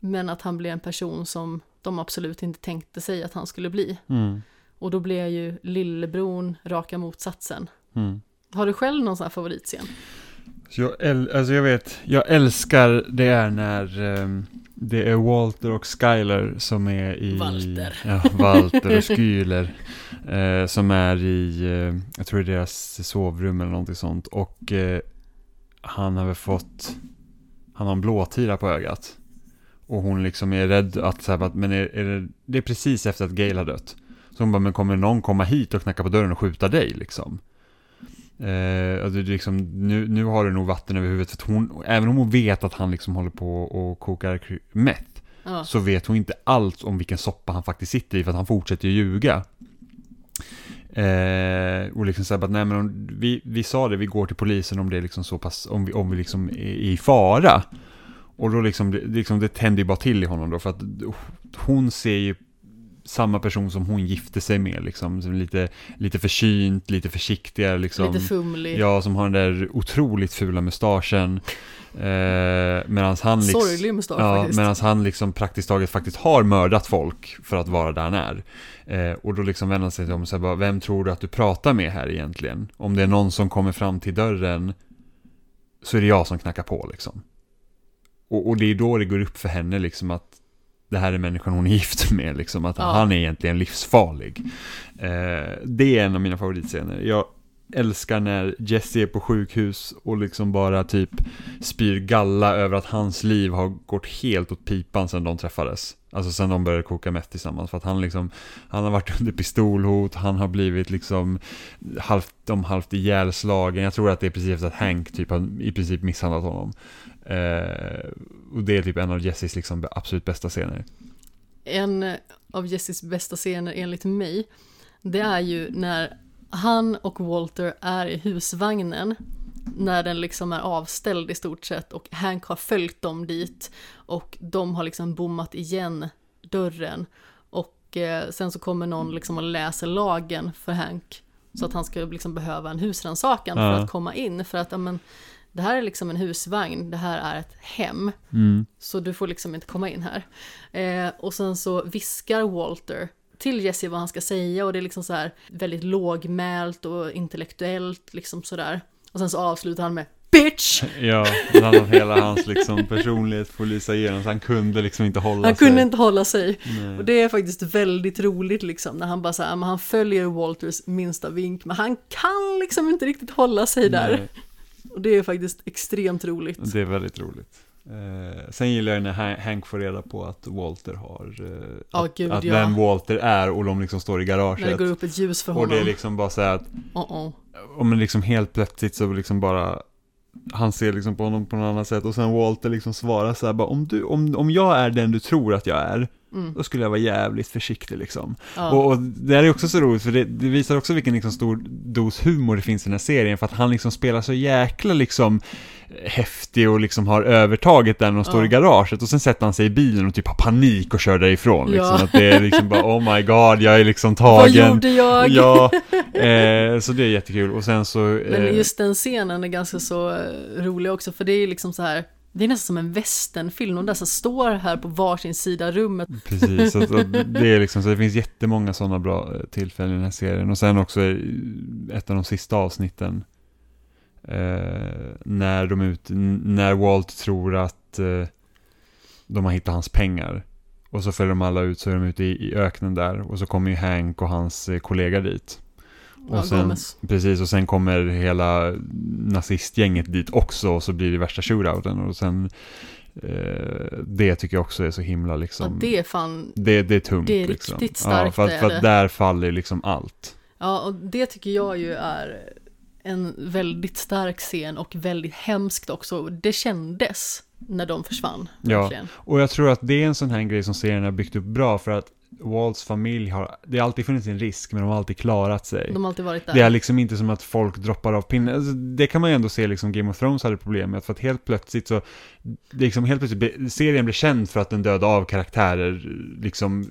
Men att han blev en person som de absolut inte tänkte sig att han skulle bli. Mm. Och då blev ju lillebror raka motsatsen. Mm. Har du själv någon sån här favoritscen? Så jag, äl- alltså jag vet, jag älskar det är när ehm, det är Walter och Skyler som är i... Walter. Ja, Walter och Skyler. eh, som är i, eh, jag tror det är deras sovrum eller någonting sånt. Och eh, han har väl fått, han har en blåtira på ögat. Och hon liksom är rädd att, så här, att men är, är det, det är precis efter att Gail har dött. Så hon bara, men kommer någon komma hit och knacka på dörren och skjuta dig liksom? Eh, alltså liksom, nu, nu har du nog vatten över huvudet. För hon, även om hon vet att han liksom håller på och kokar meth. Ja. Så vet hon inte alls om vilken soppa han faktiskt sitter i. För att han fortsätter ju ljuga. Eh, och liksom säga att nej men om, vi, vi sa det, vi går till polisen om det är liksom så pass, om vi, om vi liksom är i fara. Och då liksom, liksom det tänder ju bara till i honom då. För att hon ser ju samma person som hon gifte sig med liksom. Som lite, lite försynt, lite försiktigare liksom. Lite fumlig. Ja, som har den där otroligt fula mustaschen. Eh, Medan han liksom... Sorglig mustasch Ja, faktiskt. medan han liksom praktiskt taget faktiskt har mördat folk för att vara där han är. Eh, och då liksom vänder han sig till dem och säger bara, vem tror du att du pratar med här egentligen? Om det är någon som kommer fram till dörren så är det jag som knackar på liksom. Och, och det är då det går upp för henne liksom att det här är människan hon är gift med liksom, att Ja. han är egentligen livsfarlig. Eh, det är en av mina favoritscener. Jag älskar när Jesse är på sjukhus och liksom bara typ spyr galla över att hans liv har gått helt åt pipan sedan de träffades. Alltså sen de började koka meth tillsammans. För att han liksom, han har varit under pistolhot, han har blivit liksom halvt om halvt ihjälslagen. Jag tror att det är precis efter att Hank typ har i princip misshandlat honom. Eh, och det är typ en av Jesses liksom absolut bästa scener. En av Jesses bästa scener enligt mig, det är ju när han och Walter är i husvagnen, när den liksom är avställd i stort sett och Hank har följt dem dit och de har liksom bommat igen dörren och eh, sen så kommer någon liksom och läser lagen för Hank så att han ska liksom behöva en husrannsakan för Ja. att komma in för att ja, men, det här är liksom en husvagn, det här är ett hem. Mm. Så du får liksom inte komma in här. Eh, och sen så viskar Walter till Jesse vad han ska säga och det är liksom så här väldigt lågmält och intellektuellt liksom sådär. Och sen så avslutar han med Bitch! Ja, annat hela hans liksom personlighet får lysa igenom så han kunde liksom inte hålla Han sig. kunde inte hålla sig. Nej. Och det är faktiskt väldigt roligt liksom när han bara så här, han följer Walters minsta vink men han kan liksom inte riktigt hålla sig där. Nej, Och det är faktiskt extremt roligt. det är väldigt roligt. Eh, sen gillar jag när Han- Hank får reda på att Walter har, eh, Ja, att, gud, att ja. vem Walter är och de liksom står i När det garaget. går upp ett ljus för och honom. det är liksom bara så här att, Uh-oh. om man liksom helt plötsligt så liksom bara han ser liksom på honom på något annat sätt och sen Walter liksom svarar så här bara om, du, om, om jag är den du tror att jag är Mm. då skulle jag vara jävligt försiktig liksom. Ja. Och, och det här är också så roligt för det, det visar också vilken liksom stor dos humor det finns i den här serien för att han liksom spelar så jäkla liksom häftig och liksom har övertaget där när de står Ja. i garaget och sen sätter han sig i bilen och typ har panik och kör därifrån liksom. Ja. Att det är liksom bara oh my god jag är liksom Vad tagen. gjorde jag? Ja, eh, så det är jättekul och sen så Men eh, just den scenen är ganska så eh, rolig också, för det är liksom så här, Det är nästan som en västernfilm, de där som står här på varsin sida rummet. Precis, så, det är liksom så det finns jättemånga sådana bra eh, tillfällen i den här serien. Och sen också eh, ett av de sista avsnitten. Eh, när de ut, när Walt tror att eh, de har hittat hans pengar. Och så följer de alla ut så är de ute i, i öknen där. Och så kommer ju Hank och hans eh, kollega dit. Och Ja, sen, precis, och sen kommer hela nazistgänget dit också och så blir det värsta shootouten. Och sen, eh, det tycker jag också är så himla Ja, liksom. det är fan, Det, det är tungt. Det är liksom. riktigt Ja, starkt, för, att, för att där faller liksom allt. ja och det tycker jag ju är en väldigt stark scen och väldigt hemskt också. Det kändes när de försvann, Ja. verkligen. Och jag tror att det är en sån här grej som serien har byggt upp bra för att Walts familj har, det har alltid funnits en risk men de har alltid klarat sig. De har alltid varit där. Det är liksom inte som att folk droppar av pinnen. Alltså, det kan man ju ändå se liksom Game of Thrones hade problem med. För att helt plötsligt så, liksom helt plötsligt, serien blir känd för att den dödar av karaktärer, liksom,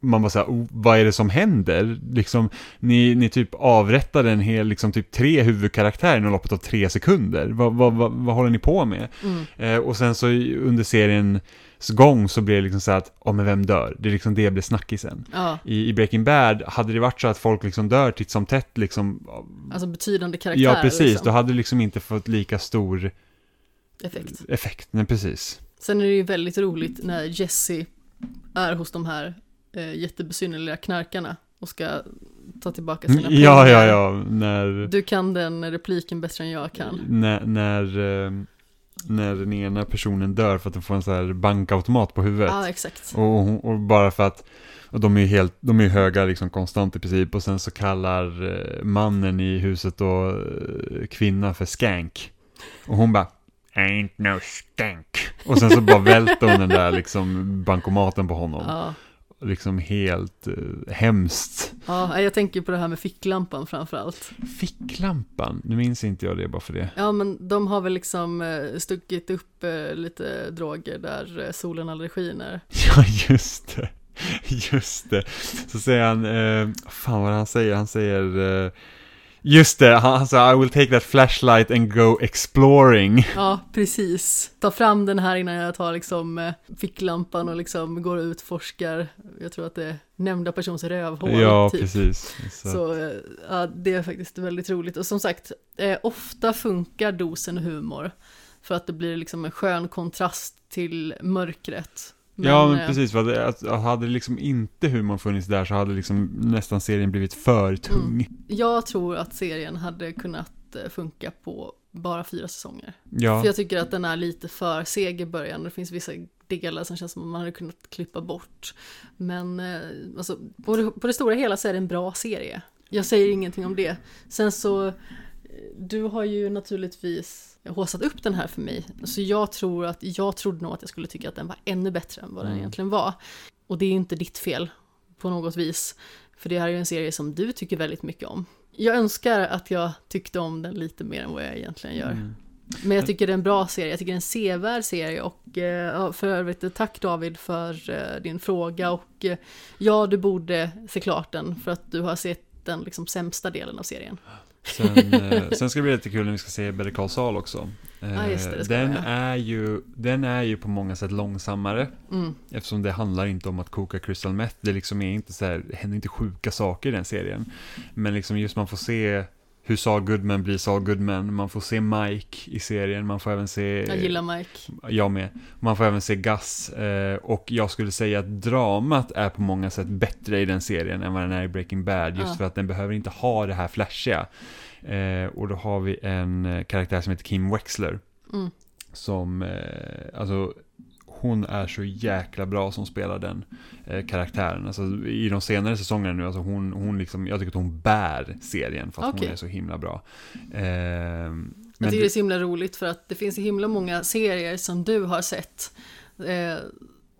man bara såhär, oh, vad är det som händer? Liksom, ni, ni typ avrättade en hel, liksom typ tre huvudkaraktärer inom loppet av tre sekunder. Vad, vad, vad, vad håller ni på med? Mm. Eh, och sen så under seriens gång så blir det liksom så att, ja men vem dör? Det är liksom det blir snackisen. Ja, I, I Breaking Bad, hade det varit så att folk liksom dör titt som tätt liksom, alltså betydande karaktär. ja precis, liksom. då hade det liksom inte fått lika stor Effekt. effekt. Nej, precis. Sen är det ju väldigt roligt när Jesse är hos de här eh, jättebesynnerliga knarkarna och ska ta tillbaka sina pengar. Ja, ja, ja, när, Du kan den repliken bättre än jag kan. när, när, eh, när den ena personen dör för att de får en sån här bankautomat på huvudet. Ja, exakt. Och, och bara för att, och de är ju helt, de är höga liksom konstant i princip och sen så kallar eh, mannen i huset då eh, kvinna för skank. Och hon bara Ain't no skank. Och sen så bara välter hon den där liksom bankomaten på honom. Ja. Liksom helt eh, hemskt. ja, jag tänker på det här med ficklampan framför allt. Ficklampan, nu minns inte jag det bara för det. Ja, men de har väl liksom eh, stuckit upp eh, lite droger där eh, solen aldrig skiner. Ja, just det. Just det. Så säger han, eh, fan vad han säger, han säger, eh, just det, han, säger I will take that flashlight and go exploring. Ja, precis. Ta fram den här innan jag tar liksom eh, ficklampan och liksom går ut och forskar. Jag tror att det är nämnda persons rövhål. ja, typ. precis. Så, Så eh, ja, det är faktiskt väldigt roligt. Och som sagt, eh, ofta funkar dosen humor. För att det blir liksom en skön kontrast till mörkret. Ja, men eh, precis, för att, att, att hade liksom inte humorn funnits där så hade liksom nästan serien blivit för tung. Jag tror att serien hade kunnat eh, funka på bara fyra säsonger. Ja, För jag tycker att den är lite för seg i början. Det finns vissa delar som känns som att man hade kunnat klippa bort. Men eh, alltså, på, det, på det stora hela så är det en bra serie. Jag säger ingenting om det. Sen så, eh, du har ju naturligtvis håsat upp den här för mig. Så jag tror att, jag trodde nog att jag skulle tycka att den var ännu bättre än vad den Mm. egentligen var. Och det är ju inte ditt fel på något vis. För det här är ju en serie som du tycker väldigt mycket om. Jag önskar att jag tyckte om den lite mer än vad jag egentligen gör. Mm. Men jag tycker det är en bra serie, jag tycker det är en sevärd serie och eh, för övrigt tack David för eh, din fråga och eh, ja, du borde se klart den för att du har sett den liksom sämsta delen av serien. Sen, eh, sen ska det bli lite kul när vi ska se Better Call Saul också. Eh, Ja, just det, det ska den, är ju, den är ju på många sätt långsammare. Mm. Eftersom det handlar inte om att koka crystal meth. Det liksom är inte så här, det händer inte sjuka saker i den serien. Men liksom just man får se hur Saul Goodman blir Saul Goodman. Man får se Mike i serien. Man får även se... Jag gillar Mike. Jag med. Man får även se Gus. Eh, och jag skulle säga att dramat är på många sätt bättre i den serien än vad den är i Breaking Bad. Just Ja. för att den behöver inte ha det här flashiga. Eh, och då har vi en eh, karaktär som heter Kim Wexler. Mm. Som, alltså hon är så jäkla bra som spelar den eh, karaktären. Alltså i de senare säsongerna nu, alltså hon, hon liksom, jag tycker att hon bär serien för att Okej. hon är så himla bra. Eh, Jag men tycker det det- är så himla roligt för att det finns så himla många serier som du har sett eh,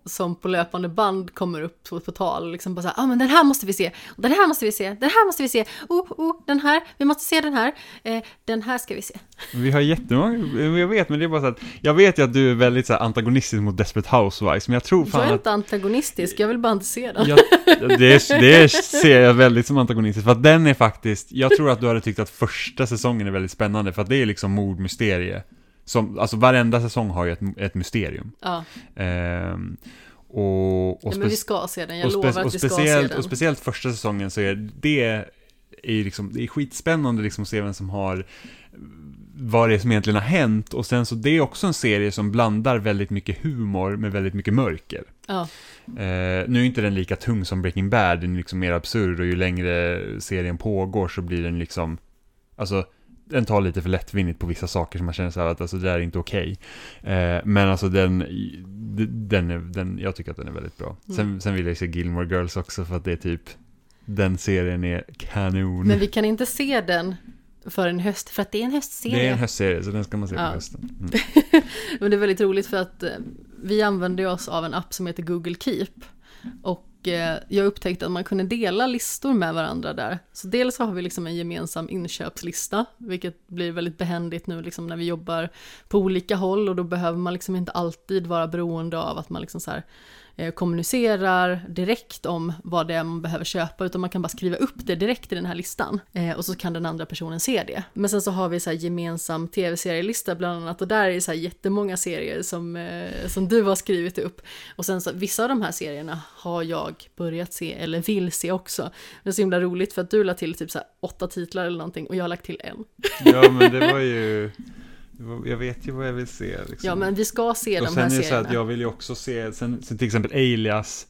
som på löpande band kommer upp på, på tal. Liksom bara så här, ah, men den här måste vi se, den här måste vi se, den här måste vi se, oh, oh, den här, vi måste se den här, eh, den här ska vi se. Vi har jättemånga, jag vet, men det är bara så att, jag vet ju att du är väldigt så här, antagonistisk mot Desperate Housewives, men jag tror Jag fan är att inte antagonistisk, jag vill bara inte se den. jag, det, det ser jag väldigt som antagonistisk, för att den är faktiskt, jag tror att du hade tyckt att första säsongen är väldigt spännande, för att det är liksom mordmysterie Som, alltså varenda säsong har ju ett, ett mysterium. Ja, Ehm, och, och, ja men vi ska se den, jag lovar att vi ska se speciellt, den. och speciellt första säsongen så är det är ju liksom, det är skitspännande liksom att se vem som har vad det är som egentligen har hänt och sen så det är också en serie som blandar väldigt mycket humor med väldigt mycket mörker. Ja, Eh, nu är inte den lika tung som Breaking Bad, den är liksom mer absurd och ju längre serien pågår så blir den liksom, alltså den tar lite för lättvindigt på vissa saker som man känner så här att alltså, det där är inte okej. Eh, men alltså den, den, är, den, jag tycker att den är väldigt bra. Sen, Mm. sen vill jag se Gilmore Girls också för att det är typ, den serien är kanon. men vi kan inte se den för en höst, för att det är en höstserie. det är en höstserie så den ska man se på Ja. hösten. Mm. Men det är väldigt roligt för att eh, vi använder oss av en app som heter Google Keep. Och Eh, jag upptäckte att man kunde dela listor med varandra där. Så dels har vi liksom en gemensam inköpslista, vilket blir väldigt behändigt nu liksom när vi jobbar på olika håll och då behöver man liksom inte alltid vara beroende av att man liksom så här Eh, kommunicerar direkt om vad det är man behöver köpa, utan man kan bara skriva upp det direkt i den här listan. Eh, och så kan den andra personen se det. Men sen så har vi så här gemensam tv-serielista bland annat, och där är det så här jättemånga serier som, eh, som du har skrivit upp. Och sen så, vissa av de här serierna har jag börjat se, eller vill se också. Det är så himla roligt för att du la till typ så här åtta titlar eller någonting, och jag har lagt till en. Ja men det var ju, jag vet ju vad jag vill se. Liksom. Ja, men vi ska se och de sen här är det så serierna. att jag vill ju också se, sen, sen till exempel Alias,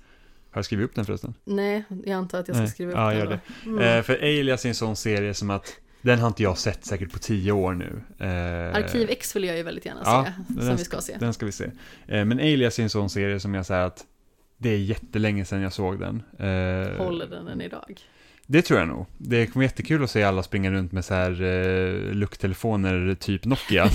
har jag skrivit upp den förresten? Nej, jag antar att jag ska Nej. skriva upp Ja, den gör då. det. Mm. Eh, för Alias är en sån serie som att, den har inte jag sett säkert på tio år nu. Eh, Arkiv X vill jag ju väldigt gärna ja, se, den som vi ska- ska se. Den ska vi se. Eh, men Alias är en sån serie som jag säger att det är jättelänge sedan jag såg den. Eh, Håller den än idag? Det tror jag nog. Det kommer vara jättekul att se alla springa runt med så här eh, lucktelefoner typ Nokia.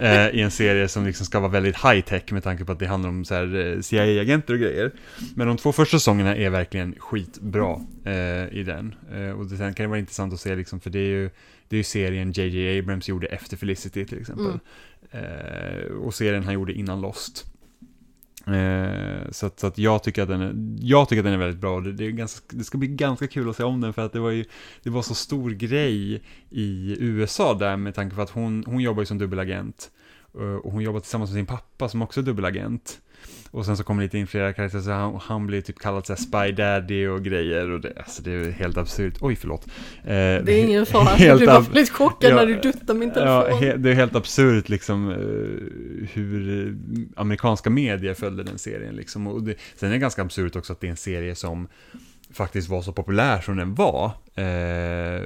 eh, I en serie som liksom ska vara väldigt high tech med tanke på att det handlar om så här eh, CIA-agenter och grejer. Men de två första säsongerna är verkligen skitbra eh, i den. Eh, och det, sen kan det vara intressant att se liksom, för det är ju, det är ju serien JJ Abrams gjorde efter Felicity till exempel. Eh, och serien han gjorde innan Lost. Eh, så att, så att jag, tycker att den är, jag tycker att den är väldigt bra. Det, det, är ganska, det ska bli ganska kul att se om den för att det var ju det var så stor grej i USA där med tanke på att hon, hon jobbar ju som dubbelagent. Eh, och hon jobbar tillsammans med sin pappa som också är dubbelagent. Och sen så kommer lite in flera karaktärer, så han, han blir typ kallad så här spy daddy och grejer. Och det, alltså det är helt absurt. Oj, förlåt. Eh, Det är ingen fara, helt blev bara lite chockad Ja, när du duttade min telefon. Ja, he, det är helt absurt liksom eh, hur eh, amerikanska medier följde den serien liksom. Och det, sen är det ganska absurt också att det är en serie som faktiskt var så populär som den var. Eh,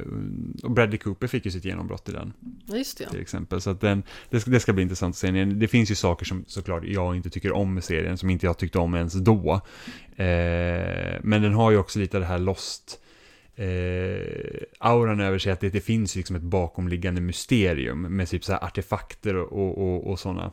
och Bradley Cooper fick ju sitt genombrott i den just det. Till exempel. Så att den, det, ska, det ska bli intressant att se. Det finns ju saker som såklart jag inte tycker om med serien, som inte jag tyckte om ens då. Eh, men den har ju också lite det här Lost eh, auran över sig, att det, det finns liksom ett bakomliggande mysterium med typ så artefakter och, och, och, och sådana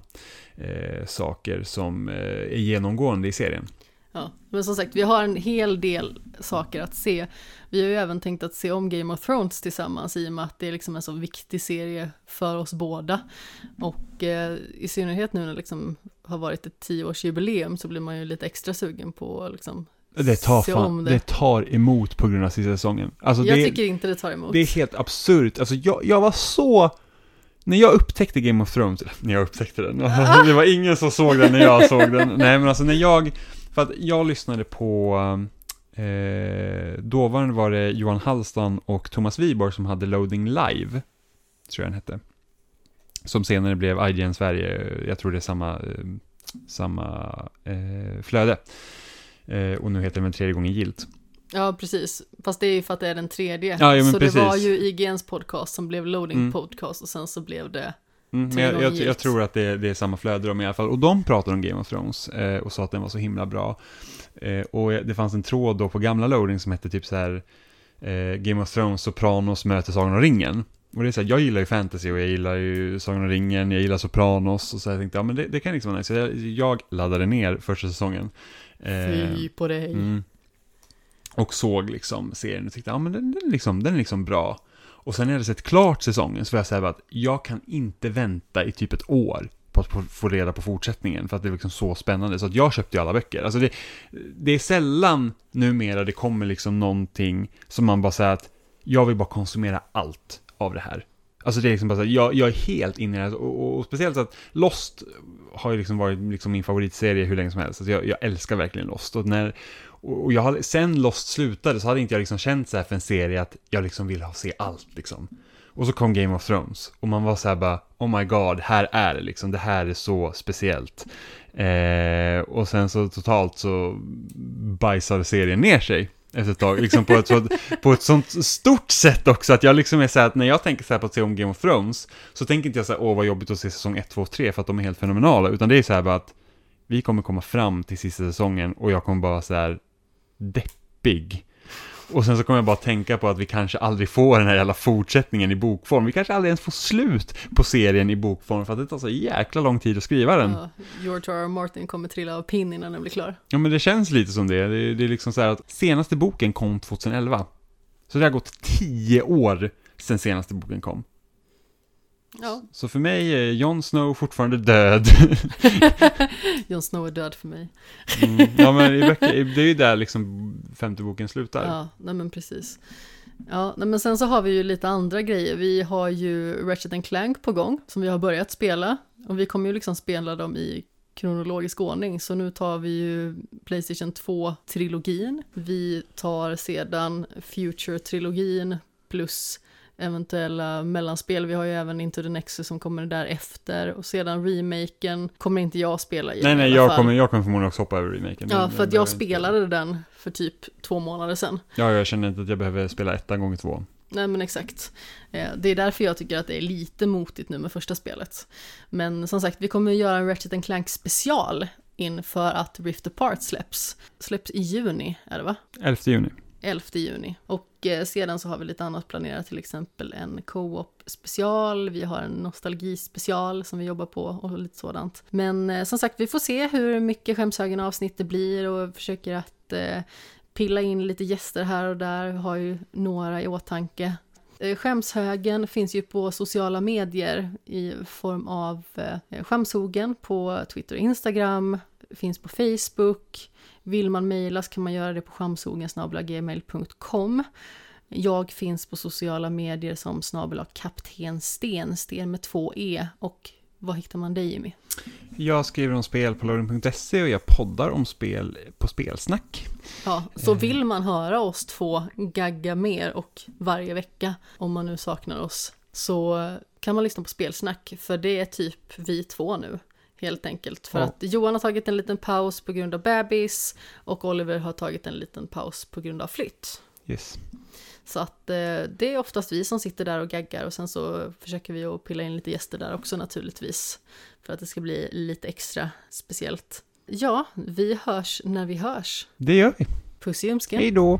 eh, saker som eh, är genomgående i serien. Ja. Men som sagt, vi har en hel del saker att se. Vi har ju även tänkt att se om Game of Thrones tillsammans i och med att det är liksom en så viktig serie för oss båda. Och eh, i synnerhet nu när det liksom har varit ett tioårsjubileum så blir man ju lite extra sugen på att liksom Det tar, fan, det. det. tar emot på grund av sista säsongen. Alltså Jag det, tycker inte det tar emot. Det är helt absurt. Alltså jag, jag var så... När jag upptäckte Game of Thrones, när jag upptäckte den, det var ingen som såg den när jag såg den. Nej men alltså när jag, för att jag lyssnade på, eh, dåvarande var det Johan Hallstan och Thomas Wiborg som hade Loading Live, tror jag den hette. Som senare blev IGN Sverige, jag tror det är samma, eh, samma eh, flöde. Eh, och nu heter den väl tredje gången gilt. Ja, precis. Fast det är ju för att det är den tredje. Ja, ja, så precis. det var ju IGNs podcast som blev Loading Mm. Podcast och sen så blev det... Mm, jag, jag, jag tror att det, är- det är samma flöde de i alla fall. Och de pratade om Game of Thrones eh, och sa att den var så himla bra. Eh, och det fanns en tråd då på gamla loading som hette typ så här eh, Game of Thrones, Sopranos möter Sagan om ringen. Och det är så här, jag gillar ju fantasy och jag gillar ju Sagan om ringen, jag gillar Sopranos och så jag tänkte, ja men det, det kan liksom vara nice. Så jag, jag laddade ner första säsongen. Eh, Fy på dig. Mm. Och såg liksom serien och tyckte, ja men den, den, är liksom, den är liksom bra. Och sen när jag hade sett klart säsongen så var jag såhär att jag kan inte vänta i typ ett år på att få- få reda på fortsättningen för att det är liksom så spännande. Så att jag köpte ju alla böcker. Alltså det, det är sällan numera det kommer liksom någonting som man bara säger att jag vill bara konsumera allt av det här. Alltså det är liksom bara så här, jag, jag är helt inne i det här. Och, och, och speciellt så att Lost har ju liksom varit liksom min favoritserie hur länge som helst. Alltså jag, jag älskar verkligen Lost. Och, när, och jag hade, sen Lost slutade så hade inte jag liksom känt så här för en serie att jag liksom vill ha se allt liksom. Och så kom Game of Thrones. Och man var så här bara, oh my god, här är det liksom, det här är så speciellt. Eh, och sen så totalt så bajsade serien ner sig efter ett tag, liksom på ett, så, på ett sånt stort sätt också, att jag liksom är så här att när jag tänker så här på att se om Game of Thrones, så tänker inte jag så här, åh vad jobbigt att se säsong 1, 2 och 3, för att de är helt fenomenala, utan det är så här bara att vi kommer komma fram till sista säsongen och jag kommer bara så här deppig. Och sen så kommer jag bara tänka på att vi kanske aldrig får den här jävla fortsättningen i bokform. Vi kanske aldrig ens får slut på serien i bokform för att det tar så jäkla lång tid att skriva den. Ja, George R. R. Martin kommer trilla av pinn innan den blir klar. Ja, men det känns lite som det. Det är, det är liksom så här att senaste boken kom 2011. Så det har gått tio år sedan senaste boken kom. Ja, Så för mig är Jon Snow fortfarande död. Jon Snow är död för mig. Mm. Ja, men i böcker, det är ju där liksom femte boken slutar. Ja, nej men precis. Ja, nej men sen så har vi ju lite andra grejer. Vi har ju Ratchet Clank på gång som vi har börjat spela. Och vi kommer ju liksom spela dem i kronologisk ordning. Så nu tar vi ju Playstation 2-trilogin. Vi tar sedan Future-trilogin plus eventuella mellanspel. Vi har ju även Into the Nexus som kommer därefter. Och sedan remaken kommer inte jag spela i Nej, nej, jag fall. kommer, jag kommer förmodligen också hoppa över remaken. Ja, för att jag inte spela. spelade den för typ två månader sedan. Ja, jag känner inte att jag behöver spela ettan gånger två. Nej men exakt. Eh, Det är därför jag tycker att det är lite motigt nu med första spelet. Men som sagt, vi kommer att göra en Ratchet Clank special inför att Rift Apart släpps. Släpps i juni, är det va? 11 juni. 11 juni. Och eh, sedan så har vi lite annat planerat, till exempel en co-op special, vi har en nostalgispecial som vi jobbar på och lite sådant. Men eh, som sagt, vi får se hur mycket skämshögen avsnitt det blir och försöker att eh, pilla in lite gäster här och där, vi har ju några i åtanke. Eh, skämshögen finns ju på sociala medier i form av Skämshogen på Twitter och Instagram, finns på Facebook, vill man mejla så kan man göra det på skamsogen.gmail.com. Jag finns på sociala medier som snabel kapten Sten, Sten med två E. Och vad hittar man dig Jimmy? Jag skriver om spel på loading.se och jag poddar om spel på Spelsnack. Ja, så vill man höra oss två gagga mer och varje vecka, om man nu saknar oss, så kan man lyssna på Spelsnack, för det är typ vi två nu. Helt enkelt, för Ja. att Johan har tagit en liten paus på grund av bebis och Oliver har tagit en liten paus på grund av flytt. Yes. Så att eh, det är oftast vi som sitter där och gaggar och sen så försöker vi att pilla in lite gäster där också naturligtvis. För att det ska bli lite extra speciellt. Ja, vi hörs när vi hörs. Det gör vi. Puss i ljumsken. Hej då!